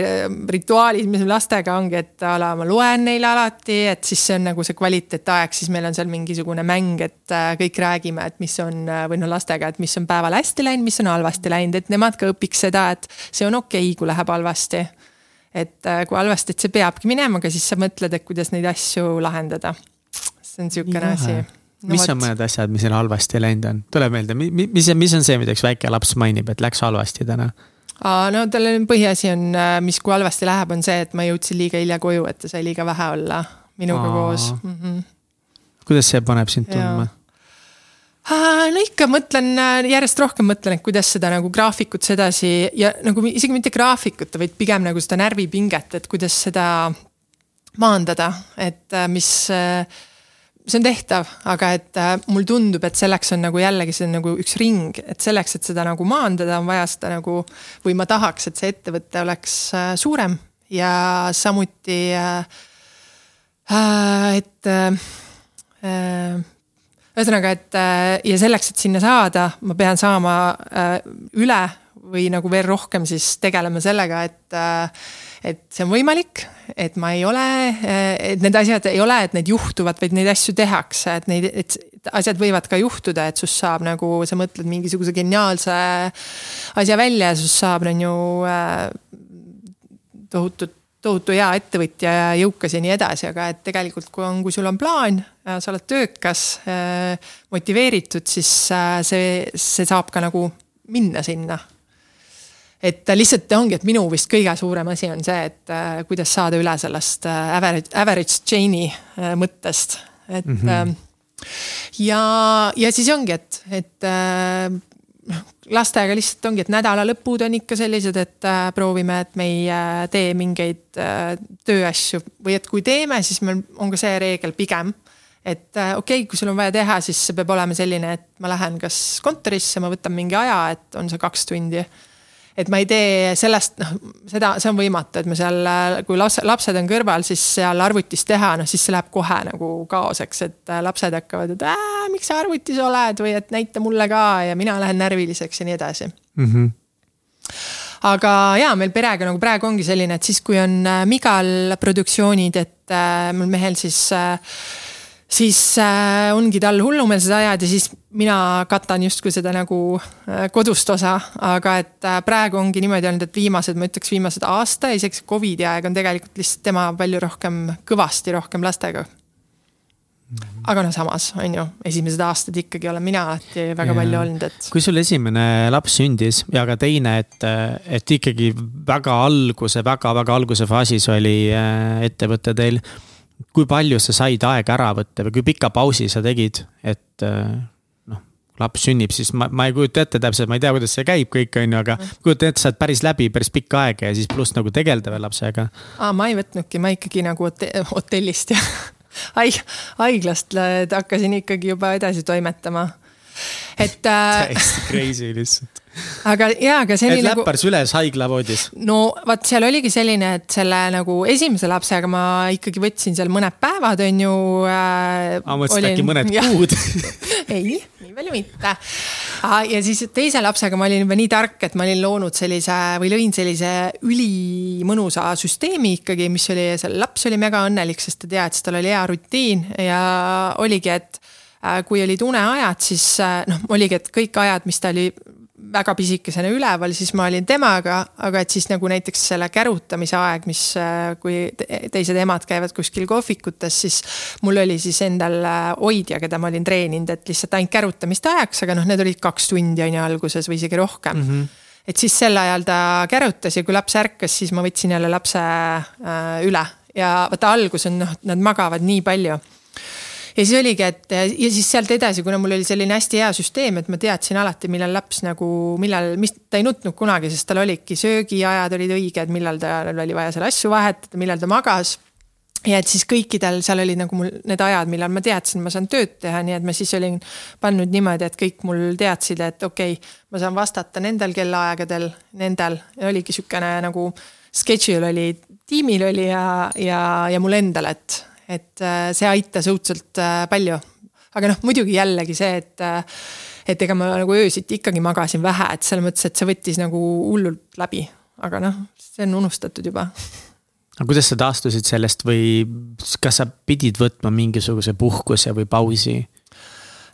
rituaalid, mis lastega ongi, et a la ma loen neile alati, et siis see on nagu see kvaliteetaeg, siis meil on seal mingisugune mäng, et äh, kõik räägime, et mis on või noh, lastega, et mis on päeval hästi läinud, mis on halvasti läinud, et nemad ka õpiks seda, et see on okei okay,, kui läheb halvasti et äh, kui halvasti, et see peabki minema, aga siis sa mõtled, et kuidas neid asju lahendada. see on sihukene asi no,. mis on mõned asjad, mis neil halvasti läinud on, tule meelde, mis, mis on see, mida üks väike laps mainib, et läks halvasti täna? no tal põhiasi on, äh, mis, kui halvasti läheb, on see, et ma jõudsin liiga hilja koju, et ta sai liiga vähe olla minuga Aa. koos mm. -hmm. kuidas see paneb sind tundma? No ikka mõtlen, äh, järjest rohkem mõtlen, et kuidas seda nagu graafikut sedasi ja nagu isegi mitte graafikut, vaid pigem nagu seda närvipinget, et kuidas seda maandada, et äh, mis. Äh, see on tehtav, aga et mul tundub, et selleks on nagu jällegi, see on nagu üks ring, et selleks, et seda nagu maandada, on vaja seda nagu. või ma tahaks, et see ettevõte oleks suurem ja samuti, et ühesõnaga, et äh, ja selleks, et sinna saada, ma pean saama äh, üle või nagu veel rohkem siis tegelema sellega, et äh, et see on võimalik, et ma ei ole, et need asjad ei ole, et need juhtuvad, vaid neid asju tehakse, et neid, et asjad võivad ka juhtuda, et sust saab nagu, sa mõtled mingisuguse geniaalse asja välja ja sust saab, on ju tohutut tohutu hea ettevõtja ja jõukas ja nii edasi, aga et tegelikult, kui on, kui sul on plaan, sa oled töökas, äh, motiveeritud, siis äh, see, see saab ka nagu minna sinna. et lihtsalt ongi, et minu vist kõige suurem asi on see, et äh, kuidas saada üle sellest äh, average, average chain'i äh, mõttest, et mm. -hmm. ja, ja siis ongi, et, et noh, lastega lihtsalt ongi, et nädalalõpud on ikka sellised, et äh, proovime, et me ei äh, tee mingeid äh, tööasju või et kui teeme, siis meil on ka see reegel pigem et okei okay,, kui sul on vaja teha, siis see peab olema selline, et ma lähen kas kontorisse, ma võtan mingi aja, et on see kaks tundi. Et ma ei tee sellest, noh, seda, see on võimatu, et me seal, kui lapsed, lapsed on kõrval, siis seal arvutis teha, noh siis see läheb kohe nagu kaoseks, et äh, lapsed hakkavad, et äh, miks sa arvutis oled? või et näita mulle ka ja mina lähen närviliseks ja nii edasi. Mm. -hmm aga jaa, meil perega nagu praegu ongi selline, et siis, kui on äh, Migal produktsioonid, et äh, mul mehel siis äh, siis äh, ongi tal hullumeelsed ajad ja siis mina katan justkui seda nagu äh, kodust osa, aga et äh, praegu ongi niimoodi olnud, et viimased, ma ütleks viimased aasta, isegi Covidi aeg on tegelikult lihtsalt tema palju rohkem, kõvasti rohkem lastega. aga noh, samas on ju, esimesed aastad ikkagi olen mina alati väga ja. palju olnud, et. kui sul esimene laps sündis ja ka teine, et, et ikkagi väga alguse väga,, väga-väga alguse faasis oli ettevõte teil kui palju sa said aega ära võtta või kui pika pausi sa tegid, et äh, noh, laps sünnib, siis ma, ma ei kujuta ette täpselt, ma ei tea, kuidas see käib kõik, on ju, aga kujutan ette, sa oled päris läbi päris pikka aega ja siis pluss nagu tegeleda veel lapsega. aa, ma ei võtnudki, ma ikkagi nagu hotellist ja haig-, haiglast hakkasin ikkagi juba edasi toimetama. et äh.... täiesti crazy lihtsalt aga jaa, aga see oli nagu. läppar süles haiglavoodis. no vot, seal oligi selline, et selle nagu esimese lapsega ma ikkagi võtsin seal mõned päevad, on ju äh,. ma mõtlesin, et äkki mõned ja. kuud ei, nii palju mitte. ja siis teise lapsega ma olin juba nii tark, et ma olin loonud sellise või lõin sellise ülimõnusa süsteemi ikkagi, mis oli, see laps oli mega õnnelik, sest ta teadis, tal oli hea rutiin ja oligi, et äh, kui olid uneajad, siis äh, noh, oligi, et kõik ajad, mis ta oli väga pisikesena üleval, siis ma olin temaga, aga et siis nagu näiteks selle kärutamise aeg, mis, äh, kui teised emad käivad kuskil kohvikutes, siis mul oli siis endal äh, hoidja, keda ma olin treeninud, et lihtsalt ainult kärutamist ajaks, aga noh, need olid kaks tundi on ju alguses või isegi rohkem. Mm. -hmm et siis sel ajal ta kärutas ja kui laps ärkas, siis ma võtsin jälle lapse äh, üle. Ja vaata algus on noh, nad magavad nii palju ja siis oligi, et ja siis sealt edasi, kuna mul oli selline hästi hea süsteem, et ma teadsin alati, millal laps nagu, millal, mis, ta ei nutnud kunagi, sest tal olidki söögiajad olid õiged, millal tal oli vaja seal asju vahetada, millal ta magas. Ja et siis kõikidel seal olid nagu mul need ajad, millal ma teadsin, ma saan tööd teha, nii et ma siis olin pannud niimoodi, et kõik mul teadsid, et okei okay,, ma saan vastata nendel kellaaegadel, nendel. Ja oligi sihukene nagu schedule oli, tiimil oli ja, ja, ja mul endal, et et äh, see aitas õudselt äh, palju. aga noh, muidugi jällegi see, et, äh, et ega ma nagu öösiti ikkagi magasin vähe, et selles mõttes, et see võttis nagu hullult läbi, aga noh, see on unustatud juba aga kuidas sa taastusid sellest või kas sa pidid võtma mingisuguse puhkuse või pausi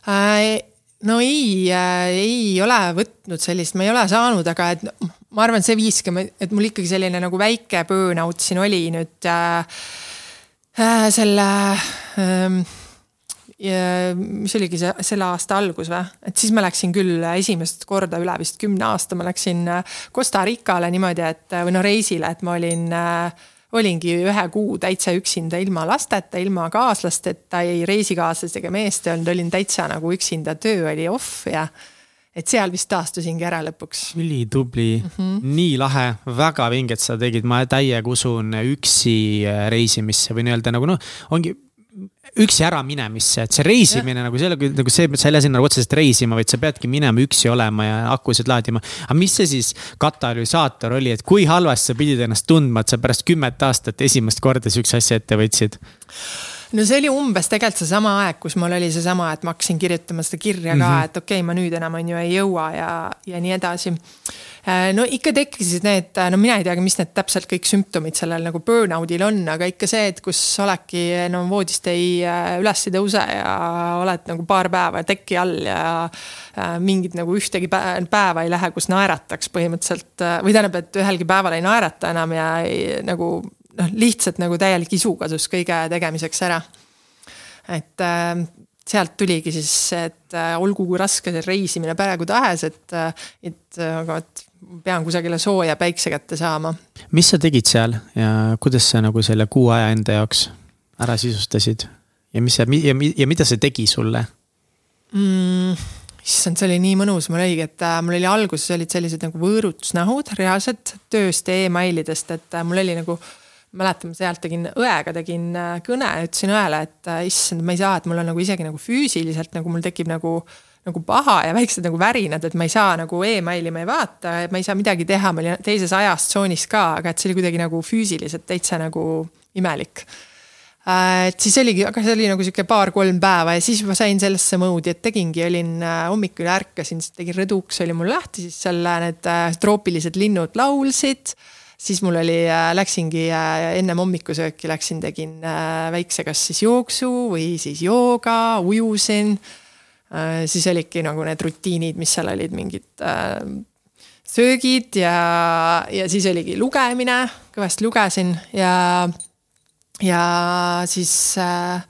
äh,? no ei äh,, ei ole võtnud sellist, ma ei ole saanud, aga et ma arvan, see viiski, et mul ikkagi selline nagu väike burnout siin oli nüüd Äh, selle ähm, ja mis oligi see, selle aasta algus või, et siis ma läksin küll esimest korda üle vist kümne aasta, ma läksin äh, Costa Ricale niimoodi, et või noh, reisile, et ma olin äh, olingi ühe kuu täitsa üksinda, ilma lasteta, ilma kaaslasteta, ei reisikaaslast ega meest ei olnud, olin täitsa nagu üksinda, töö oli off ja et seal vist taastusingi ära lõpuks. ülitubli mm, -hmm. nii lahe, väga vinget sa tegid, ma täiega usun üksi äh, reisimisse või nii-öelda nagu noh, ongi üksi ära minemisse, et see reisimine ja. nagu selle, nagu see, sa ei lähe sinna otseselt reisima, vaid sa peadki minema üksi olema ja akusid laadima. aga mis see siis katalüsaator oli, et kui halvasti sa pidid ennast tundma, et sa pärast kümmet aastat esimest korda sihukese asja ette võtsid? No see oli umbes tegelikult seesama aeg, kus mul oli seesama, et ma hakkasin kirjutama seda kirja ka mm, -hmm. et okei okay,, ma nüüd enam on ju ei jõua ja, ja nii edasi. Äh, no ikka tekkisid need, no mina ei teagi, mis need täpselt kõik sümptomid sellel nagu burnout'il on, aga ikka see, et kus oledki no, voodist ei äh, üles ei tõuse ja oled nagu paar päeva teki all ja äh, mingit nagu ühtegi päeva ei lähe, kus naerataks põhimõtteliselt või tähendab, et ühelgi päeval ei naerata enam ja ei, nagu noh, lihtsalt nagu täielik isu kadus kõige tegemiseks ära. et äh, sealt tuligi siis, et äh, olgu kui raske see reisimine praegu tahes, et, äh, et aga vot pean kusagile sooja päikse kätte saama. mis sa tegid seal ja kuidas sa nagu selle kuu aja enda jaoks ära sisustasid ja mis sa ja, ja mida see tegi sulle mm,? issand, see oli nii mõnus, mul oligi, et äh, mul oli alguses olid sellised nagu võõrutusnähud reaalselt tööst ja emailidest, et äh, mul oli nagu mäletan, sealt tegin õega, tegin äh, kõne, ütlesin õele, et äh, issand, ma ei saa, et mul on nagu isegi nagu füüsiliselt nagu mul tekib nagu nagu paha ja väiksed nagu värinad, et ma ei saa nagu emaili, ma ei vaata, ma ei saa midagi teha, ma olin teises ajastsoonis ka, aga et see oli kuidagi nagu füüsiliselt täitsa nagu imelik. Äh, et siis oligi, aga see oli nagu sihuke paar-kolm päeva ja siis ma sain sellesse moodi, et tegingi, olin hommikul ärkasin, siis tegin rõduks oli mul lahti, siis seal need troopilised linnud laulsid siis mul oli, äh, läksingi äh, ennem hommikusööki läksin, tegin äh, väikse, kas siis jooksu või siis jooga, ujusin. siis olidki nagu need rutiinid, mis seal olid, mingid söögid ja, ja siis oligi lugemine, kõvasti lugesin ja, ja siis äh,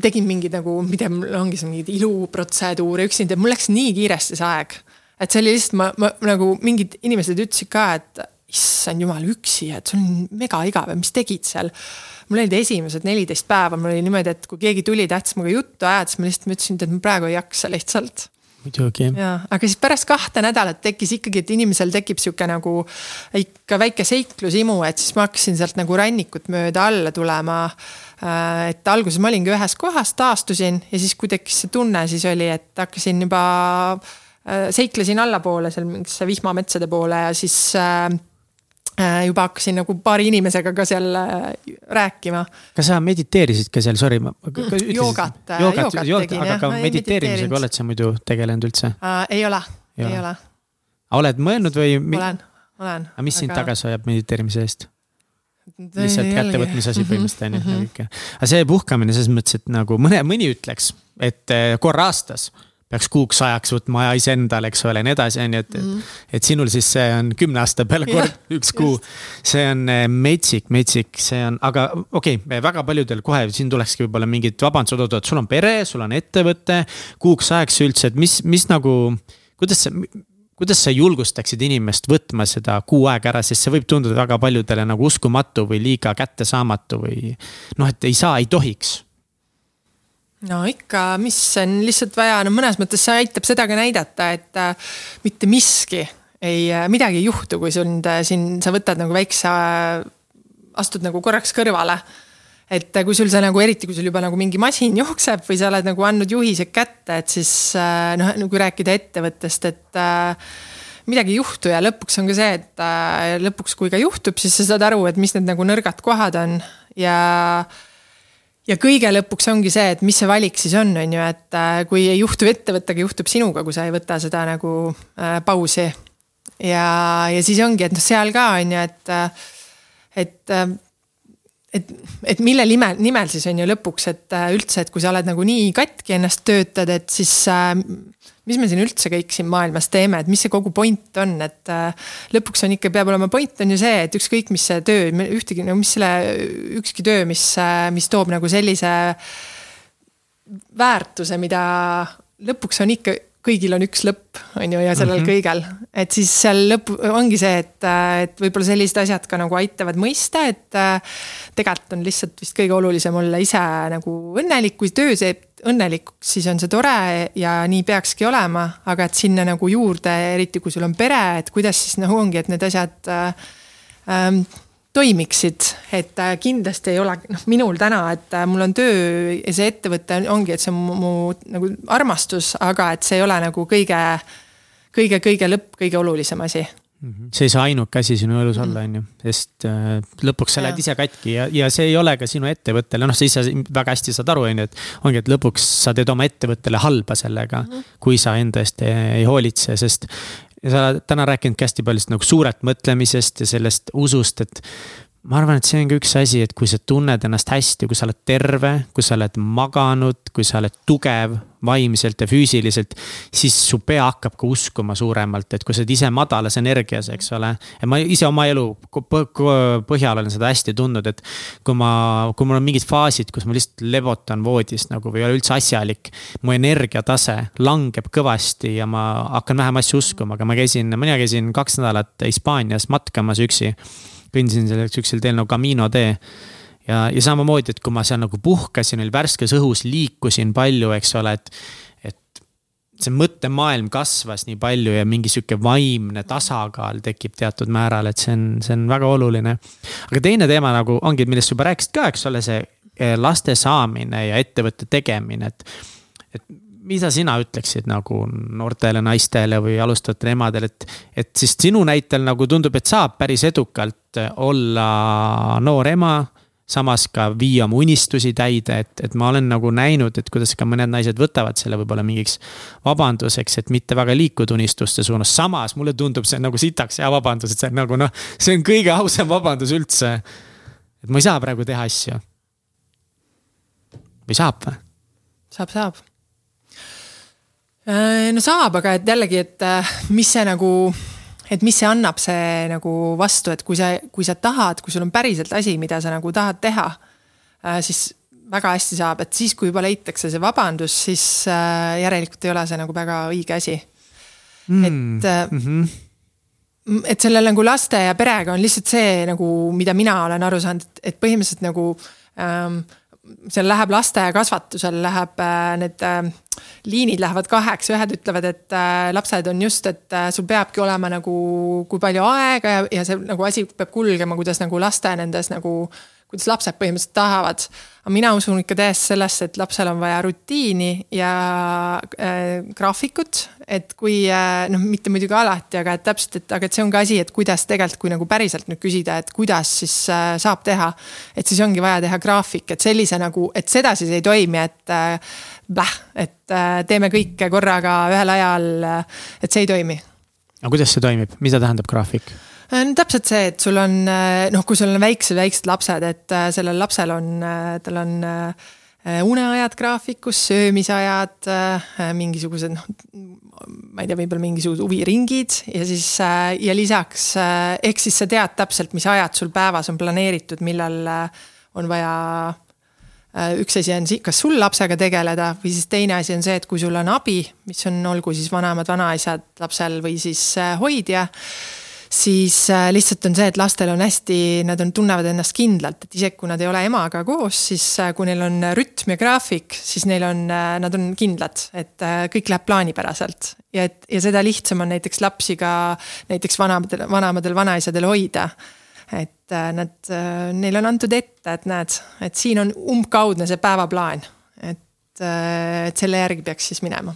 tegin mingeid nagu, mida mul ongi see mingeid iluprotseduure, üksinda, mul läks nii kiiresti see aeg. et see oli lihtsalt, ma, ma nagu mingid inimesed ütlesid ka, et issand jumal, üksi, et sul on mega igav ja mis tegid seal. mul olid esimesed neliteist päeva, mul oli niimoodi, et kui keegi tuli, tahtis minuga juttu ajada, siis ma lihtsalt mõtlesin, et ma praegu ei jaksa lihtsalt muidugi. ja, aga siis pärast kahte nädalat tekkis ikkagi, et inimesel tekib sihuke nagu ikka väike seiklusimu, et siis ma hakkasin sealt nagu rannikut mööda alla tulema. Äh, et alguses ma olingi ühes kohas, taastusin ja siis, kui tekkis see tunne, siis oli, et hakkasin juba äh, seiklesin allapoole seal mingisse vihmametsade poole ja siis Äh, juba hakkasin nagu paari inimesega ka seal äh, rääkima. kas sa mediteerisid ka seal, sorry ma. Mm, joogat, äh, joogat tegin jah. aga mediteerimisega oled sa muidu tegelenud üldse uh,? ei ole, ei ole. oled mõelnud või? olen, olen. aga mis sind aga... tagasi hoiab mediteerimise eest? lihtsalt kättevõtmise asi põhimõtteliselt on ju, mhm, mhm. okei. aga see puhkamine selles mõttes, et nagu mõne, mõni ütleks, et korra aastas peaks kuuks ajaks võtma aja iseendale, eks ole, ja nii edasi, on ju, et mm, -hmm. et sinul siis see on kümne aasta peale kord yeah, üks kuu. see on eh, metsik, metsik, see on, aga okei okay,, väga paljudel kohe siin tulekski võib-olla mingid vabandused, oot-oot, sul on pere, sul on ettevõte, kuuks ajaks üldse, et mis, mis nagu, kuidas sa kuidas sa julgustaksid inimest võtma seda kuu aega ära, sest see võib tunduda väga paljudele nagu uskumatu või liiga kättesaamatu või noh, et ei saa, ei tohiks no ikka, mis on lihtsalt vaja, no mõnes mõttes see aitab seda ka näidata, et äh, mitte miski ei, äh, midagi ei juhtu, kui sul äh, siin, sa võtad nagu väikse, astud nagu korraks kõrvale. et kui sul see nagu, eriti kui sul juba nagu mingi masin jookseb või sa oled nagu andnud juhised kätte, et siis noh, no kui rääkida ettevõttest, et midagi ei juhtu ja lõpuks on ka see, et lõpuks, kui ka juhtub, siis sa saad aru, et mis need nagu nõrgad kohad on ja ja kõige lõpuks ongi see, et mis see valik siis on, on ju, et äh, kui ei juhtu ettevõttega, juhtub sinuga, kui sa ei võta seda nagu äh, pausi. ja, ja siis ongi, et noh, seal ka on ju, et, äh, et äh, et, et mille nimel, nimel siis on ju lõpuks, et üldse, et kui sa oled nagu nii katki ennast töötad, et siis äh, mis me siin üldse kõik siin maailmas teeme, et mis see kogu point on, et äh, lõpuks on ikka, peab olema point on ju see, et ükskõik, mis see töö, ühtegi, no mis selle, ükski töö, mis, äh, mis toob nagu sellise väärtuse, mida lõpuks on ikka kõigil on üks lõpp, on ju, ja sellel mm -hmm. kõigel. et siis seal lõpp ongi see, et, et võib-olla sellised asjad ka nagu aitavad mõista, et tegelikult on lihtsalt vist kõige olulisem olla ise nagu õnnelik, kui töö teeb õnnelikuks, siis on see tore ja nii peakski olema, aga et sinna nagu juurde, eriti kui sul on pere, et kuidas siis nagu ongi, et need asjad äh, ähm, toimiksid, et äh, kindlasti ei ole noh, minul täna, et äh, mul on töö ja see ettevõte ongi, et see on mu, mu nagu armastus, aga et see ei ole nagu kõige, kõige, kõige lõpp, kõige olulisem asi. See ei saa ainuke asi sinu elus olla, mhm. on ju, sest äh, lõpuks sa lähed ise katki ja, ja see ei ole ka sinu ettevõttele, noh, sa ise väga hästi saad aru, on ju, et. ongi, et lõpuks sa teed oma ettevõttele halba sellega mm, -hmm. kui sa enda eest ei, ei hoolitse, sest ja sa oled täna rääkinudki hästi palju nagu suurelt mõtlemisest ja sellest usust, et ma arvan, et see on ka üks asi, et kui sa tunned ennast hästi, kui sa oled terve, kui sa oled maganud, kui sa oled tugev vaimselt ja füüsiliselt. siis su pea hakkab ka uskuma suuremalt, et kui sa oled ise madalas energias, eks ole. ja ma ise oma elu põhjal olen seda hästi tundnud, et kui ma, kui mul on mingid faasid, kus ma lihtsalt lebotan voodis nagu või ei ole üldse asjalik. mu energiatase langeb kõvasti ja ma hakkan vähem asju uskuma, aga ma käisin, mina käisin kaks nädalat Hispaanias matkamas üksi kõndisin sellel sihukesel teel nagu Camino tee. ja, ja samamoodi, et kui ma seal nagu puhkasin, oli värskes õhus, liikusin palju, eks ole, et. et see mõttemaailm kasvas nii palju ja mingi sihuke vaimne tasakaal tekib teatud määral, et see on, see on väga oluline. aga teine teema nagu ongi, millest sa juba rääkisid ka, eks ole, see eh, laste saamine ja ettevõtte tegemine, et. et mida sina ütleksid nagu noortele naistele või alustavatele emadele, et, et siis sinu näitel nagu tundub, et saab päris edukalt olla noor ema samas ka viia oma unistusi täide, et, et ma olen nagu näinud, et kuidas ka mõned naised võtavad selle võib-olla mingiks vabanduseks, et mitte väga liikuda unistuste suunas. samas mulle tundub see nagu sitaks hea vabandus, et see on nagu noh, see on kõige ausam vabandus üldse. et ma ei saa praegu teha asju. või saab või? saab, saab no saab, aga et jällegi, et äh, mis see nagu, et mis see annab, see nagu vastu, et kui sa, kui sa tahad, kui sul on päriselt asi, mida sa nagu tahad teha, äh, siis väga hästi saab, et siis, kui juba leitakse see vabandus, siis järelikult ei ole see nagu väga õige asi mm.. et mm, -hmm. et sellel nagu laste ja perega on lihtsalt see nagu, mida mina olen aru saanud, et põhimõtteliselt nagu ähm, seal läheb lasteaiakasvatusel läheb need äh, liinid lähevad kaheks, ühed ütlevad, et äh, lapsed on just, et äh, sul peabki olema nagu, kui palju aega ja, ja see nagu asi peab kulgema, kuidas nagu laste nendes nagu kuidas lapsed põhimõtteliselt tahavad. aga mina usun ikka täiesti sellesse, et lapsel on vaja rutiini ja äh, graafikut, et kui äh, noh, mitte muidugi alati, aga et täpselt, et aga et see on ka asi, et kuidas tegelikult, kui nagu päriselt nüüd küsida, et kuidas siis äh, saab teha. et siis ongi vaja teha graafik, et sellise nagu, et sedasi see ei toimi, et äh, bläh, et äh, teeme kõike korraga ühel ajal, äh, et see ei toimi. aga kuidas see toimib, mida tähendab graafik? Äh, täpselt see, et sul on noh, kui sul on väiksed, väiksed lapsed, et sellel lapsel on, tal on uneajad graafikus, söömisajad, mingisugused noh, ma ei tea, võib-olla mingisugused huviringid ja siis ja lisaks ehk siis sa tead täpselt, mis ajad sul päevas on planeeritud, millal on vaja üks asi on, kas sul lapsega tegeleda või siis teine asi on see, et kui sul on abi, mis on, olgu siis vanemad, vanaisad lapsel või siis hoidja siis äh, lihtsalt on see, et lastel on hästi, nad on, tunnevad ennast kindlalt, et isegi kui nad ei ole emaga koos, siis äh, kui neil on rütm ja graafik, siis neil on, äh, nad on kindlad, et kõik läheb plaanipäraselt. ja et, ja seda lihtsam on näiteks lapsi ka näiteks vanamadel, vanamadel vanaisadel hoida et nad, neile on antud ette, et näed, et siin on umbkaudne see päevaplaan, et, et selle järgi peaks siis minema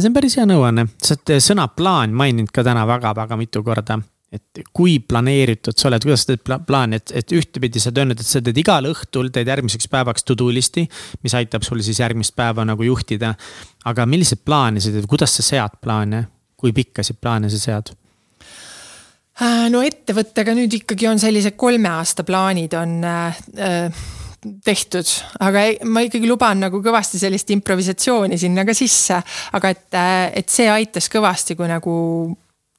see on päris hea nõuanne, sa oled sõna plaan maininud ka täna väga-väga mitu korda. et kui planeeritud sa oled, kuidas sa teed plaani, et, et ühtepidi sa oled öelnud, et sa teed igal õhtul, teed järgmiseks päevaks to do list'i, mis aitab sul siis järgmist päeva nagu juhtida. aga milliseid plaane sa teed, kuidas sa sead plaane, kui pikkasid plaane sa sead? Äh, no ettevõttega nüüd ikkagi on sellised kolme aasta plaanid on äh, äh tehtud, aga ma ikkagi luban nagu kõvasti sellist improvisatsiooni sinna ka sisse. aga et, et see aitas kõvasti, kui nagu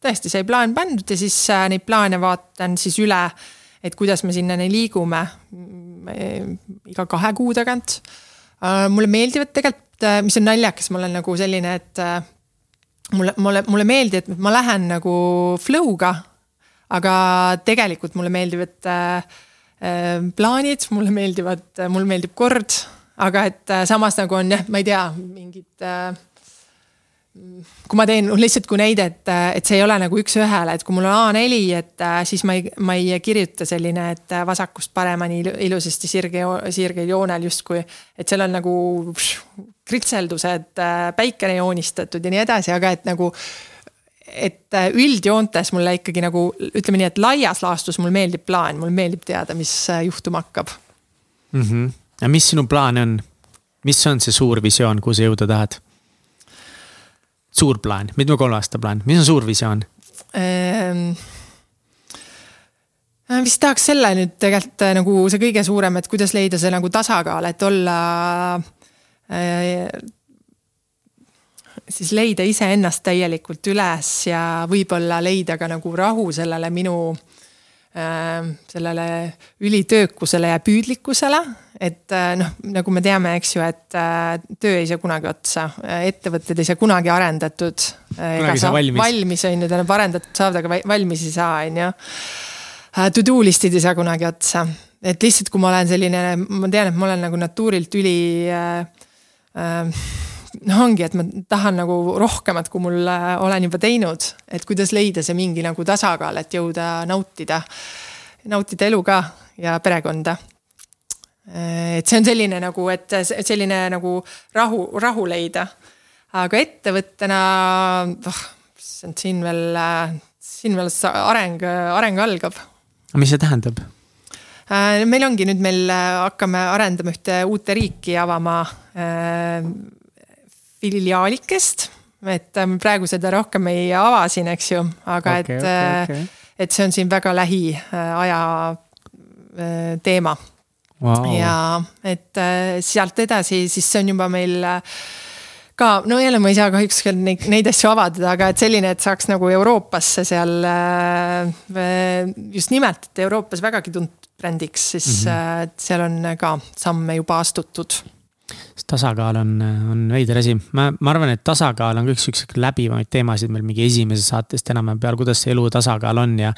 tõesti sai plaan pandud ja siis äh, neid plaane vaatan siis üle. et kuidas me sinnani liigume iga kahe kuu tagant. Äh, mulle meeldivad tegelikult, äh, mis on naljakas, ma olen nagu selline, et mulle, mulle, mulle meeldib, et ma lähen nagu flow'ga. Aga tegelikult mulle meeldib, et Ehm, plaanid, mulle meeldivad, mulle meeldib kord, aga et äh, samas nagu on jah, ma ei tea, mingid äh, kui ma teen lihtsalt kui näide, et, äh, et see ei ole nagu üks-ühele, et kui mul on A4, et siis ma ei, ma ei kirjuta selline, et vasakust paremani ilusasti sirge, sirgel joonel justkui. et seal on nagu kritseldused, päikene joonistatud ja nii edasi, aga et nagu et äh, üldjoontes mulle ikkagi nagu ütleme nii, et laias laastus mulle meeldib plaan, mulle meeldib teada, mis äh, juhtuma hakkab mm. -hmm. ja mis sinu plaan on? mis on see suur visioon, kuhu sa jõuda tahad? suur plaan, mitme kolme aasta plaan, mis on suur visioon ma vist tahaks selle nüüd tegelikult äh, nagu see kõige suurem, et kuidas leida see nagu tasakaal, et olla siis leida iseennast täielikult üles ja võib-olla leida ka nagu rahu sellele minu äh, sellele ülitöökusele ja püüdlikkusele. et äh, noh, nagu me teame, eks ju, et äh, töö ei saa kunagi otsa, ettevõtted ei saa kunagi arendatud. valmis. valmis on ju, tähendab arendatud saavad, aga valmis ei saa, on ju. To do list'id ei saa kunagi otsa, et lihtsalt, kui ma olen selline, ma tean, et ma olen nagu natuurilt üli äh, äh, noh, ongi, et ma tahan nagu rohkemat, kui mul äh, olen juba teinud, et kuidas leida see mingi nagu tasakaal, et jõuda nautida, nautida elu ka ja perekonda. et see on selline nagu, et selline nagu rahu, rahu leida. aga ettevõttena, oh, siin veel, siin veel areng, areng algab. mis see tähendab? Äh, meil ongi nüüd, meil hakkame arendama ühte uute riiki avama äh, filiaalikest, et ähm, praegu seda rohkem ei ava siin, eks ju, aga okay, et okay,, okay. et see on siin väga lähiaja äh, teema wow.. ja et äh, sealt edasi, siis see on juba meil ka, no jälle ma ei saa kahjuks neid, neid asju avada, aga et selline, et saaks nagu Euroopasse seal äh, just nimelt, et Euroopas vägagi tuntud brändiks, siis mm -hmm. seal on ka samme juba astutud tasakaal on, on veider asi. ma, ma arvan, et tasakaal on üks siukseid läbivamaid teemasid meil mingi esimesest saatest enam-vähem peal, kuidas see elu tasakaal on ja.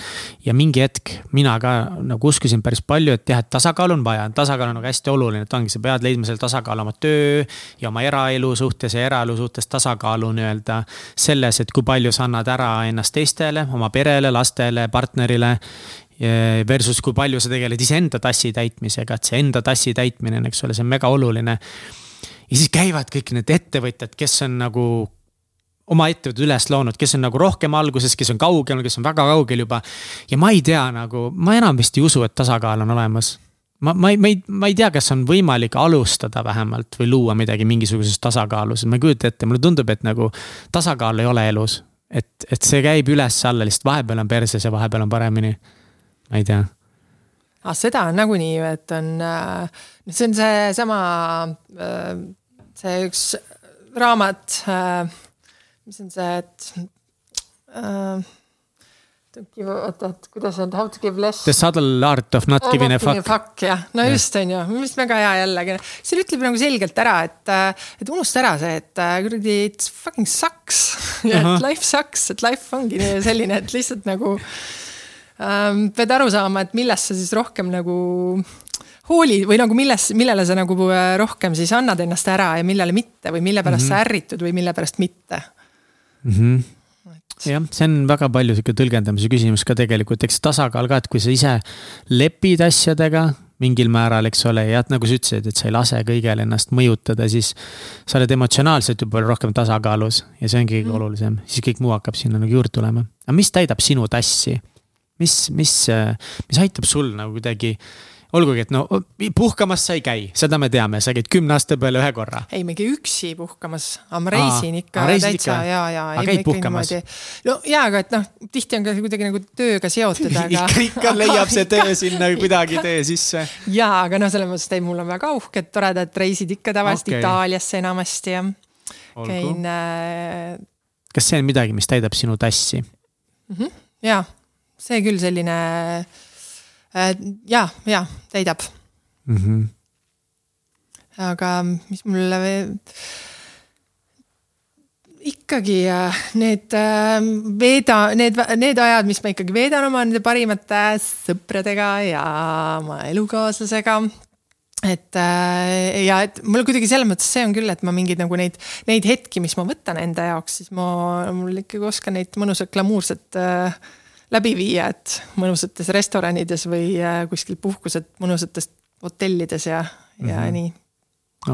ja mingi hetk mina ka nagu uskusin päris palju, et jah, et tasakaalu on vaja, tasakaal on nagu hästi oluline, et ongi, sa pead leidma selle tasakaalu oma töö ja oma eraelu suhtes ja eraelu suhtes tasakaalu nii-öelda. selles, et kui palju sa annad ära ennast teistele, oma perele, lastele, partnerile versus kui palju sa tegeled iseenda tassi täitmisega, et see enda tassi täitmine on, eks ole, see on mega oluline ja siis käivad kõik need ettevõtjad, kes on nagu oma ettevõtted üles loonud, kes on nagu rohkem alguses, kes on kaugemal, kes on väga kaugel juba. ja ma ei tea nagu, ma enam vist ei usu, et tasakaal on olemas. ma, ma ei, ma ei, ma ei tea, kas on võimalik alustada vähemalt või luua midagi mingisuguses tasakaalus, ma ei kujuta ette, mulle tundub, et nagu tasakaal ei ole elus. et, et see käib üles-alla, lihtsalt vahepeal on perses ja vahepeal on paremini. Ma ei tea ah,. seda on nagunii, et on, äh, see on seesama äh, see üks raamat, äh, mis on see, et uh, oota, et kuidas on, how to give less. The subtle art of not giving a fuck. fuck jah, no yeah. just on ju, meelest väga hea jällegi, see ütleb nagu selgelt ära, et, et unusta ära see, et kuradi it's fucking sucks ja et life sucks, et life ongi selline, et lihtsalt nagu pead aru saama, et millest sa siis rohkem nagu hooli või nagu milles, millele sa nagu äh, rohkem siis annad ennast ära ja millele mitte või mille pärast mm -hmm. sa ärritud või mille pärast mitte mm. -hmm jah, see on väga palju sihuke tõlgendamise küsimus ka tegelikult, eks tasakaal ka, et kui sa ise lepid asjadega mingil määral, eks ole, ja nagu sa ütlesid, et sa ei lase kõigel ennast mõjutada, siis. sa oled emotsionaalselt juba rohkem tasakaalus ja see ongi kõige mm. olulisem, siis kõik muu hakkab sinna nagu juurde tulema. aga mis täidab sinu tassi? Mis, mis, mis aitab sul nagu kuidagi olgugi, et no puhkamas sa ei käi, seda me teame, sa käid kümne aasta peale ühe korra. ei, ma ei käi üksi puhkamas, aga ma reisin Aa, ikka reisid täitsa ikka? ja, ja. aga käid puhkamas? no jaa, aga et noh, tihti on ka kuidagi nagu tööga seotud, aga ikka, ikka leiab see töö sinna kuidagi tee sisse. jaa, aga noh, selles mõttes, et ei, mul on väga uhked, toredad reisid ikka tavaliselt okay. Itaaliasse enamasti ja käin äh.... kas see on midagi, mis täidab sinu tassi mm? -hmm. jaa, see küll selline äh, Äh, ja, ja täidab mm. -hmm. aga mis mulle veel ikkagi äh, need äh, veeda, need, need ajad, mis ma ikkagi veedan oma nende parimate sõpradega ja oma elukaaslasega. et ja et mul kuidagi selles mõttes see on küll, et ma mingeid nagu neid, neid hetki, mis ma võtan enda jaoks, siis ma, mul ikkagi oskan neid mõnusat glamuurset äh, läbi viia, et mõnusates restoranides või äh, kuskil puhkused mõnusates hotellides ja, ja mm -hmm. nii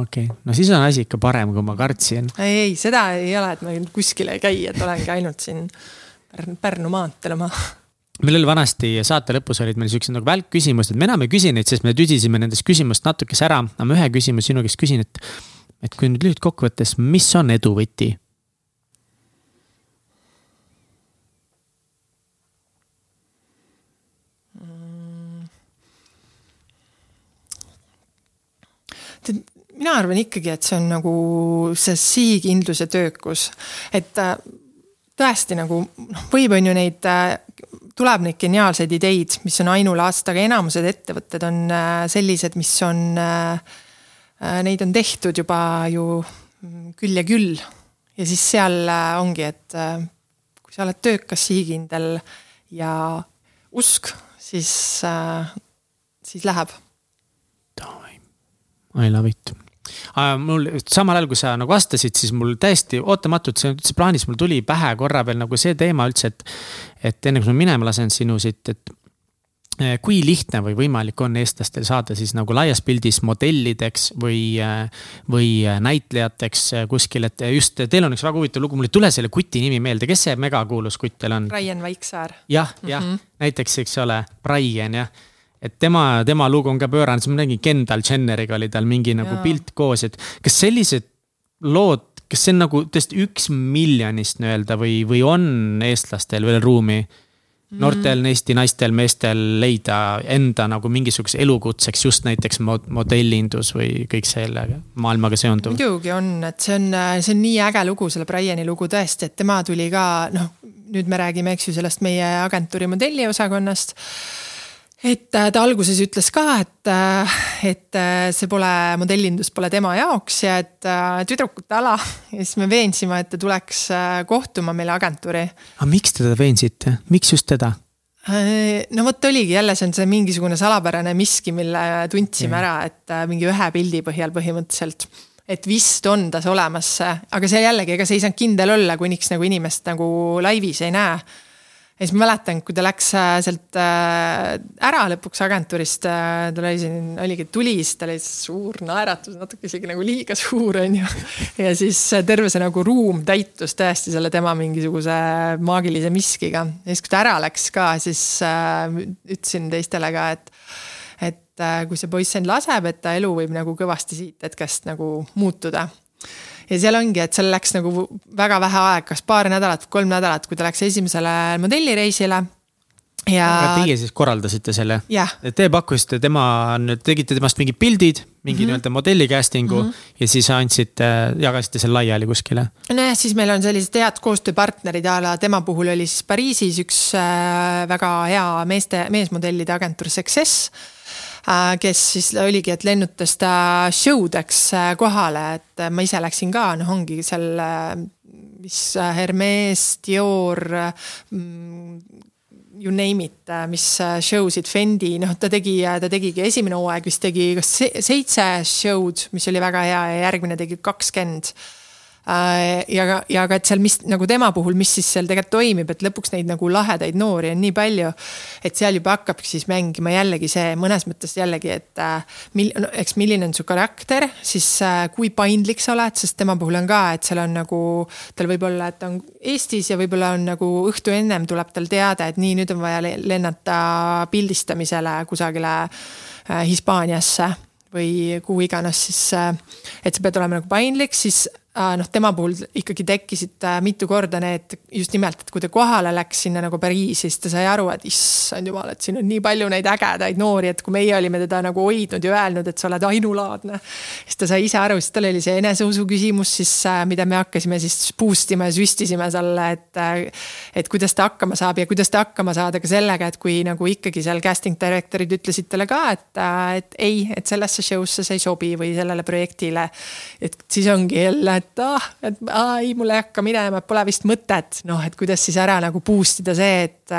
okei okay., no siis on asi ikka parem, kui ma kartsin. ei, ei, seda ei ole, et ma kuskile ei käi, et olengi ainult siin Pärnu, Pärnu maanteel oma meil oli vanasti saate lõpus olid meil siuksed nagu välkküsimused, me enam ei küsi neid, sest me tüdisime nendest küsimust natukese ära, aga ma ühe küsimuse sinu käest küsin, et. et kui nüüd lühidkokkuvõttes, mis on edu võti? Mina arvan ikkagi, et see on nagu see sihikindlus ja töökus, et äh, tõesti nagu noh, võib on ju neid, äh, tuleb neid geniaalseid ideid, mis on ainulaadset, aga enamused ettevõtted on äh, sellised, mis on, neid on tehtud juba ju küll ja küll. ja siis seal ongi, et kui sa oled töökas, sihikindel ja usk, siis, siis läheb. I love it mul samal ajal, kui sa nagu vastasid, siis mul täiesti ootamatult see üldse plaanis, mul tuli pähe korra veel nagu see teema üldse, et. et enne kui ma minema lasen sinu siit, et eh, kui lihtne või võimalik on eestlastel saada siis nagu laias pildis modellideks või, eh, või näitlejateks kuskil, et just teil on üks väga huvitav lugu, mul ei tule selle kuti nimi meelde, kes see megakuulus kutt teil on? Ryan Vaiksaar. jah, jah mm, -hmm. näiteks, eks ole, Brian jah et tema, tema lugu on ka pöörane, siis ma nägin Kendall Jenneriga oli tal mingi nagu Jaa. pilt koos, et kas sellised lood, kas see on nagu tõesti üks miljonist nii-öelda või, või on eestlastel veel ruumi mm. noortel Eesti naistel, meestel leida enda nagu mingisuguse elukutseks just näiteks modellindus või kõik sellega maailmaga seonduv? muidugi on, et see on, see on nii äge lugu, selle Briani lugu tõesti, et tema tuli ka noh, nüüd me räägime, eks ju, sellest meie agentuuri modelliosakonnast et äh, ta alguses ütles ka, et, äh, et äh, see pole, modellindus pole tema jaoks ja et tüdrukute ala. ja siis me veensime, et ta tuleks kohtuma meile agentuuri. aga miks te teda veensite, miks just teda? no vot oligi jälle, see on see mingisugune salapärane miski, mille tundsime ja. ära, et mingi ühe pildi põhjal põhimõtteliselt et vist on tas olemas aga see jällegi, ega see ei saanud kindel olla, kuniks nagu inimest nagu laivis ei näe ja siis ma mäletan, kui ta läks äh, sealt äh, ära lõpuks agentuurist, äh, tal oli siin, oligi tuli, siis tal oli suur naeratus, natuke isegi nagu liiga suur, on ju. ja siis terve see nagu ruum täitus tõesti selle tema mingisuguse maagilise miskiga. ja siis, kui ta ära läks ka, siis ütlesin teistele ka, et, et kui see poiss end laseb, et ta elu võib nagu kõvasti siit hetkest nagu muutuda ja seal ongi, et seal läks nagu väga vähe aega, kas paar nädalat, kolm nädalat, kui ta läks esimesele modellireisile ja. Teie siis korraldasite selle? Te pakkusite tema, tegite temast mingid pildid, mingi mm -hmm. nii-öelda modelli casting'u mm -hmm. ja siis andsite, jagasite selle laiali kuskile? nojah, siis meil on sellised head koostööpartnerid a la tema puhul oli siis Pariisis üks äh, väga hea meeste, meesmodellide agentuur Success kes siis oligi, et lennutas ta show'deks äh, kohale, et äh, ma ise läksin ka, noh, ongi seal mis Hermes, Dior mm, you name it, mis show sid, Fendi, noh, ta tegi, ta tegigi esimene hooaeg vist tegi kas seitse show'd, mis oli väga hea ja järgmine tegi kakskümmend Äh, ja, ja ka, et seal, mis nagu tema puhul, mis siis seal tegelikult toimib, et lõpuks neid nagu lahedaid noori on nii palju. et seal juba hakkabki siis mängima jällegi see mõnes mõttes jällegi, et äh, mil-, no eks milline on su karakter, siis äh, kui paindlik sa oled, sest tema puhul on ka, et seal on nagu. tal võib olla, et on Eestis ja võib-olla on nagu õhtu ennem tuleb tal teade, et nii, nüüd on vaja lennata pildistamisele kusagile Hispaaniasse või kuhu iganes, siis et sa pead olema nagu paindlik, siis Äh, noh, tema puhul ikkagi tekkisid äh, mitu korda need just nimelt, et kui ta kohale läks sinna nagu Pariisi, siis ta sai aru, et issand jumal, et siin on nii palju neid ägedaid noori, et kui meie olime teda nagu hoidnud ja öelnud, et sa oled ainulaadne. siis ta sai ise aru, siis tal oli see eneseusu küsimus siis, äh, mida me hakkasime siis boost ima ja süstisime talle, et. et kuidas ta hakkama saab ja kuidas ta hakkama saada ka sellega, et kui nagu ikkagi seal casting director'id ütlesid talle ka, et, et ei, et sellesse show'sse sa ei sobi või sellele projektile. et siis ongi jälle et ah, et aa, ei, mul ei hakka minema, pole vist mõtet, noh, et kuidas siis ära nagu boost ida see, et.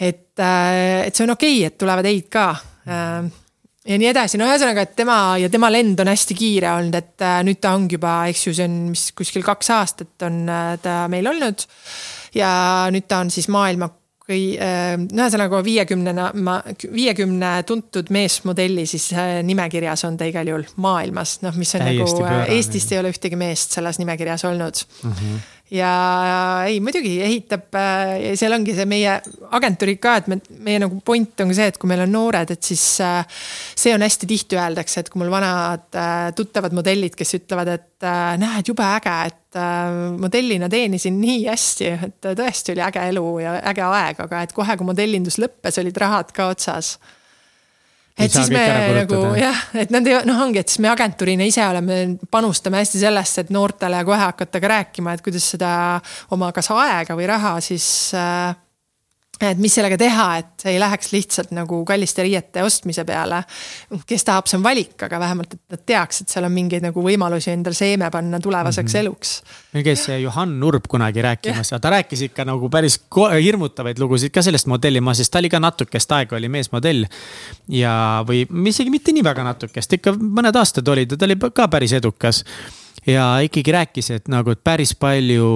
et, et see on okei okay,, et tulevad ei-d ka. ja nii edasi, no ühesõnaga, et tema ja tema lend on hästi kiire olnud, et nüüd ta ongi juba, eks ju, see on, mis kuskil kaks aastat on ta meil olnud. ja nüüd ta on siis maailma või äh, ühesõnaga viiekümnena, ma, viiekümne tuntud meesmodelli siis äh, nimekirjas on ta igal juhul maailmas, noh, mis on Täiesti nagu, äh, Eestist ei ole ühtegi meest selles nimekirjas olnud. Mm. -hmm ja ei, muidugi ehitab, äh, seal ongi see meie agentuuri ka, et me, meie nagu point on ka see, et kui meil on noored, et siis äh, see on hästi tihti öeldakse, et kui mul vanad äh, tuttavad modellid, kes ütlevad, et näed, jube äge, et modellina teenisin nii hästi, et tõesti oli äge elu ja äge aeg, aga et kohe, kui modellindus lõppes, olid rahad ka otsas et siis me nagu jah, et nad ei, noh, ongi, et siis me agentuurina ise oleme, panustame hästi sellesse, et noortele kohe hakata ka rääkima, et kuidas seda oma kas aega või raha siis äh, et mis sellega teha, et ei läheks lihtsalt nagu kalliste riiete ostmise peale. kes tahab, see on valik, aga vähemalt, et nad teaks, et seal on mingeid nagu võimalusi endal seeme panna tulevaseks mm -hmm. eluks. meil käis Johan Nurb kunagi rääkimas ja ta rääkis ikka nagu päris hirmutavaid lugusid ka sellest modellimaasist, ta oli ka natukest aega oli meesmodell. ja, või isegi mitte nii väga natukest, ikka mõned aastad oli ta, ta oli ka päris edukas ja ikkagi rääkis, et nagu, et päris palju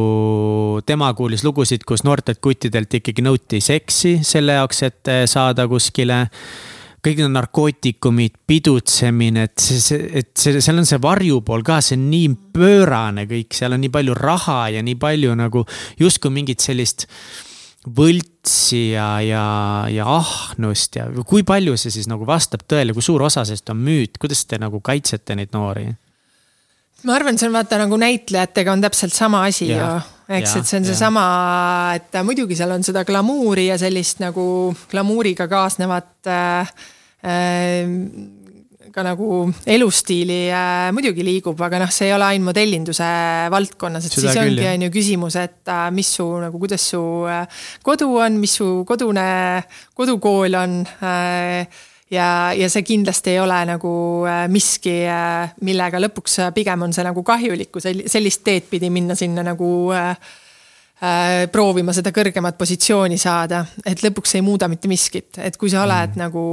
tema kuulis lugusid, kus noortelt kuttidelt ikkagi nõuti seksi selle jaoks, et eh, saada kuskile kõik need narkootikumid, pidutsemine, et see, see, et see, seal on see varjupool ka, see on nii pöörane kõik, seal on nii palju raha ja nii palju nagu justkui mingit sellist võltsi ja, ja, ja ahnust ja kui palju see siis nagu vastab tõele, kui suur osa sellest on müüt, kuidas te nagu kaitsete neid noori? Ma arvan, see on vaata nagu näitlejatega on täpselt sama asi ju. Eks, et see on seesama, et muidugi seal on seda glamuuri ja sellist nagu glamuuriga kaasnevat äh, äh, ka nagu elustiili äh, muidugi liigub, aga noh, see ei ole ainult modellinduse valdkonnas, et seda siis ongi, on ju küsimus, et äh, mis su nagu, kuidas su äh, kodu on, mis su kodune, kodukool on äh, ja, ja see kindlasti ei ole nagu äh, miski, äh, millega lõpuks äh, pigem on see nagu kahjulik, kui sellist teed pidi minna sinna nagu äh, proovima seda kõrgemat positsiooni saada, et lõpuks ei muuda mitte miskit, et kui sa oled mm. nagu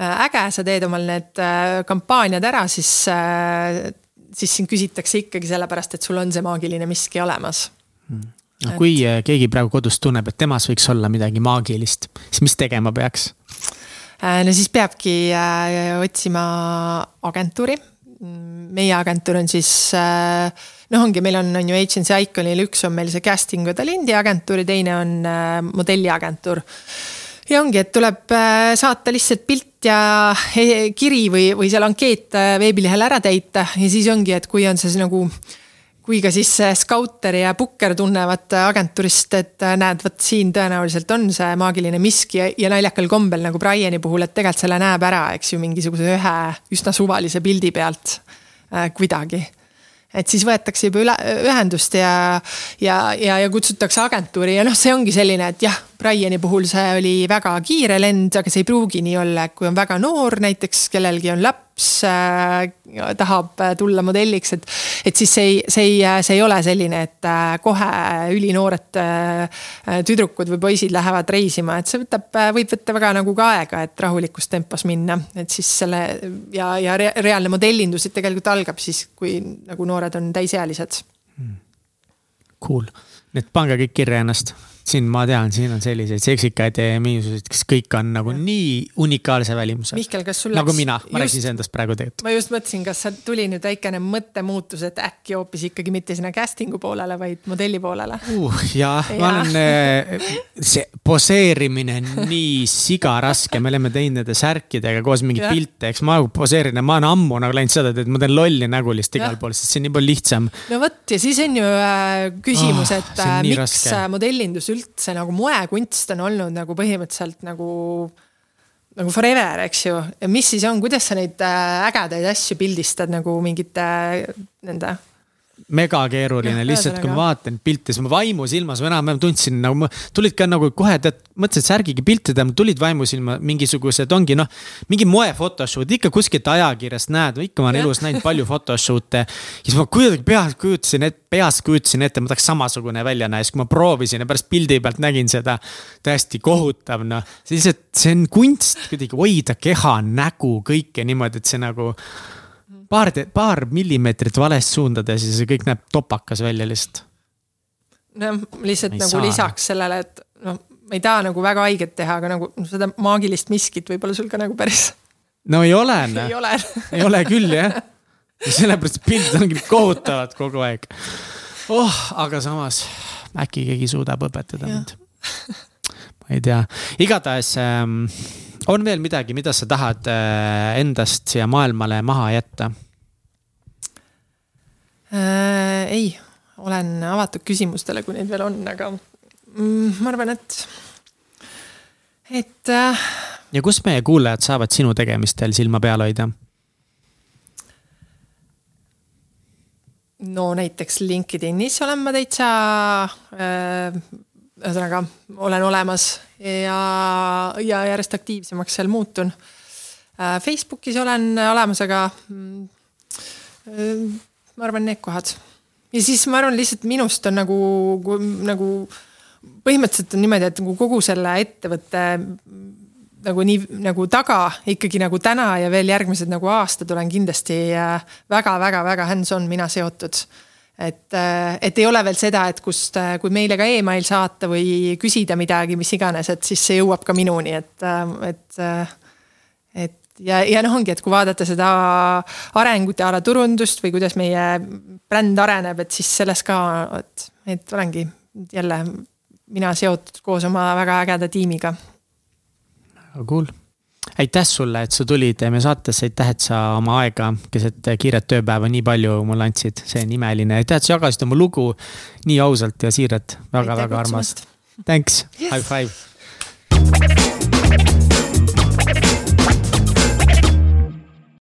äge, sa teed omal need kampaaniad ära, siis siis sind küsitakse ikkagi sellepärast, et sul on see maagiline miski olemas mm. no et... kui keegi praegu kodus tunneb, et temas võiks olla midagi maagilist, siis mis tegema peaks? Äh, no siis peabki äh, otsima agentuuri. meie agentuur on siis äh, noh, ongi, meil on, on ju Agency Iconil üks on meil see casting või talendi agentuur ja teine on modelliagentuur ja ongi, et tuleb saata lihtsalt pilt ja kiri või, või seal ankeet veebilehel ära täita ja siis ongi, et kui on see nagu kui ka siis skauter ja pukker tunnevad agentuurist, et näed, vot siin tõenäoliselt on see maagiline miski ja, ja naljakal kombel nagu Briani puhul, et tegelikult selle näeb ära, eks ju, mingisuguse ühe üsna suvalise pildi pealt äh, kuidagi. Et siis võetakse juba üle, ühendust ja, ja, ja, ja kutsutakse agentuuri ja noh, see ongi selline, et jah, Briani puhul see oli väga kiire lend, aga see ei pruugi nii olla, et kui on väga noor näiteks, kellelgi on laps äh,, tahab tulla modelliks, et. et siis see ei, see ei, see ei ole selline, et äh, kohe ülinoored äh, tüdrukud või poisid lähevad reisima, et see võtab, võib võtta väga nagu ka aega, et rahulikus tempos minna, et siis selle ja, ja reaalne modellindus tegelikult algab siis, kui nagu noored on täisealised. Hmm.. Cool, nii et pange kõik kirja ennast siin ma tean, siin on selliseid seksikaid ja miinuseid, kes kõik on nagu nii unikaalse välimusega. Mihkel, kas sul nagu läks? nagu mina, ma rääkisin iseendast praegu tegelikult. ma just mõtlesin, kas tuli nüüd väikene mõttemuutus, et äkki hoopis ikkagi mitte sinna casting'u poolele, vaid modelli poolele uh,. jah ja., ma olen, äh, see poseerimine on nii sigaraske, me oleme teinud nende särkidega koos mingeid pilte, eks ma poseerin ja ma olen ammu nagu läinud seda teed, ma teen lolli nägulist igal pool, sest see on nii palju lihtsam. no vot ja siis on ju äh, küsimus oh,, et äh, miks raske. modellindus üldse nagu moekunst on olnud nagu põhimõtteliselt nagu nagu forever, eks ju, mis siis on, kuidas sa neid äh, ägedaid asju pildistad nagu mingite nende megakeeruline, lihtsalt kui ma vaatan pilte, siis ma vaimusilmas enam-vähem tundsin nagu, tulid ka nagu kohe tead, mõtlesin, et särgiga pilte teha, tulid vaimusilma mingisugused, ongi noh. mingi moe photoshoot, ikka kuskilt ajakirjast näed, ikka ma olen elus näinud palju photoshoot'e. siis ma kuidagi peas kujutasin ette, peas kujutasin ette, ma tahaks samasugune välja näha, siis kui ma proovisin ja pärast pildi pealt nägin seda. täiesti kohutav noh, lihtsalt see on kunst kuidagi hoida keha, nägu, kõike niimoodi, et see nagu paar, paar millimeetrit valest suundades ja see kõik näeb topakas välja lihtsalt. noh, lihtsalt nagu saa. lisaks sellele, et noh, ma ei taha nagu väga haiget teha, aga nagu seda maagilist miskit võib-olla sul ka nagu päris. no ei ole noh. ei ole ei ole küll jah. sellepärast pildid ongi kohutavad kogu aeg. oh, aga samas äkki keegi suudab õpetada ja. mind. ma ei tea, igatahes ähm, on veel midagi, mida sa tahad äh, endast siia maailmale maha jätta äh,? ei, olen avatud küsimustele, kui neid veel on, aga mm, ma arvan, et, et äh, ja kus meie kuulajad saavad sinu tegemistel silma peal hoida? no näiteks LinkedInis olen ma täitsa äh, ühesõnaga olen olemas ja, ja järjest aktiivsemaks seal muutun. Äh, Facebookis olen olemas, aga mm, ma arvan, need kohad. ja siis ma arvan, lihtsalt minust on nagu, nagu põhimõtteliselt on niimoodi, et nagu kogu selle ettevõtte nagu nii nagu taga ikkagi nagu täna ja veel järgmised nagu aastad olen kindlasti väga-väga-väga äh, hands-on mina seotud. Et, äh, et ei ole veel seda, et kust, äh, kui meile ka email saata või küsida midagi, mis iganes, et siis see jõuab ka minuni, et, et, et ja, ja noh, ongi, et kui vaadata seda arengut ja ala turundust või kuidas meie bränd areneb, et siis selles ka, et, et olengi jälle mina seotud koos oma väga ägeda tiimiga. Väga cool aitäh sulle, et sa tulid meie saatesse, aitäh, et sa oma aega keset kiiret tööpäeva nii palju mulle andsid, see on imeline, aitäh, et sa jagasid oma lugu nii ausalt ja siiralt väga,, väga-väga armas. Thanks yes., high five.